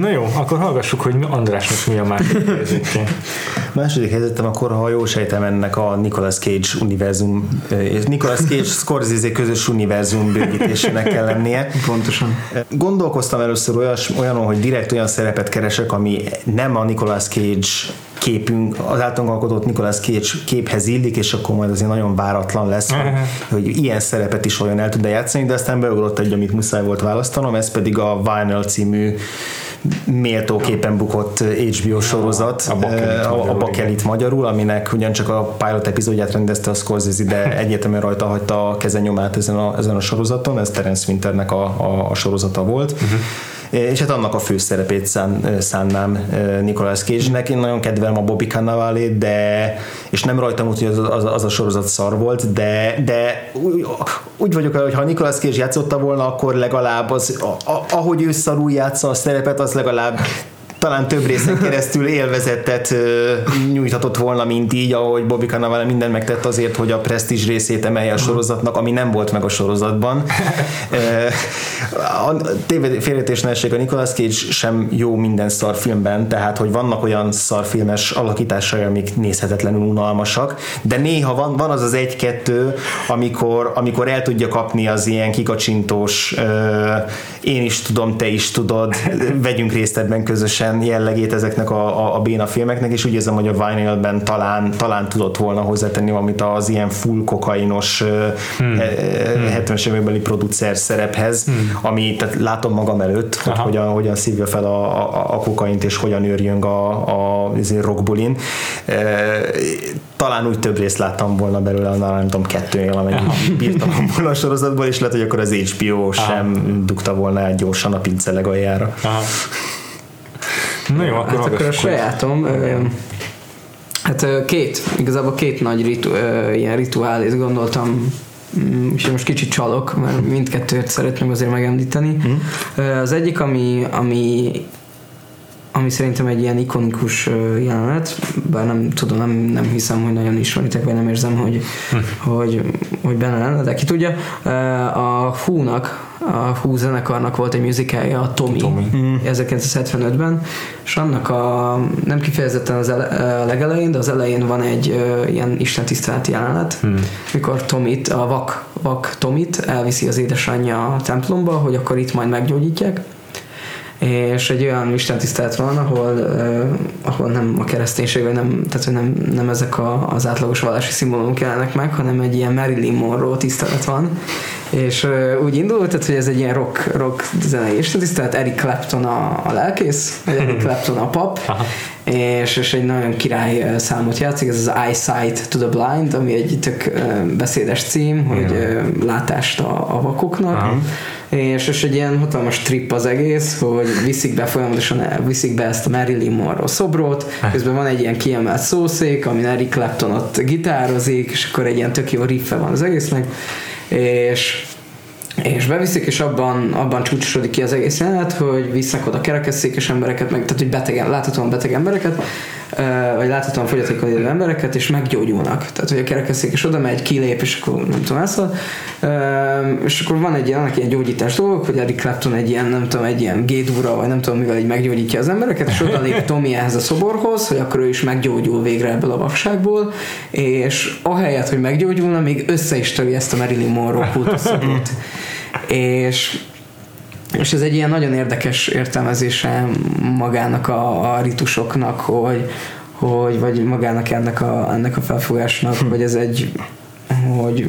Na jó, akkor hallgassuk, hogy Andrásnak mi a második érzéke. [LAUGHS] Második helyzetem akkor, ha jól sejtem, ennek a Nicolas Cage univerzum, és Nicolas Cage Scorsese közös univerzum bővítésének kell lennie. Pontosan. Gondolkoztam először olyas, olyanon, hogy direkt olyan szerepet keresek, ami nem a Nicolas Cage képünk, az általunk alkotott Nicolas Cage képhez illik, és akkor majd azért nagyon váratlan lesz, hogy, hogy ilyen szerepet is olyan el tud játszani, de aztán beugrott egy, amit muszáj volt választanom, ez pedig a Vinyl című méltóképpen bukott HBO sorozat, a Bakelit eh, a, a magyarul, Bakelit magyarul, aminek ugyancsak a pilot epizódját rendezte a Scorsese, de [LAUGHS] egyértelműen rajta hagyta a kezenyomát ezen a, ezen a sorozaton, ez Terence Winternek a, a, a sorozata volt. Uh-huh és hát annak a főszerepét szán, szánnám Nicolas Cage-nek. Én nagyon kedvelem a Bobby cannavale de és nem rajtam úgy, hogy az, az, az a sorozat szar volt, de, de úgy, vagyok, hogy ha Nicolas Cage játszotta volna, akkor legalább az, a, a, ahogy ő szarul játsza a szerepet, az legalább talán több részen keresztül élvezetet nyújthatott volna, mint így, ahogy Bobby Cannavale minden megtett azért, hogy a presztízs részét emelje a sorozatnak, ami nem volt meg a sorozatban. [LAUGHS] a félretés a Nicolas Cage sem jó minden szarfilmben, tehát hogy vannak olyan szarfilmes alakításai, amik nézhetetlenül unalmasak, de néha van, van az az egy-kettő, amikor, amikor el tudja kapni az ilyen kikacsintós én is tudom, te is tudod, [LAUGHS] vegyünk részt ebben közösen jellegét ezeknek a, a, a béna filmeknek, és úgy érzem, hogy a Vinylben talán, talán tudott volna hozzátenni valamit az ilyen full kokainos hmm. 70-es évekbeli producer szerephez, hmm. ami tehát látom magam előtt, hogy hogyan, hogyan szívja fel a, a, a kokaint, és hogyan őrjön a, a, rockbulin. Talán úgy több részt láttam volna belőle, annál nem tudom, kettőnél, amennyi bírtam volna a sorozatból, és lehet, hogy akkor az HBO Aha. sem dugta volna el gyorsan a pince legaljára. Aha. Na jó, akkor, hát akkor a sajátom. Hát két, igazából két nagy ritu, ilyen rituálét gondoltam mm, és most kicsit csalok, mert mindkettőt szeretném azért megemlíteni. Mm. Az egyik, ami, ami ami szerintem egy ilyen ikonikus jelenet, bár nem tudom, nem, nem hiszem, hogy nagyon ismeritek, vagy nem érzem, hogy, hm. hogy, hogy benne lenne, de ki tudja. A Húnak, a Hú zenekarnak volt egy musicalja, a Tommy, Tommy. 1975-ben, és annak a, nem kifejezetten az ele, a legelején, de az elején van egy uh, ilyen istentiszteleti jelenet, hmm. mikor Tomit, a vak, vak Tomit elviszi az édesanyja a templomba, hogy akkor itt majd meggyógyítják, és egy olyan istentisztelet van, ahol, uh, ahol nem a kereszténység, vagy nem, tehát hogy nem, nem ezek a, az átlagos vallási szimbólumok jelennek meg, hanem egy ilyen Marilyn Monroe tisztelet van, és uh, úgy indult, tehát, hogy ez egy ilyen rock, rock zenei istentisztelet, Eric Clapton a, a lelkész, vagy Eric Clapton a pap, és, és egy nagyon király számot játszik, ez az Eyesight to the Blind, ami egy tök beszédes cím, hogy uh, látást a, a vakoknak, Aha. És, és egy ilyen hatalmas trip az egész, hogy viszik be folyamatosan, viszik be ezt a Marilyn Monroe szobrot, közben van egy ilyen kiemelt szószék, amin Eric Clapton ott gitározik, és akkor egy ilyen tök jó riffe van az egésznek, és és beviszik, és abban, abban csúcsosodik ki az egész jelenet, hogy visznek oda kerekesszékes embereket, meg, tehát hogy betegen, láthatóan beteg embereket, vagy láthatóan fogyatékkal élő embereket, és meggyógyulnak. Tehát, hogy a kerekesszékes oda megy, kilép, és akkor nem tudom, elszal. És akkor van egy ilyen, ilyen gyógyítás dolgok, hogy Eric Clapton egy ilyen, nem tudom, egy ilyen gédúra, vagy nem tudom, mivel így meggyógyítja az embereket, és oda lép Tommy ehhez a szoborhoz, hogy akkor ő is meggyógyul végre ebből a vakságból, és ahelyett, hogy meggyógyulna, még össze is töri ezt a Marilyn Monroe kultuszszobrot. [LAUGHS] és és ez egy ilyen nagyon érdekes értelmezése magának a, a ritusoknak, hogy, hogy vagy magának ennek a, ennek a felfogásnak, hm. hogy ez egy hogy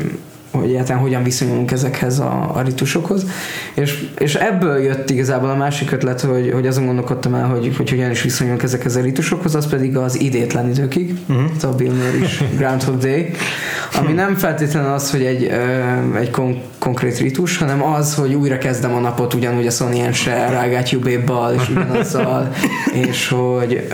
hogy egyáltalán hogyan viszonyulunk ezekhez a, a ritusokhoz. És, és ebből jött igazából a másik ötlet, hogy, hogy azon gondolkodtam el, hogy, hogy hogyan is viszonyulunk ezekhez a ritusokhoz, az pedig az idétlen időkig, uh-huh. a Bill Murray is Groundhog Day, ami nem feltétlenül az, hogy egy, egy kon- konkrét ritus, hanem az, hogy újra kezdem a napot ugyanúgy a Sonny se rágát bébbal, és ugyanazzal, [LAUGHS] és hogy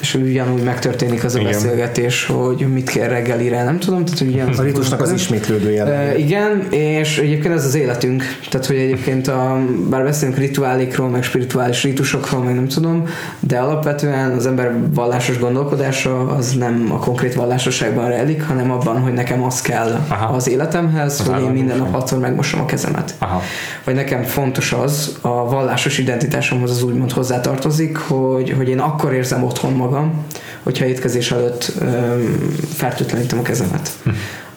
és ugyanúgy megtörténik az a Igen. beszélgetés, hogy mit kell reggelire, nem tudom, tehát ugyanaz a ritusnak az ismétlődő jelen. Igen, és egyébként ez az életünk, tehát hogy egyébként a, bár beszélünk rituálékról, meg spirituális ritusokról, meg nem tudom, de alapvetően az ember vallásos gondolkodása az nem a konkrét vallásosságban rejlik, hanem abban, van, hogy nekem az kell Aha. az életemhez, Az hogy én minden nap hatszor megmosom a kezemet. Aha. Vagy nekem fontos az, a vallásos identitásomhoz az úgymond hozzátartozik, hogy, hogy én akkor érzem otthon magam, hogyha étkezés előtt öm, fertőtlenítem a kezemet. Hm.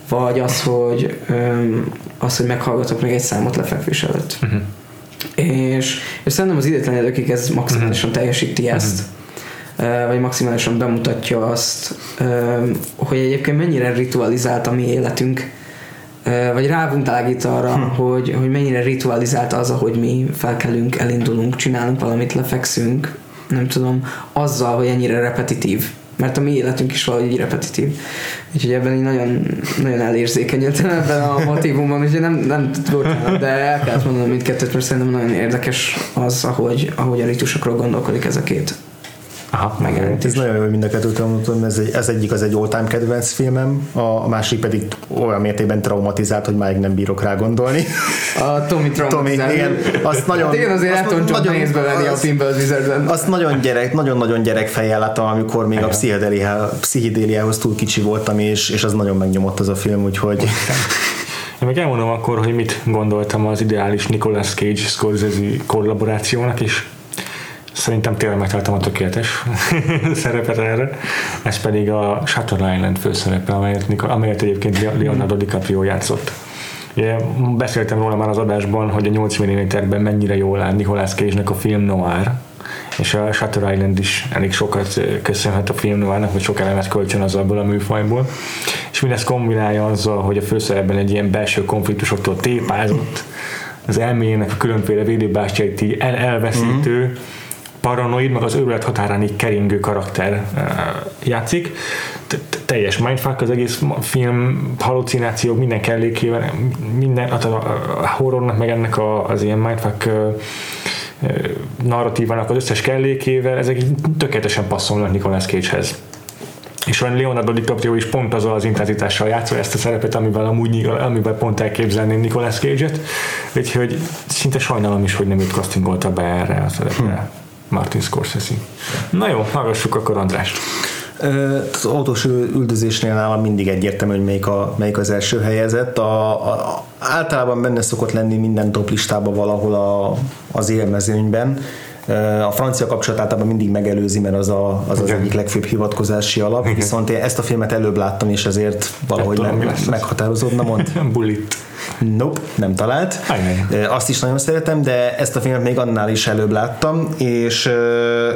Vagy az, hogy öm, az, hogy meghallgatok még egy számot lefekvés előtt. Mhm. És, és szerintem az idétlen időkig ez maximálisan Mhm. teljesíti ezt, vagy maximálisan bemutatja azt, hogy egyébként mennyire ritualizált a mi életünk, vagy rávunktágít arra, Hm. hogy, hogy mennyire ritualizált az, ahogy mi felkelünk, elindulunk, csinálunk valamit, lefekszünk, nem tudom, azzal, hogy ennyire repetitív. Mert a mi életünk is valahogy repetitív. Úgyhogy ebben így nagyon, nagyon elérzékenyültem ebben a motivumban, úgyhogy nem, nem bocsánat, de el kellett mondanom mindkettőt, mert szerintem nagyon érdekes az, ahogy, ahogy a ritusokról gondolkodik ez a két Aha. megjelentés. Ez nagyon jó, hogy mind a kettőt mondtam, ez, egy, ez egyik az egy all-time kedvenc filmem, a másik pedig olyan mértékben traumatizált, hogy máig nem bírok rá gondolni. A Tommy Tommy, traumatizáló. igen, azt nagyon... Hát igen, azért azt Elton John nagyon- nehéz bevenni a azt- Pinball Wizardben. Azt nagyon gyerek, nagyon-nagyon gyerekfejjel láttam, amikor még a pszichedéliá- pszichedéliához túl kicsi voltam, és, és az nagyon megnyomott az a film, úgyhogy Én meg elmondom akkor, hogy mit gondoltam az ideális Nicolas Cage Scorsese kollaborációnak, és szerintem tényleg megtaláltam a tökéletes [LAUGHS] szerepet erre. Ez pedig a Shutter Island főszerepe, amelyet, amelyet egyébként Leonardo DiCaprio játszott. Ugye, beszéltem róla már az adásban, hogy a 8 mm-ben mennyire jól áll Nicolas Cage-nek a film noir, és a Shutter Island is elég sokat köszönhet a film noirnak, vagy sok elemet kölcsön az abból a műfajból. És mindezt kombinálja azzal, hogy a főszerepben egy ilyen belső konfliktusoktól tépázott, az elméjének a különféle védőbástyait így el- elveszítő, paranoid, meg az őrület határán így keringő karakter uh, játszik. Teljes mindfuck az egész film, halucinációk, minden kellékével, minden, hát a, horrornak, meg ennek az ilyen mindfuck uh, uh, narratívának az összes kellékével, ezek tökéletesen passzolnak Nicolas Cage-hez. És olyan Leonardo DiCaprio is pont azzal az intenzitással játsza ezt a szerepet, amivel amúgy amivel pont elképzelném Nicolas Cage-et, úgyhogy szinte sajnálom is, hogy nem őt castingolta be erre a szerepre. Martin Scorsese. Na jó, hallgassuk akkor Andrást. Az autós üldözésnél nálam mindig egyértelmű, hogy melyik, a, melyik az első helyezett. A, a, általában benne szokott lenni minden top listában valahol a, az élmezőnyben. A francia kapcsolat általában mindig megelőzi, mert az a, az, az egyik legfőbb hivatkozási alap, Igen. viszont én ezt a filmet előbb láttam, és ezért valahogy nem, az. meghatározódna, mond. [LAUGHS] Bullit. Nope, nem talált. Ajaj. Azt is nagyon szeretem, de ezt a filmet még annál is előbb láttam, és,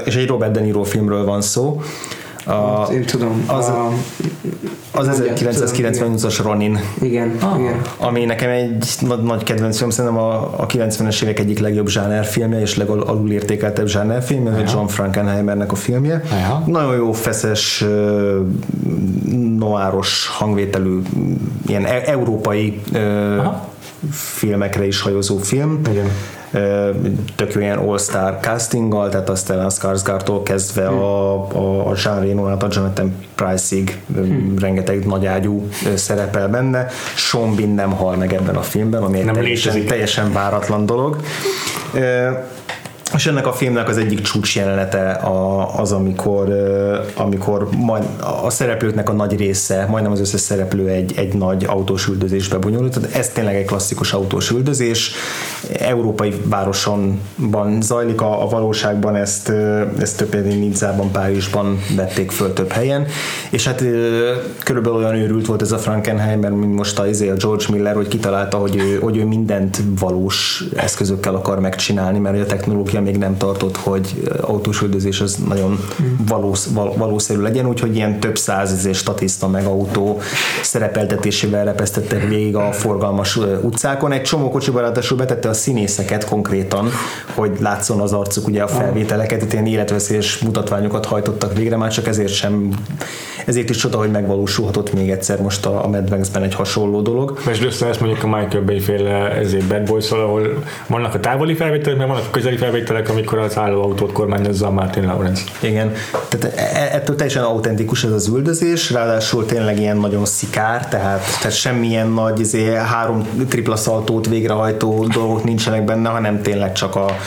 és egy Robert De Niro filmről van szó. A, Én tudom. az- a, az Mondjad, 1998-as Ronin, igen, Ah. igen. ami nekem egy nagy, nagy kedvenc film, szerintem a, a 90-es évek egyik legjobb zsánerfilmje, és legalulértékeltebb zsánerfilmje, ez John Frankenheimernek a filmje. Aha. Nagyon jó, feszes, noáros hangvételű, ilyen e- európai Aha. filmekre is hajozó film. Igen. Tök jó ilyen all-star castinggal, tehát a Stellan Skarsgårdtól kezdve a, a, a Jean Reno, a Jonathan Price-ig ö, rengeteg nagyágyú ö, szerepel benne. Sean Bean nem hal meg ebben a filmben, ami egy Nem teljesen, létezik. teljesen váratlan dolog. És ennek a filmnek az egyik csúcs jelenete a, az, amikor, amikor majd a szereplőknek a nagy része, majdnem az összes szereplő egy, egy nagy autós üldözésbe bonyolult. Tehát ez tényleg egy klasszikus autós üldözés. Európai városonban zajlik a, a valóságban, ezt, ezt több például Nizzában, Párizsban vették föl több helyen. És hát körülbelül olyan őrült volt ez a Frankenheimer, mint most a, izé, a George Miller, hogy kitalálta, hogy ő, hogy ő mindent valós eszközökkel akar megcsinálni, mert a technológia még nem tartott, hogy autós üldözés az nagyon valós, val, valószerű legyen, úgyhogy ilyen több száz izé, statiszta meg autó szerepeltetésével repesztettek végig a forgalmas utcákon. Egy csomó kocsiban ráadásul betette a színészeket konkrétan, hogy látszon az arcuk ugye a felvételeket, itt ilyen életveszélyes mutatványokat hajtottak végre, már csak ezért sem ezért is csoda, hogy megvalósulhatott még egyszer most a, a Mad Max-ben egy hasonló dolog. Most össze ezt mondjuk a Michael Bay féle ezért Bad boys ahol vannak a távoli felvételek, meg vannak a közeli felvételek, amikor az állóautót kormányozza a Martin Lawrence. Igen, tehát e- ettől teljesen autentikus ez az üldözés, ráadásul tényleg ilyen nagyon szikár, tehát, tehát semmilyen nagy izé, három tripla szaltót végrehajtó dolgok nincsenek benne, hanem tényleg csak a,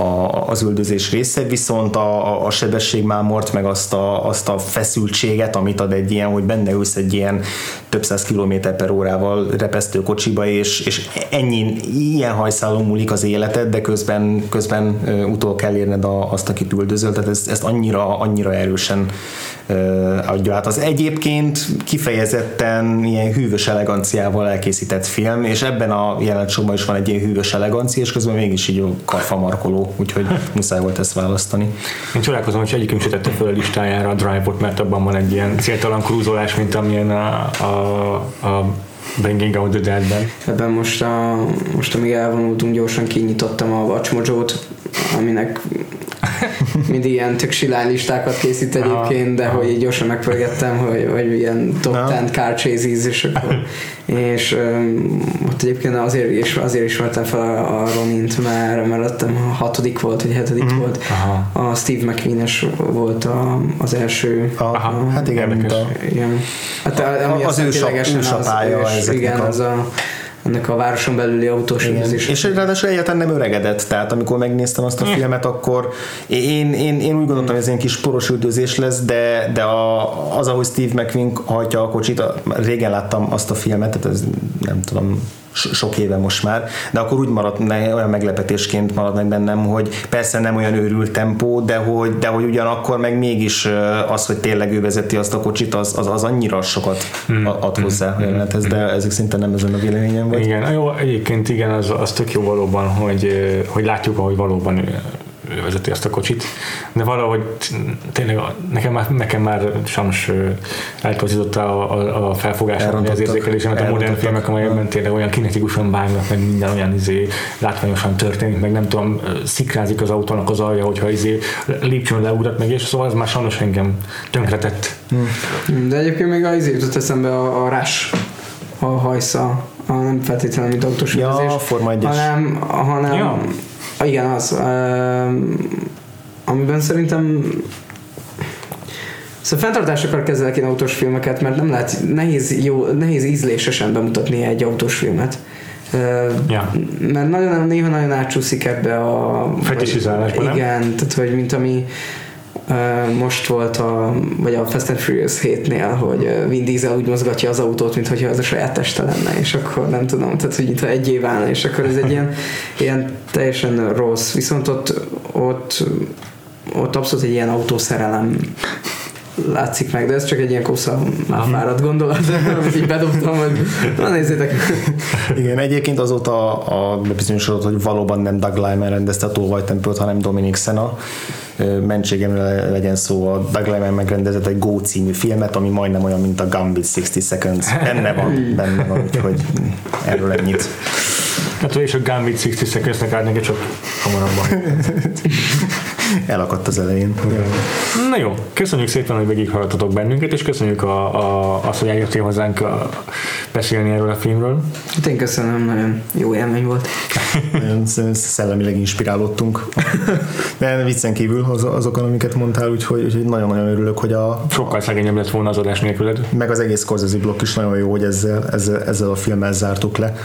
a, az üldözés része, viszont a, a, sebességmámort, meg azt a, azt a feszültséget, amit ad egy ilyen, hogy benne ülsz egy ilyen több száz kilométer per órával repesztő kocsiba, és, és ennyi, ilyen hajszálon múlik az életed, de közben, közben utol kell érned a, azt, akit üldözöl, tehát ezt, ezt annyira, annyira erősen adja át. Az egyébként kifejezetten ilyen hűvös eleganciával elkészített film, és ebben a jelenetsorban is van egy ilyen hűvös elegancia, és közben mégis így karfamarkoló, úgyhogy muszáj volt ezt választani. Én csodálkozom, hogy egyikünk se tette fel a listájára a Drive-ot, mert abban van egy ilyen céltalan krúzolás, mint amilyen a, a, a Bringing Out the Dead-ben. Ebben most, a, most amíg elvonultunk, gyorsan kinyitottam a Watch Mojo-t, aminek mindig ilyen tök silány listákat készít egyébként, de hogy így gyorsan megpörgettem, hogy, hogy ilyen top. 10 car chases, és akkor és um, ott egyébként azért is, azért is vettem fel a, a Ronint, mert, mert ott a hatodik volt, vagy hetedik mm. volt. Aha. A Steve McQueen-es volt a, az első. A, Aha, hát igen, mint a, Igen. Hát a, ami Az aztán ősap- ténylegesen ősapája az, ős, ezeknek igen, a- az a, ennek a városon belüli autós üldözés. És ráadásul egyáltalán nem öregedett, tehát amikor megnéztem azt a filmet, akkor én, én, én úgy gondoltam, hogy ez ilyen kis poros üldözés lesz, de, de a, az, ahogy Steve McQueen hajtja a kocsit, régen láttam azt a filmet, tehát ez nem tudom, sok éve most már, de akkor úgy maradt, ne- olyan meglepetésként maradt meg bennem, hogy persze nem olyan őrült tempó, de hogy, de hogy ugyanakkor meg mégis az, hogy tényleg ő vezeti azt a kocsit, az, az, az annyira sokat a- ad hozzá a jelenethez, de ezek szinte nem ezen a véleményem vagy. Igen, jó, egyébként igen, az, az tök jó valóban, hogy, hogy látjuk, ahogy valóban ő, vezeti azt a kocsit, de valahogy tényleg nekem már, nekem már sajnos eltorzította a, a, a felfogásom, vagy az érzékelésemet a modern filmek, amelyekben tényleg olyan kinetikusan vágnak, meg minden olyan izé, látványosan történik, meg nem tudom, szikrázik az autónak az alja, hogyha izé lépcsőn leugrat meg, és szóval az már sajnos engem tönkretett. De egyébként még az jutott eszembe a, a rás, a hajsza, a nem feltétlenül mint autós Ja, üldözés, a Forma 1-es. hanem, hanem Ja. Igen, az, um, amiben szerintem Szóval fenntartásokkal kezelek én autós filmeket, mert nem lehet, nehéz, jó, nehéz ízlésesen bemutatni egy autós filmet. Ja. Mert nagyon, néha nagyon átcsúszik ebbe a... Fetisizálásba, nem? Igen, tehát hogy mint ami most volt a, vagy a Fast and Furious 7-nél, hogy Vin Diesel úgy mozgatja az autót, mintha az a saját teste lenne, és akkor nem tudom, tehát hogy mintha egy év állna, és akkor ez egy ilyen, ilyen teljesen rossz. Viszont ott, ott, ott abszolút egy ilyen autószerelem látszik meg, de ez csak egy ilyen kósza már fáradt gondolat, amit így bedobtam, hogy na nézzétek. Igen, egyébként azóta a bebizonyosodott, hogy valóban nem Doug Lyman rendezte a tolvajtempőt, hanem Dominic Sena. Mentségemre legyen szó, a Doug Lyman megrendezett egy Go című filmet, ami majdnem olyan, mint a Gambit 60 Seconds. Benne van, benne van, úgyhogy erről ennyit. Hát és a Gambit 60 Seconds-nek neki csak hamarabban. [LAUGHS] Elakadt az elején. Na jó, köszönjük szépen, hogy végighallgattatok bennünket, és köszönjük a, a, azt, hogy eljöttél hozzánk a, beszélni erről a filmről. Hát én köszönöm, nagyon jó élmény volt. Szellemileg inspirálódtunk. De viccen kívül az, azokon, amiket mondtál, úgyhogy, úgyhogy nagyon-nagyon örülök, hogy a, Sokkal szegényebb lett volna az adás nélküled. meg az egész Scorsese blokk is nagyon jó, hogy ezzel, ezzel, ezzel a filmmel zártuk le.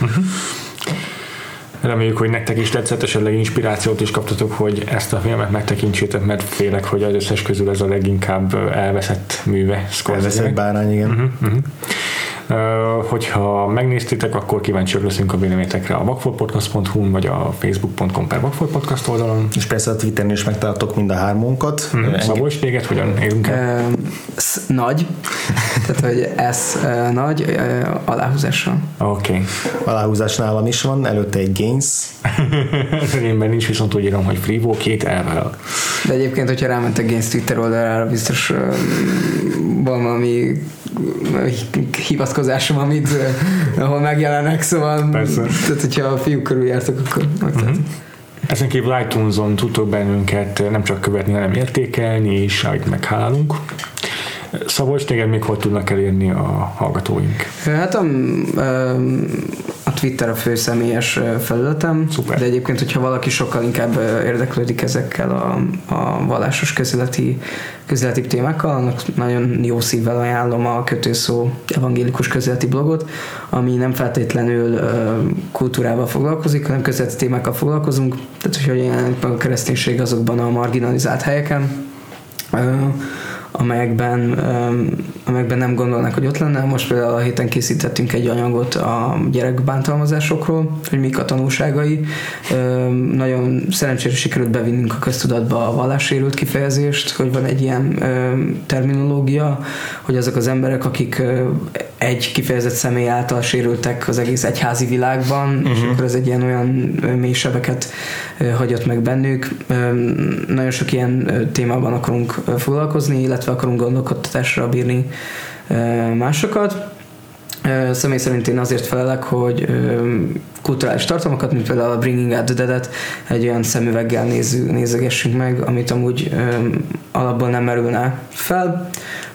Reméljük, hogy nektek is tetszett, esetleg inspirációt is kaptatok, hogy ezt a filmet megtekintsétek, mert félek, hogy az összes közül ez a leginkább elveszett műve Elveszett Scorsese-nek. bárány, igen. Uh-huh. Uh, hogyha megnéztétek, akkor kíváncsiak leszünk a véleményetekre a vakfoltpodcast.hu vagy a facebook.com per vakfoltpodcast oldalon. És persze a Twitteren is megtaláltok mind a hármunkat. Uh-huh. Engem- Szabolcs, téged hogyan érünk el? Ö, sz- nagy, [LAUGHS] tehát hogy ez nagy ö, aláhúzással. Oké. Okay. Aláhúzás nálam is van, előtte egy Gains. Enyémben [LAUGHS] nincs, viszont úgy írom, hogy Frivo két elvel. De egyébként, hogyha rámentek Gaines Twitter oldalára, biztos van valami hivatkozásom, amit, ahol megjelenek, szóval Persze. tehát, hogyha a fiúk körül jártok, akkor megtehetik. Ezen kívül iTunes-on tudtok bennünket nem csak követni, hanem értékelni, és ahogy meghálálunk. Szabolcs, téged még hogy tudnak elérni a hallgatóink? Hát a, a Twitter a fő személyes felületem, Szuper. de egyébként, hogyha valaki sokkal inkább érdeklődik ezekkel a, a vallásos közéleti, közéleti témákkal, annak nagyon jó szívvel ajánlom a kötőszó evangélikus közéleti blogot, ami nem feltétlenül kultúrával foglalkozik, hanem közéleti témákkal foglalkozunk, tehát hogy hogyan jelenik meg a kereszténység azokban a marginalizált helyeken, amelyekben, amelyekben nem gondolnak, hogy ott lenne. Most például a héten készítettünk egy anyagot a gyerekbántalmazásokról, hogy mik a tanulságai. Nagyon szerencsére sikerült bevinnünk a köztudatba a vallássérült kifejezést, hogy van egy ilyen terminológia, hogy azok az emberek, akik egy kifejezett személy által sérültek az egész egyházi világban, uh-huh. és akkor ez egy ilyen olyan mély sebeket hagyott meg bennük. Nagyon sok ilyen témában akarunk foglalkozni, illetve akarunk gondolkodtatásra bírni másokat. Személy szerint én azért felelek, hogy kulturális tartalmakat, mint például a Bringing Out the Dead-et egy olyan szemüveggel nézzük, nézegessünk meg, amit amúgy alapból nem merülne fel.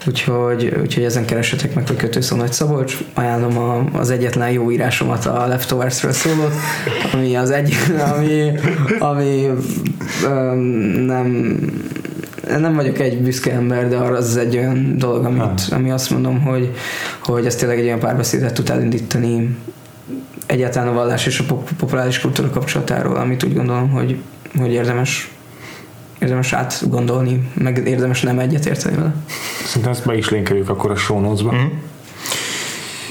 Úgyhogy, úgyhogy ezen keresetek meg, hogy kötőszó Nagy Szabolcs. Ajánlom a, az egyetlen jó írásomat a Leftovers-ről szólót, ami az egy, [LAUGHS] ami, ami öm, nem nem vagyok egy büszke ember, de arra az egy olyan dolog, amit, ami azt mondom, hogy, hogy ez tényleg egy olyan párbeszédet tud elindítani egyáltalán a vallás és a pop- populáris kultúra kapcsolatáról, amit úgy gondolom, hogy, hogy érdemes érdemes átgondolni, meg érdemes nem egyetérteni vele. Szerintem ezt be is linkeljük akkor a show notes-ba. Mhm.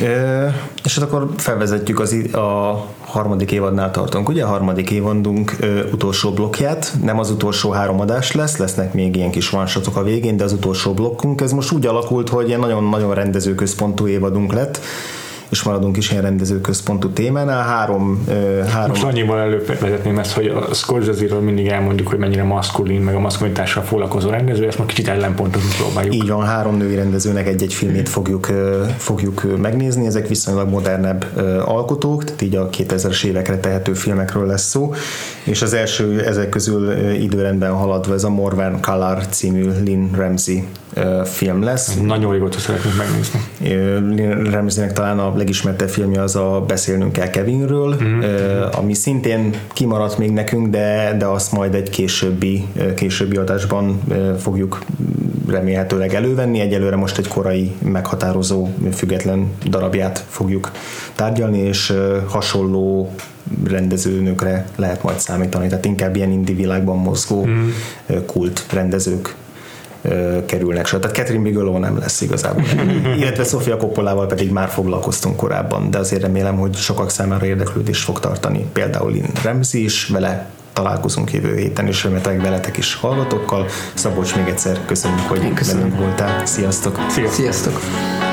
Ö, és hát akkor felvezetjük az, a harmadik évadnál tartunk. Ugye a harmadik évadunk ö, utolsó blokkját, nem az utolsó három adás lesz, lesznek még ilyen kis one a végén, de az utolsó blokkunk, ez most úgy alakult, hogy ilyen nagyon-nagyon rendezőközpontú évadunk lett, és maradunk is ilyen rendezőközpontú témánál. Három, ö, három Most annyival elővezetném ezt, hogy a Scorsese-ről mindig elmondjuk, hogy mennyire maszkulin, meg a maszkulinitással foglalkozó rendező, ezt most kicsit ellenpontozni próbáljuk. Így van, három női rendezőnek egy-egy filmét fogjuk, fogjuk megnézni, ezek viszonylag modernebb alkotók, tehát így a 2000-es évekre tehető filmekről lesz szó, és az első ezek közül időrendben haladva ez a Morvan Color című Lynn Ramsey film lesz. Nagyon régóta szeretnénk megnézni. Lynn Ramsey-nek talán a legismertebb filmje az a Beszélnünk kell Kevinről, mm. ami szintén kimaradt még nekünk, de, de azt majd egy későbbi, későbbi adásban fogjuk remélhetőleg elővenni. Egyelőre most egy korai meghatározó független darabját fogjuk tárgyalni, és hasonló rendezőnökre lehet majd számítani, tehát inkább ilyen indi világban mozgó mm. kult rendezők kerülnek sor. Tehát Catherine Bigelow nem lesz igazából. [LAUGHS] Illetve Sofia Coppolával pedig már foglalkoztunk korábban, de azért remélem, hogy sokak számára érdeklődést fog tartani. Például Lynn Ramsey is, vele találkozunk jövő héten, és remélhetőleg veletek is hallgatókkal. Szabolcs, még egyszer köszönjük, hogy velünk voltál. Sziasztok! Sziasztok! Sziasztok!